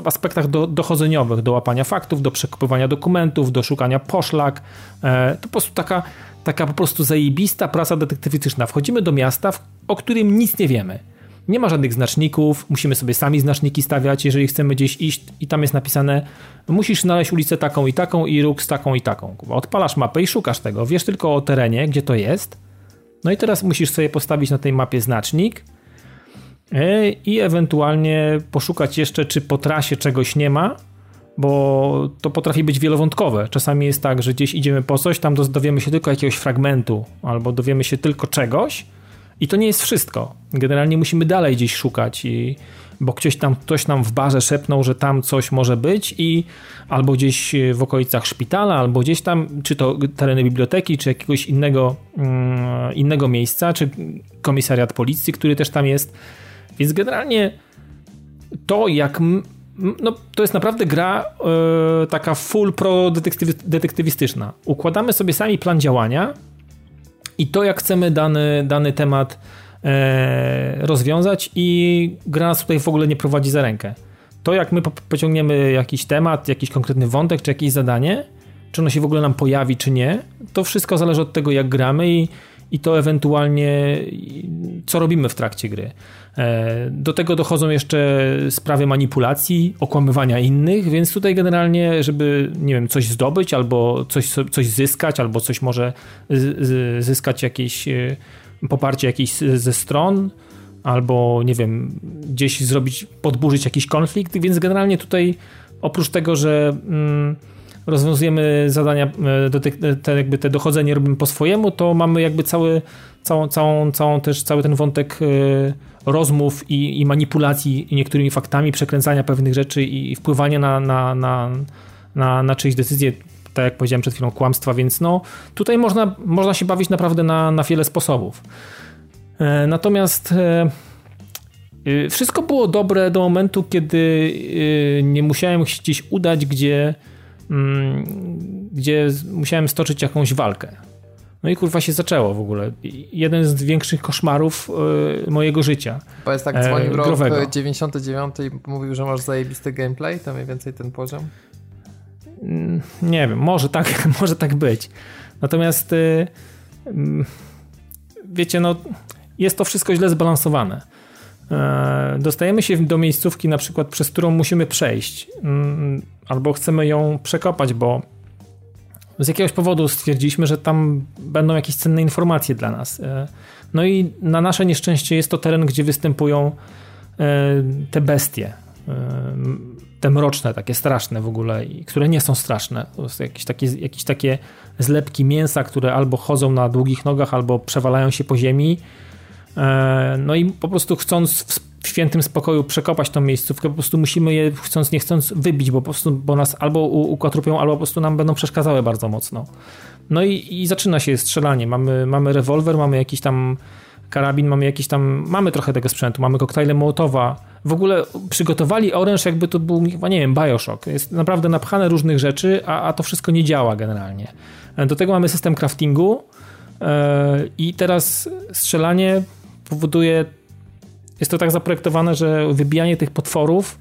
Speaker 2: aspektach do, dochodzeniowych, do łapania faktów, do przekopywania dokumentów, do szukania poszlak. E, to po prostu taka taka po prostu zajebista praca detektywistyczna. Wchodzimy do miasta, o którym nic nie wiemy. Nie ma żadnych znaczników, musimy sobie sami znaczniki stawiać, jeżeli chcemy gdzieś iść i tam jest napisane musisz znaleźć ulicę taką i taką i róg z taką i taką. Odpalasz mapę i szukasz tego, wiesz tylko o terenie, gdzie to jest. No i teraz musisz sobie postawić na tej mapie znacznik e, i ewentualnie poszukać jeszcze, czy po trasie czegoś nie ma, bo to potrafi być wielowątkowe. Czasami jest tak, że gdzieś idziemy po coś, tam dowiemy się tylko jakiegoś fragmentu, albo dowiemy się tylko czegoś i to nie jest wszystko. Generalnie musimy dalej gdzieś szukać i bo ktoś tam, ktoś nam w barze szepnął, że tam coś może być i albo gdzieś w okolicach szpitala, albo gdzieś tam, czy to tereny biblioteki, czy jakiegoś innego, mm, innego miejsca, czy komisariat policji, który też tam jest. Więc generalnie to, jak no, to jest naprawdę gra yy, taka full pro detektywi detektywistyczna. Układamy sobie sami plan działania i to, jak chcemy dany, dany temat e, rozwiązać i gra nas tutaj w ogóle nie prowadzi za rękę. To, jak my pociągniemy jakiś temat, jakiś konkretny wątek, czy jakieś zadanie, czy ono się w ogóle nam pojawi, czy nie, to wszystko zależy od tego, jak gramy i, i to ewentualnie, co robimy w trakcie gry. E, do tego dochodzą jeszcze sprawy manipulacji, okłamywania innych, więc tutaj generalnie, żeby, nie wiem, coś zdobyć, albo coś, coś zyskać, albo coś może zyskać jakieś e, poparcie jakiejś ze stron, albo, nie wiem, gdzieś zrobić, podburzyć jakiś konflikt, więc generalnie tutaj oprócz tego, że mm, rozwiązujemy zadania, e, do te, jakby te dochodzenie robimy po swojemu, to mamy jakby cały, całą, całą, całą też cały ten wątek rozmów i, i manipulacji niektórymi faktami, przekręcania pewnych rzeczy i wpływania na, na, na, na, na czyjeś decyzje, tak jak powiedziałem przed chwilą, kłamstwa, więc no tutaj można, można się bawić naprawdę na, na wiele sposobów. E, natomiast e, e, wszystko było dobre do momentu, kiedy nie musiałem gdzieś udać, gdzie, gdzie musiałem stoczyć jakąś walkę. No i kurwa się zaczęło w ogóle. Jeden z większych koszmarów y, mojego życia.
Speaker 1: Bo jest tak, dzwonił e, rok 99 i mówił, że masz zajebisty gameplay, to mniej więcej ten poziom?
Speaker 2: Mm, nie wiem, może tak, może tak być. Natomiast y, y, wiecie, no jest to wszystko źle zbalansowane. E, dostajemy się do miejscówki na przykład, przez którą musimy przejść mm, albo chcemy ją przekopać, bo z jakiegoś powodu stwierdziliśmy, że tam będą jakieś cenne informacje dla nas. E, no i na nasze nieszczęście jest to teren, gdzie występują e, te bestie. Te mroczne, takie straszne w ogóle, które nie są straszne. To są jakieś takie, jakieś takie zlepki mięsa, które albo chodzą na długich nogach, albo przewalają się po ziemi. No i po prostu chcąc w świętym spokoju przekopać tą miejscówkę, po prostu musimy je chcąc nie chcąc wybić, bo po prostu bo nas albo ukotrupią, albo po prostu nam będą przeszkadzały bardzo mocno. No i, i zaczyna się strzelanie. Mamy, mamy rewolwer, mamy jakiś tam karabin, mamy jakiś tam, mamy trochę tego sprzętu, mamy koktajle Mołotowa. W ogóle przygotowali oręż, jakby to był, nie wiem, Bioshock. Jest naprawdę napchane różnych rzeczy, a, a to wszystko nie działa generalnie. Do tego mamy system craftingu yy, i teraz strzelanie powoduje jest to tak zaprojektowane, że wybijanie tych potworów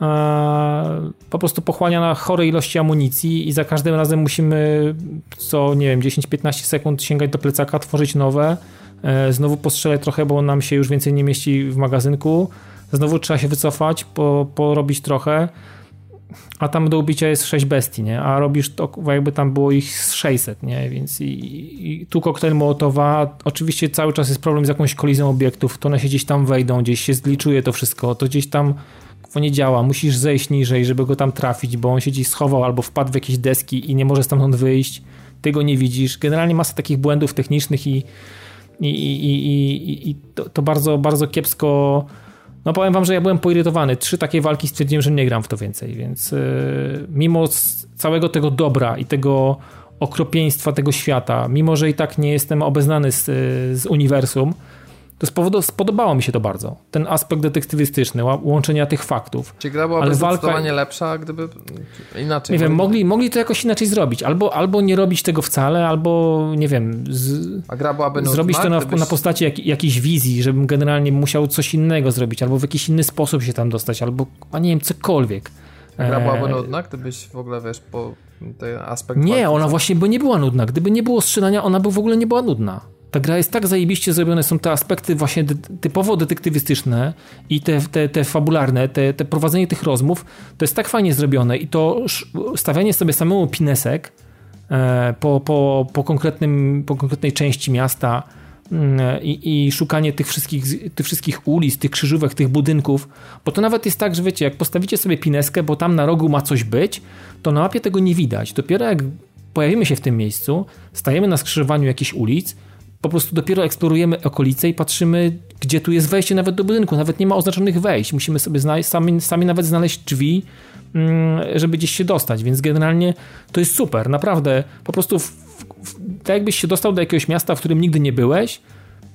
Speaker 2: e, po prostu pochłania na chore ilości amunicji i za każdym razem musimy co, nie wiem, 10-15 sekund sięgać do plecaka, tworzyć nowe, e, znowu postrzelać trochę, bo nam się już więcej nie mieści w magazynku, znowu trzeba się wycofać, po, porobić trochę, a tam do ubicia jest 6 bestii, nie? A robisz to, jakby tam było ich 600, nie? Więc i, i tu koktajl Mołotowa, oczywiście cały czas jest problem z jakąś kolizją obiektów, to one się gdzieś tam wejdą, gdzieś się zgliczuje to wszystko, to gdzieś tam nie działa, musisz zejść niżej, żeby go tam trafić, bo on się gdzieś schował albo wpadł w jakieś deski i nie może stamtąd wyjść, ty go nie widzisz. Generalnie masa takich błędów technicznych i, i, i, i, i to, to bardzo, bardzo kiepsko no powiem wam, że ja byłem poirytowany. Trzy takie walki stwierdziłem, że nie gram w to więcej, więc yy, mimo całego tego dobra i tego okropieństwa tego świata, mimo że i tak nie jestem obeznany z, z uniwersum, to z powodu, spodobało mi się to bardzo. Ten aspekt detektywistyczny, łączenia tych faktów.
Speaker 1: Czy gra byłaby ale walka... lepsza, gdyby inaczej?
Speaker 2: Nie wiem, mogli, mogli to jakoś inaczej zrobić. Albo, albo nie robić tego wcale, albo nie wiem. Z...
Speaker 1: A gra byłaby
Speaker 2: Zrobić to na, gdybyś... na postaci jak, jakiejś wizji, żebym generalnie musiał coś innego zrobić, albo w jakiś inny sposób się tam dostać, albo, a nie wiem, cokolwiek.
Speaker 1: A gra byłaby e... nudna, gdybyś w ogóle, wiesz, po ten aspekt...
Speaker 2: Nie, ona właśnie by nie była nudna. Gdyby nie było strzelania, ona by w ogóle nie była nudna ta gra jest tak zajebiście zrobione, są te aspekty właśnie typowo detektywistyczne i te, te, te fabularne, te, te prowadzenie tych rozmów, to jest tak fajnie zrobione i to stawianie sobie samemu pinesek e, po, po, po, konkretnym, po konkretnej części miasta mm, i, i, szukanie tych wszystkich, tych wszystkich ulic, tych krzyżówek, tych budynków, bo to nawet jest tak, że wiecie, jak postawicie sobie pineskę, bo tam na rogu ma coś być, to na mapie tego nie widać. Dopiero jak pojawimy się w tym miejscu, stajemy na skrzyżowaniu jakichś ulic, po prostu dopiero eksplorujemy okolice i patrzymy, gdzie tu jest wejście nawet do budynku. Nawet nie ma oznaczonych wejść. Musimy sobie znaleźć, sami, sami nawet znaleźć drzwi, mm, żeby gdzieś się dostać. Więc generalnie to jest super. Naprawdę, po prostu w, w, tak jakbyś się dostał do jakiegoś miasta, w którym nigdy nie byłeś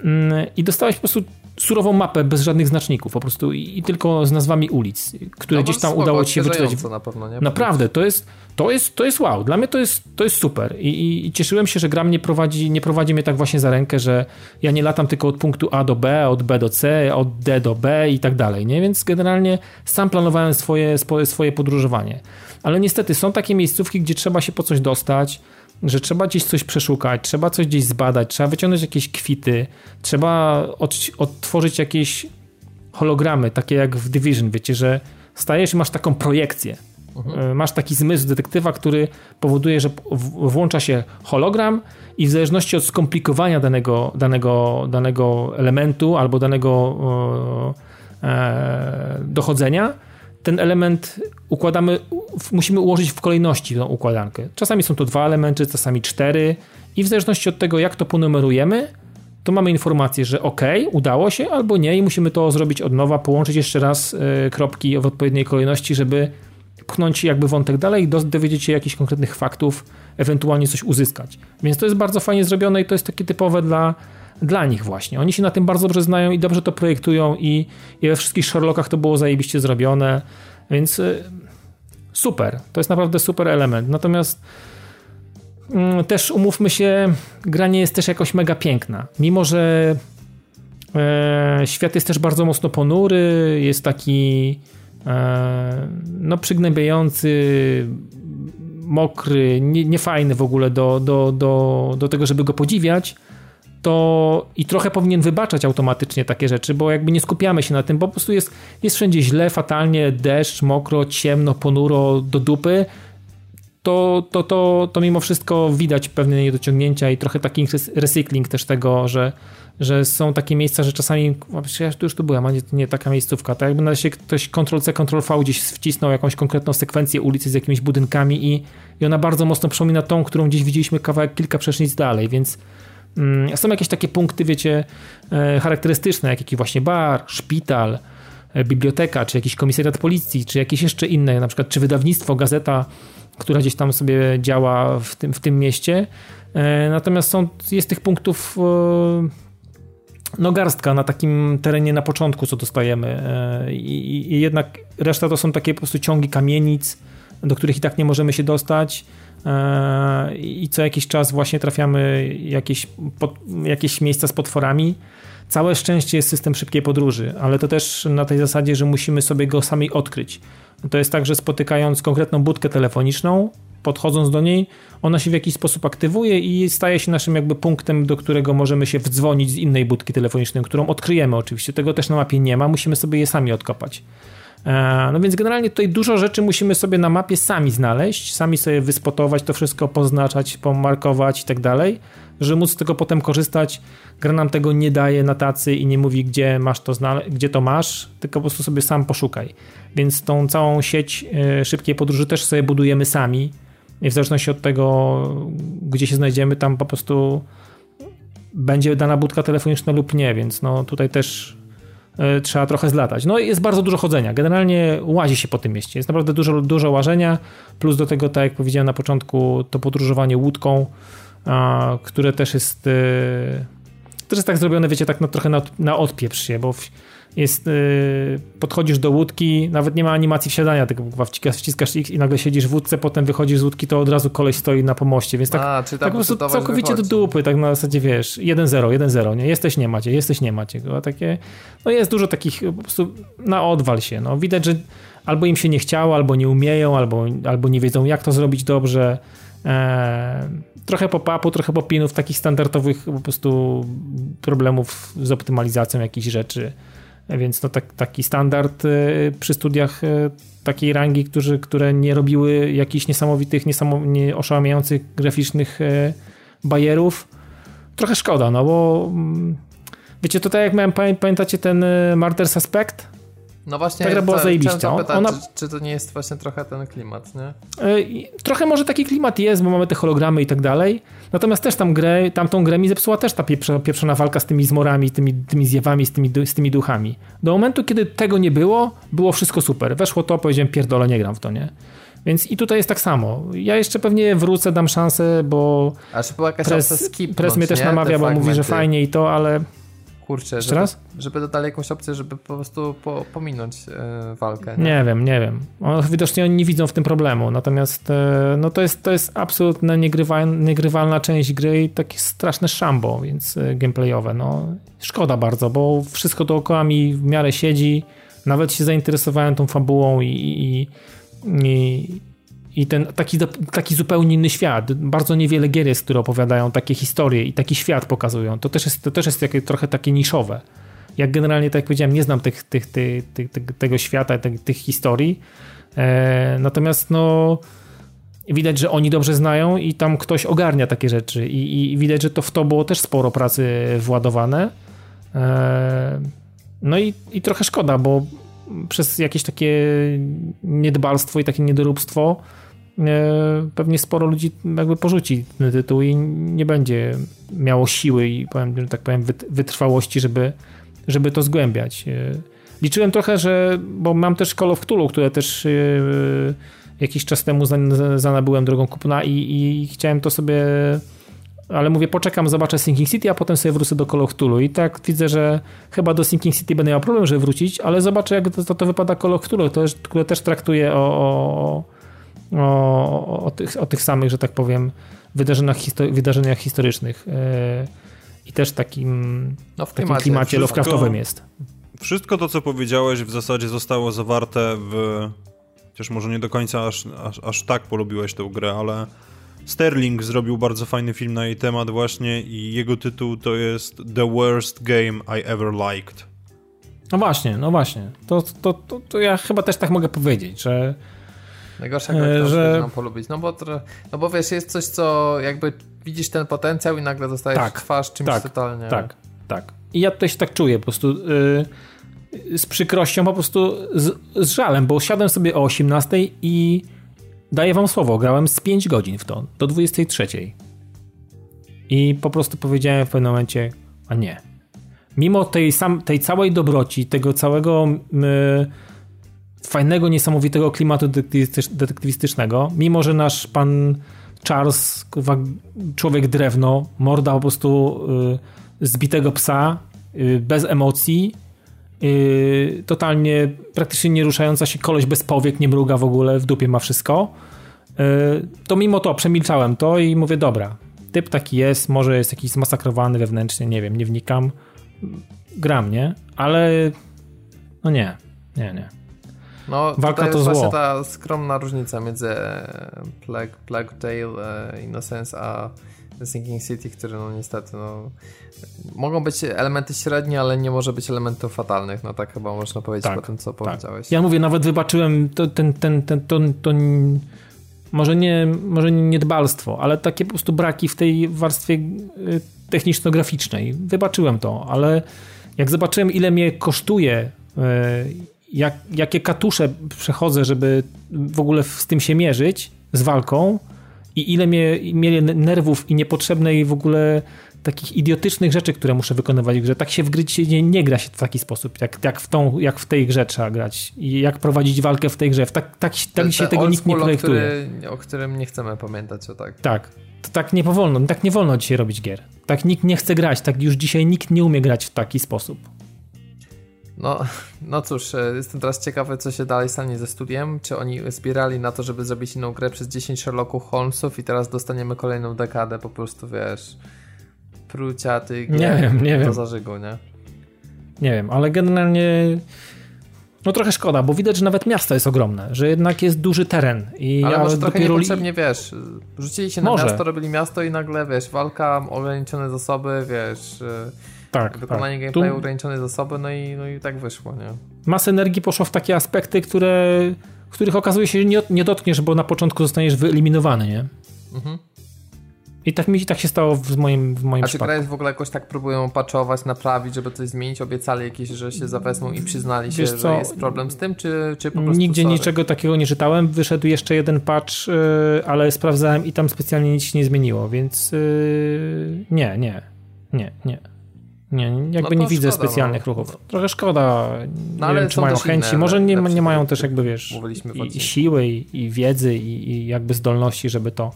Speaker 2: mm, i dostałeś po prostu surową mapę bez żadnych znaczników, po prostu i, i tylko z nazwami ulic, które no, gdzieś tam udało ci się wyczytać.
Speaker 1: Na pewno, nie?
Speaker 2: Naprawdę, to jest, to, jest, to jest wow. Dla mnie to jest, to jest super I, i, I, cieszyłem się, że gra mnie prowadzi, nie prowadzi mnie tak właśnie za rękę, że ja nie latam tylko od punktu A do B, od B do C, od D do B i tak dalej, nie? Więc generalnie sam planowałem swoje, swoje podróżowanie. Ale niestety są takie miejscówki, gdzie trzeba się po coś dostać, że trzeba gdzieś coś przeszukać, trzeba coś gdzieś zbadać, trzeba wyciągnąć jakieś kwity, trzeba od, odtworzyć jakieś hologramy, takie jak w Division, wiecie, że stajesz i masz taką projekcję. Mhm. E, masz taki zmysł detektywa, który powoduje, że włącza się hologram i w zależności od skomplikowania danego, danego, danego elementu albo danego e, dochodzenia, ten element układamy, musimy ułożyć w kolejności tą układankę. Czasami są to dwa elementy, czasami cztery i w zależności od tego, jak to ponumerujemy, to mamy informację, że ok, udało się, albo nie i musimy to zrobić od nowa, połączyć jeszcze raz y, kropki w odpowiedniej kolejności, żeby pchnąć jakby wątek dalej dowiedzieć się jakichś konkretnych faktów, ewentualnie coś uzyskać. Więc to jest bardzo fajnie zrobione i to jest takie typowe dla dla nich właśnie. Oni się na tym bardzo dobrze znają i dobrze to projektują i, i we wszystkich Sherlockach to było zajebiście zrobione, więc y, super. To jest naprawdę super element. Natomiast mm, też umówmy się, gra nie jest też jakoś mega piękna. Mimo, że e, świat jest też bardzo mocno ponury, jest taki e, no przygnębiający, mokry, nie, niefajny w ogóle do, do, do, do tego, żeby go podziwiać, to i trochę powinien wybaczać automatycznie takie rzeczy, bo jakby nie skupiamy się na tym, bo po prostu jest, jest wszędzie źle, fatalnie, deszcz, mokro, ciemno, ponuro, do dupy, to, to, to, to mimo wszystko widać pewne niedociągnięcia i trochę taki recykling też tego, że, że są takie miejsca, że czasami, ja tu już tu byłem, a nie, nie taka miejscówka, tak? Jakby na się ktoś Ctrl-C, Ctrl-V gdzieś wcisnął jakąś konkretną sekwencję ulicy z jakimiś budynkami i, i ona bardzo mocno przypomina tą, którą gdzieś widzieliśmy kawałek kilka przecznic dalej, więc są jakieś takie punkty, wiecie, e, charakterystyczne, jak jakiś właśnie bar, szpital, e, biblioteka, czy jakiś komisariat policji, czy jakieś jeszcze inne, na przykład czy wydawnictwo, gazeta, która gdzieś tam sobie działa w tym, w tym mieście. E, natomiast są, jest tych punktów no garstka na takim terenie na początku, co dostajemy. I, I, jednak reszta to są takie po prostu ciągi kamienic, do których i tak nie możemy się dostać. E, i co jakiś czas właśnie trafiamy jakieś, pod, jakieś miejsca z potworami. Całe szczęście jest system szybkiej podróży, ale to też na tej zasadzie, że musimy sobie go sami odkryć. To jest tak, że spotykając konkretną budkę telefoniczną, podchodząc do niej, ona się w jakiś sposób aktywuje i staje się naszym jakby punktem, do którego możemy się wdzwonić z innej budki telefonicznej, którą odkryjemy oczywiście. Tego też na mapie nie ma, musimy sobie je sami odkopać. E, no więc generalnie tutaj dużo rzeczy musimy sobie na mapie sami znaleźć, sami sobie wyspotować, to wszystko poznaczać, pomarkować i tak dalej, żeby móc z tego potem korzystać. Gra nam tego nie daje na tacy i nie mówi, gdzie masz to gdzie to masz, tylko po prostu sobie sam poszukaj. Więc tą całą sieć e, szybkiej podróży też sobie budujemy sami i w zależności od tego, gdzie się znajdziemy, tam po prostu będzie dana budka telefoniczna lub nie, więc no tutaj też trzeba trochę zlatać. No jest bardzo dużo chodzenia. Generalnie łazi się po tym mieście. Jest naprawdę dużo, dużo łażenia, plus do tego, tak jak powiedziałem na początku, to podróżowanie łódką, które też jest e, też jest tak zrobione, wiecie, tak no, trochę na, na odpieprz się, bo jest, yy, podchodzisz do łódki, nawet nie ma animacji wsiadania, tylko wciskasz, wciskasz X i nagle siedzisz w łódce, potem wychodzisz z łódki, to od razu koleś stoi na pomoście, więc tak, A, tak po prostu całkowicie wychodzi. do dupy, tak na zasadzie, wiesz, 1-0, 1-0, nie? Jesteś, nie macie, jesteś, nie macie. A takie, no jest dużo takich po prostu na odwal się, no. Widać, że albo im się nie chciało, albo nie umieją, albo, albo nie wiedzą, jak to zrobić dobrze. Eee, trochę pop-upu, trochę popinów, takich standardowych po prostu problemów z optymalizacją jakichś rzeczy. Więc to tak, taki standard y, przy studiach y, takiej rangi, którzy, które nie robiły jakichś niesamowitych, niesamo, nie oszałamiających graficznych y, bajerów. Trochę szkoda, no bo mm, wiecie, tutaj jak miałem, pamiętacie ten Murder Suspect?
Speaker 1: No właśnie, ta gra była zajebiście. Ona... Czy, czy, to nie jest właśnie trochę ten klimat, nie?
Speaker 2: Trochę może taki klimat jest, bo mamy te hologramy i tak dalej. Natomiast też tam grę, tamtą grę mi zepsuła też ta pieprzona walka z tymi zmorami, tymi, tymi zjewami, z tymi, z tymi duchami. Do momentu, kiedy tego nie było, było wszystko super. Weszło to, powiedziałem, pierdolę, nie gram w to, nie? Więc i tutaj jest tak samo. Ja jeszcze pewnie wrócę, dam szansę, bo
Speaker 1: A czy była jakaś
Speaker 2: pres, skip, pres mnie też namawia, bo mówi, że fajnie i to, ale
Speaker 1: Kurczę, żeby, raz? żeby dodali jakąś opcję, żeby po prostu po, pominąć e, walkę.
Speaker 2: Nie? nie? wiem, nie wiem. Widocznie oni nie widzą w tym problemu, natomiast e, no to jest, to jest absolutnie niegrywalna, niegrywalna część gry i takie straszne szambo, więc e, gameplayowe, no szkoda bardzo, bo wszystko dookoła mi w miarę siedzi, nawet się zainteresowałem tą fabułą i, i, i i ten taki, taki zupełnie inny świat. Bardzo niewiele gier jest, które opowiadają takie historie i taki świat pokazują. To też jest, to też jest takie, trochę takie niszowe. Jak generalnie, tak jak powiedziałem, nie znam tych, tych, tych, tych tego świata, tych, historii. E, natomiast no widać, że oni dobrze znają i tam ktoś ogarnia takie rzeczy i, i widać, że to w to było też sporo pracy władowane. E, no i, i trochę szkoda, bo przez jakieś takie niedbalstwo i takie niedoróbstwo pewnie sporo ludzi jakby porzuci ten tytuł i nie będzie miało siły i powiem, tak powiem wytrwałości, żeby, żeby to zgłębiać. E, liczyłem trochę, że, bo mam też Call of Cthulhu, które też e, jakiś czas temu zanabyłem drogą kupna i, i chciałem to sobie ale mówię, poczekam, zobaczę Sinking City, a potem sobie wrócę do Call of Cthulhu. I tak widzę, że chyba do Sinking City będę miał problem, żeby wrócić, ale zobaczę, jak to, to wypada Call of Cthulhu, to, które też traktuje o, o, o, o, tych, o tych samych, że tak powiem, wydarzeniach, histori wydarzeniach historycznych. E, I też takim, no w klimacie, takim klimacie Lovecraftowym jest.
Speaker 3: Wszystko to, co powiedziałeś, w zasadzie zostało zawarte w. Chociaż może nie do końca aż, aż, aż tak polubiłeś tę grę, ale Sterling zrobił bardzo fajny film na jej temat, właśnie, i jego tytuł to jest The Worst Game I Ever Liked.
Speaker 2: No właśnie, no właśnie. To, to, to, to ja chyba też tak mogę powiedzieć, że
Speaker 1: Najgorszego e, że nam polubić. No bo, no bo wiesz, jest coś, co jakby widzisz ten potencjał i nagle dostajesz tak, twarz czymś
Speaker 2: tak,
Speaker 1: totalnie.
Speaker 2: Tak, tak. I ja się tak czuję po prostu yy, z przykrością, po prostu z, z żalem, bo siadłem sobie o 18 i daję wam słowo, grałem z 5 godzin w to, do 23. I po prostu powiedziałem w pewnym momencie, a nie. Mimo tej, sam, tej całej dobroci, tego całego... Yy, fajnego, niesamowitego klimatu detektywistycznego, mimo że nasz pan Charles, człowiek drewno, morda po prostu y, zbitego psa, y, bez emocji, y, totalnie praktycznie nie ruszająca się koleś bez powiek, nie mruga w ogóle, w dupie ma wszystko, to mimo to przemilczałem to i mówię, dobra, typ taki jest, może jest jakiś zmasakrowany wewnętrznie, nie wiem, nie wnikam, gram, nie? Ale no nie, nie, nie.
Speaker 1: No, Walka to jest zło. właśnie ta skromna różnica między e, Plague, Plague Tale, e, Innocence a Sinking City, które no niestety no, mogą być elementy średnie, ale nie może być elementów fatalnych, no tak chyba można powiedzieć tak, po tym, co tak. powiedziałeś.
Speaker 2: Ja mówię, nawet wybaczyłem to, ten, ten, ten, to, to, może nie, może nie niedbalstwo, ale takie po prostu braki w tej warstwie e, techniczno-graficznej. Wybaczyłem to, ale jak zobaczyłem, ile mnie kosztuje jak, jakie katusze przechodzę, żeby w ogóle z tym się mierzyć, z walką i ile mnie, mieli nerwów i niepotrzebnej w ogóle takich idiotycznych rzeczy, które muszę wykonywać w grze. Tak się w gry nie, nie gra się w taki sposób, jak, jak, w tą, jak w tej grze trzeba grać i jak prowadzić walkę w tej grze. Tak, tak, tak się tego nikt nie projektuje.
Speaker 1: Który, o którym nie chcemy pamiętać, o tak.
Speaker 2: Tak. To tak nie powolno, tak nie wolno dzisiaj robić gier. Tak nikt nie chce grać, tak już dzisiaj nikt nie umie grać w taki sposób.
Speaker 1: No, no cóż, e, jestem teraz ciekawy, co się dalej stanie ze studiem. Czy oni zbierali na to, żeby zrobić inną grę przez 10 Sherlocków Holmesów i teraz dostaniemy kolejną dekadę, po prostu wiesz, prucia tych
Speaker 2: nie wiem, nie wiem.
Speaker 1: zażygu, nie?
Speaker 2: Nie wiem, ale generalnie no trochę szkoda, bo widać, że nawet miasto jest ogromne, że jednak jest duży teren. I
Speaker 1: ale może trochę dopiero... niepotrzebnie, wiesz, rzucili się na może. miasto, robili miasto i nagle, wiesz, walka, ograniczone zasoby, wiesz... Tak, wykonanie tak. gameplayu, tu... ograniczone zasoby, no i, no i tak wyszło, nie?
Speaker 2: Masę energii poszło w takie aspekty, które, których okazuje się, że nie, nie dotkniesz, bo na początku zostaniesz wyeliminowany, nie? Mhm. I tak mi tak się stało w moim, w moim
Speaker 1: A
Speaker 2: przypadku.
Speaker 1: czy jest w ogóle jakoś tak próbują patchować, naprawić, żeby coś zmienić? Obiecali jakieś, że się zawezmą i przyznali się, że jest problem z tym, czy, czy po prostu
Speaker 2: Nigdzie
Speaker 1: sorry?
Speaker 2: niczego takiego nie czytałem. Wyszedł jeszcze jeden patch, yy, ale sprawdzałem i tam specjalnie nic się nie zmieniło, więc yy, nie, nie, nie, nie. Nie, jakby no nie widzę szkoda, specjalnych no. ruchów. Trochę szkoda. No, nie wiem, czy mają chęci. Może nie, nie mają też jakby, wiesz, i, i siły, i, i wiedzy, i, i, jakby zdolności, żeby to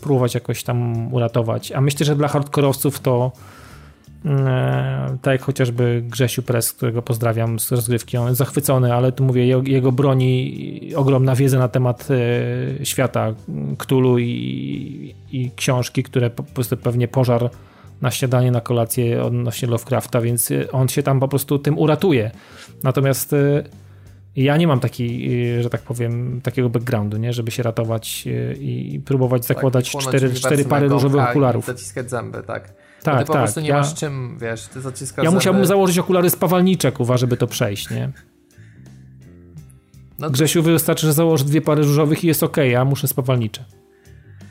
Speaker 2: próbować jakoś tam uratować. A myślę, że dla hardkorowców to E, tak jak chociażby Grzesiu Pres, którego pozdrawiam z rozgrywki, on jest zachwycony, ale tu mówię, jego, broni ogromna wiedza na temat e, świata Ktulu i, i książki, które po prostu pewnie pożar na śniadanie, na kolację odnośnie Lovecrafta, więc on się tam po prostu tym uratuje. Natomiast e, ja nie mam takiej, że tak powiem, takiego backgroundu, nie? żeby się ratować i próbować tak, zakładać tak, cztery, cztery pary różowych okularów.
Speaker 1: zaciskać zęby, tak. Tak, ty po tak. prostu nie ja, masz czym, wiesz, ty zaciskasz
Speaker 2: Ja musiałbym założyć okulary spawalnicze, kuwa, żeby to przejść, nie? No to... Grzesiu wystarczy, że założy dwie pary różowych i jest ok, ja muszę spawalnicze.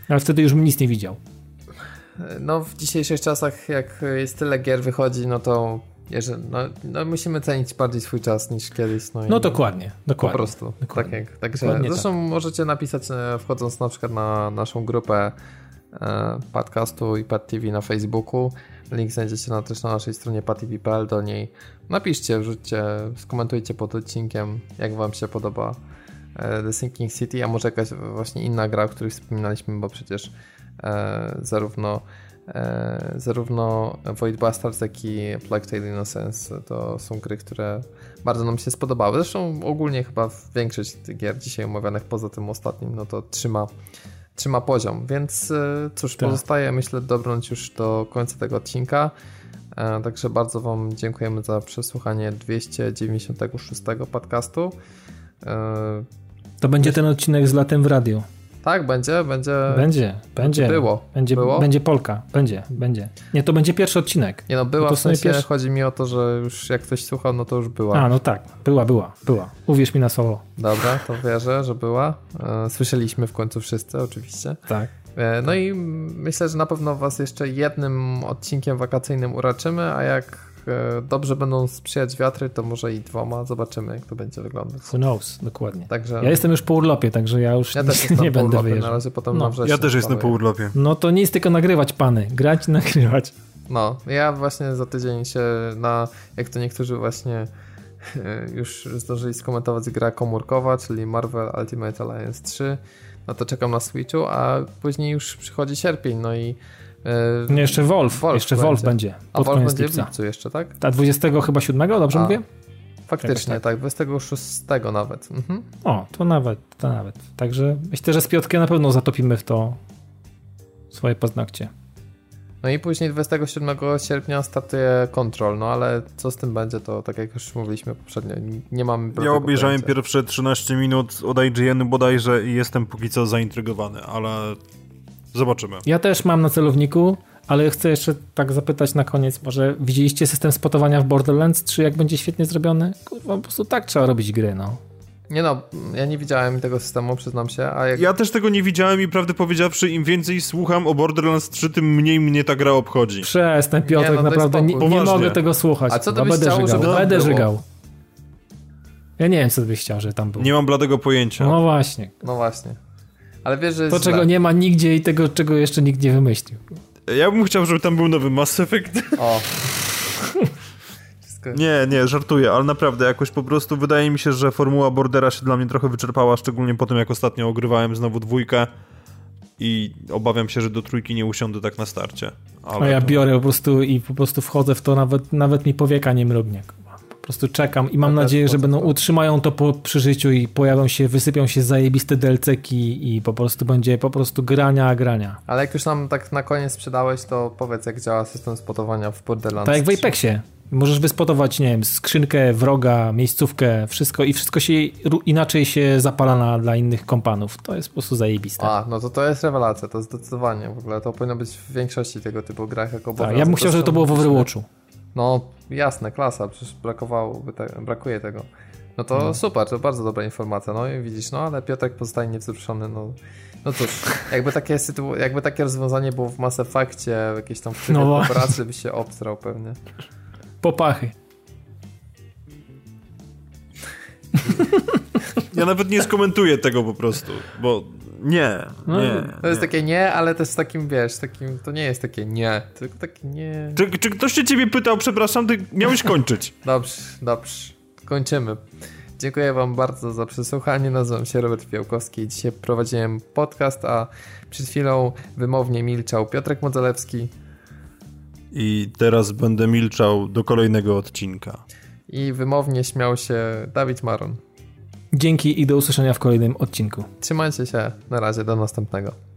Speaker 2: Ale wtedy już bym nic nie widział.
Speaker 1: No w dzisiejszych czasach, jak jest tyle gier wychodzi, no to jeżeli, no, no, musimy cenić bardziej swój czas niż kiedyś.
Speaker 2: No, no dokładnie, dokładnie.
Speaker 1: Po prostu.
Speaker 2: Dokładnie.
Speaker 1: Tak, także dokładnie zresztą tak. możecie napisać e, wchodząc na przykład na naszą grupę E, podcastu i Pad TV na Facebooku. Link znajdziecie na, też na naszej stronie padtv.pl. Do niej napiszcie, wrzućcie, skomentujcie pod odcinkiem, jak Wam się podoba e, The Sinking City, a może jakaś właśnie inna gra, o której wspominaliśmy, bo przecież zarówno e, zarówno Void Bastards, jak i Plague Tale Innocence to są gry, które bardzo nam się spodobały. Zresztą ogólnie chyba większość gier dzisiaj omawianych poza tym ostatnim, no to trzyma trzyma poziom, więc e, cóż, tak. pozostaje myślę dobrnąć już do końca tego odcinka. E, także bardzo Wam dziękujemy za przesłuchanie 296 podcastu.
Speaker 2: E, to będzie ten odcinek z latem w radiu.
Speaker 1: Tak, będzie, będzie.
Speaker 2: Będzie, będzie.
Speaker 1: Było.
Speaker 2: Będzie,
Speaker 1: było?
Speaker 2: będzie Polka, będzie, będzie. Nie, to będzie pierwszy odcinek.
Speaker 1: Nie no, była to w sensie, pierwszy... chodzi mi o to, że już jak ktoś słuchał, no to już była.
Speaker 2: A, no tak, była, była, była. Uwierz mi na słowo.
Speaker 1: Dobra, to wierzę, że była. E, słyszeliśmy w końcu wszyscy, oczywiście.
Speaker 2: Tak.
Speaker 1: E, no i myślę, że na pewno was jeszcze jednym odcinkiem wakacyjnym uraczymy, a jak E, dobrze będą sprzyjać wiatry, to może i dwoma. Zobaczymy, jak to będzie wyglądać.
Speaker 2: Who knows, dokładnie. Także... Ja jestem już po urlopie, także ja już ja też nie, będę urlopie, wyjeżdżał.
Speaker 1: Na razie potem no. na
Speaker 3: Ja też jestem po urlopie.
Speaker 2: No to nic, tylko nagrywać, pany. Grać i nagrywać.
Speaker 1: No, ja właśnie za tydzień się na, jak to niektórzy właśnie e, już zdążyli skomentować gra komórkowa, czyli Marvel Ultimate Alliance 3, no to czekam na Switchu, a później już przychodzi sierpień, no i
Speaker 2: nie, jeszcze Wolf. Wolf jeszcze będzie. Wolf będzie.
Speaker 1: A Wolf będzie lipca. w lipcu jeszcze, tak?
Speaker 2: Ta 20 chyba 7, dobrze A, mówię?
Speaker 1: Faktycznie, tak. tak, 26 nawet. Mhm.
Speaker 2: O, to nawet, to nawet. Także myślę, że z Piotkiem na pewno zatopimy w to swoje paznokcie.
Speaker 1: No i później 27 sierpnia startuje Control, no ale co z tym będzie, to tak jak już mówiliśmy poprzednio, nie mam...
Speaker 3: Ja obejrzałem pojęcia. pierwsze 13 minut od IGN bodajże i jestem póki co zaintrygowany, ale Zobaczymy.
Speaker 2: Ja też mam na celowniku, ale chcę jeszcze tak zapytać na koniec, może widzieliście system spotowania w Borderlands, czy jak będzie świetnie zrobiony? Kurwa, po prostu tak trzeba robić gry, no.
Speaker 1: Nie no, ja nie widziałem tego systemu, przyznam się. A jak...
Speaker 3: Ja też tego nie widziałem i prawdę powiedziawszy, im więcej słucham o Borderlands 3, tym mniej mnie ta gra obchodzi.
Speaker 2: Przestań Piotrek, nie, no, naprawdę nie, nie, mogę tego słuchać.
Speaker 1: A co ty byś będę chciał, żygał,
Speaker 2: będę żygał. Ja nie wiem, co byś chciał, że tam było.
Speaker 3: Nie mam bladego pojęcia.
Speaker 2: No właśnie.
Speaker 1: No właśnie. Ale wiesz, że
Speaker 2: To, czego źle. nie ma nigdzie i tego, czego jeszcze nikt nie wymyślił.
Speaker 3: Ja bym chciał, żeby tam był nowy Mass Effect.
Speaker 1: O.
Speaker 3: Nie, nie, żartuję, ale naprawdę jakoś po prostu wydaje mi się, że formuła Bordera się dla mnie trochę wyczerpała, szczególnie po tym, jak ostatnio ogrywałem znowu dwójkę i obawiam się, że do trójki nie usiądę tak na starcie.
Speaker 2: Ale A ja to... biorę po prostu i po prostu wchodzę w to, nawet, nawet mi powieka nie mrugnie prostu czekam i mam nadzieję, że będą utrzymają to po przyżyciu i pojawią się, wysypią się zajebiste delceki i po prostu będzie po prostu grania, grania.
Speaker 1: Ale jak już nam tak na koniec sprzedałeś, to powiedz jak działa system spotowania w Borderlands
Speaker 2: Tak jak w Apexie. Możesz wyspotować, nie wiem, skrzynkę, wroga, miejscówkę, wszystko i wszystko się inaczej się zapala na, dla innych kompanów. To jest po prostu zajebiste.
Speaker 1: A, no to to jest rewelacja, to zdecydowanie w ogóle. To powinno być w większości tego typu grach jako
Speaker 2: Tak, ja bym chciał, żeby to było w Overwatchu.
Speaker 1: No jasne, klasa, przecież brakowałoby te, brakuje tego. No to no. super, to bardzo dobra informacja. No i widzisz, no ale Piotrek pozostaje niewzruszony. No, no cóż, jakby takie, sytu... jakby takie rozwiązanie było w Mass Effectie, jakieś tam w no operacji by się obstrał pewnie.
Speaker 2: Popachy.
Speaker 3: Ja nawet nie skomentuję tego po prostu, bo nie, no, nie.
Speaker 1: To jest nie. takie nie, ale też takim, wiesz, takim, to nie jest takie nie, tylko takie nie.
Speaker 3: Czy, czy ktoś się ciebie pytał, przepraszam, ty miałeś kończyć.
Speaker 1: dobrze, dobrze. Kończymy. Dziękuję wam bardzo za przesłuchanie. Nazywam się Robert Fiałkowski i dzisiaj prowadziłem podcast, a przed chwilą wymownie milczał Piotrek Modzelewski.
Speaker 3: I teraz będę milczał do kolejnego odcinka.
Speaker 1: I wymownie śmiał się Dawid Maron.
Speaker 2: Dzięki i do usłyszenia w kolejnym odcinku.
Speaker 1: Trzymajcie się. Na razie, do następnego.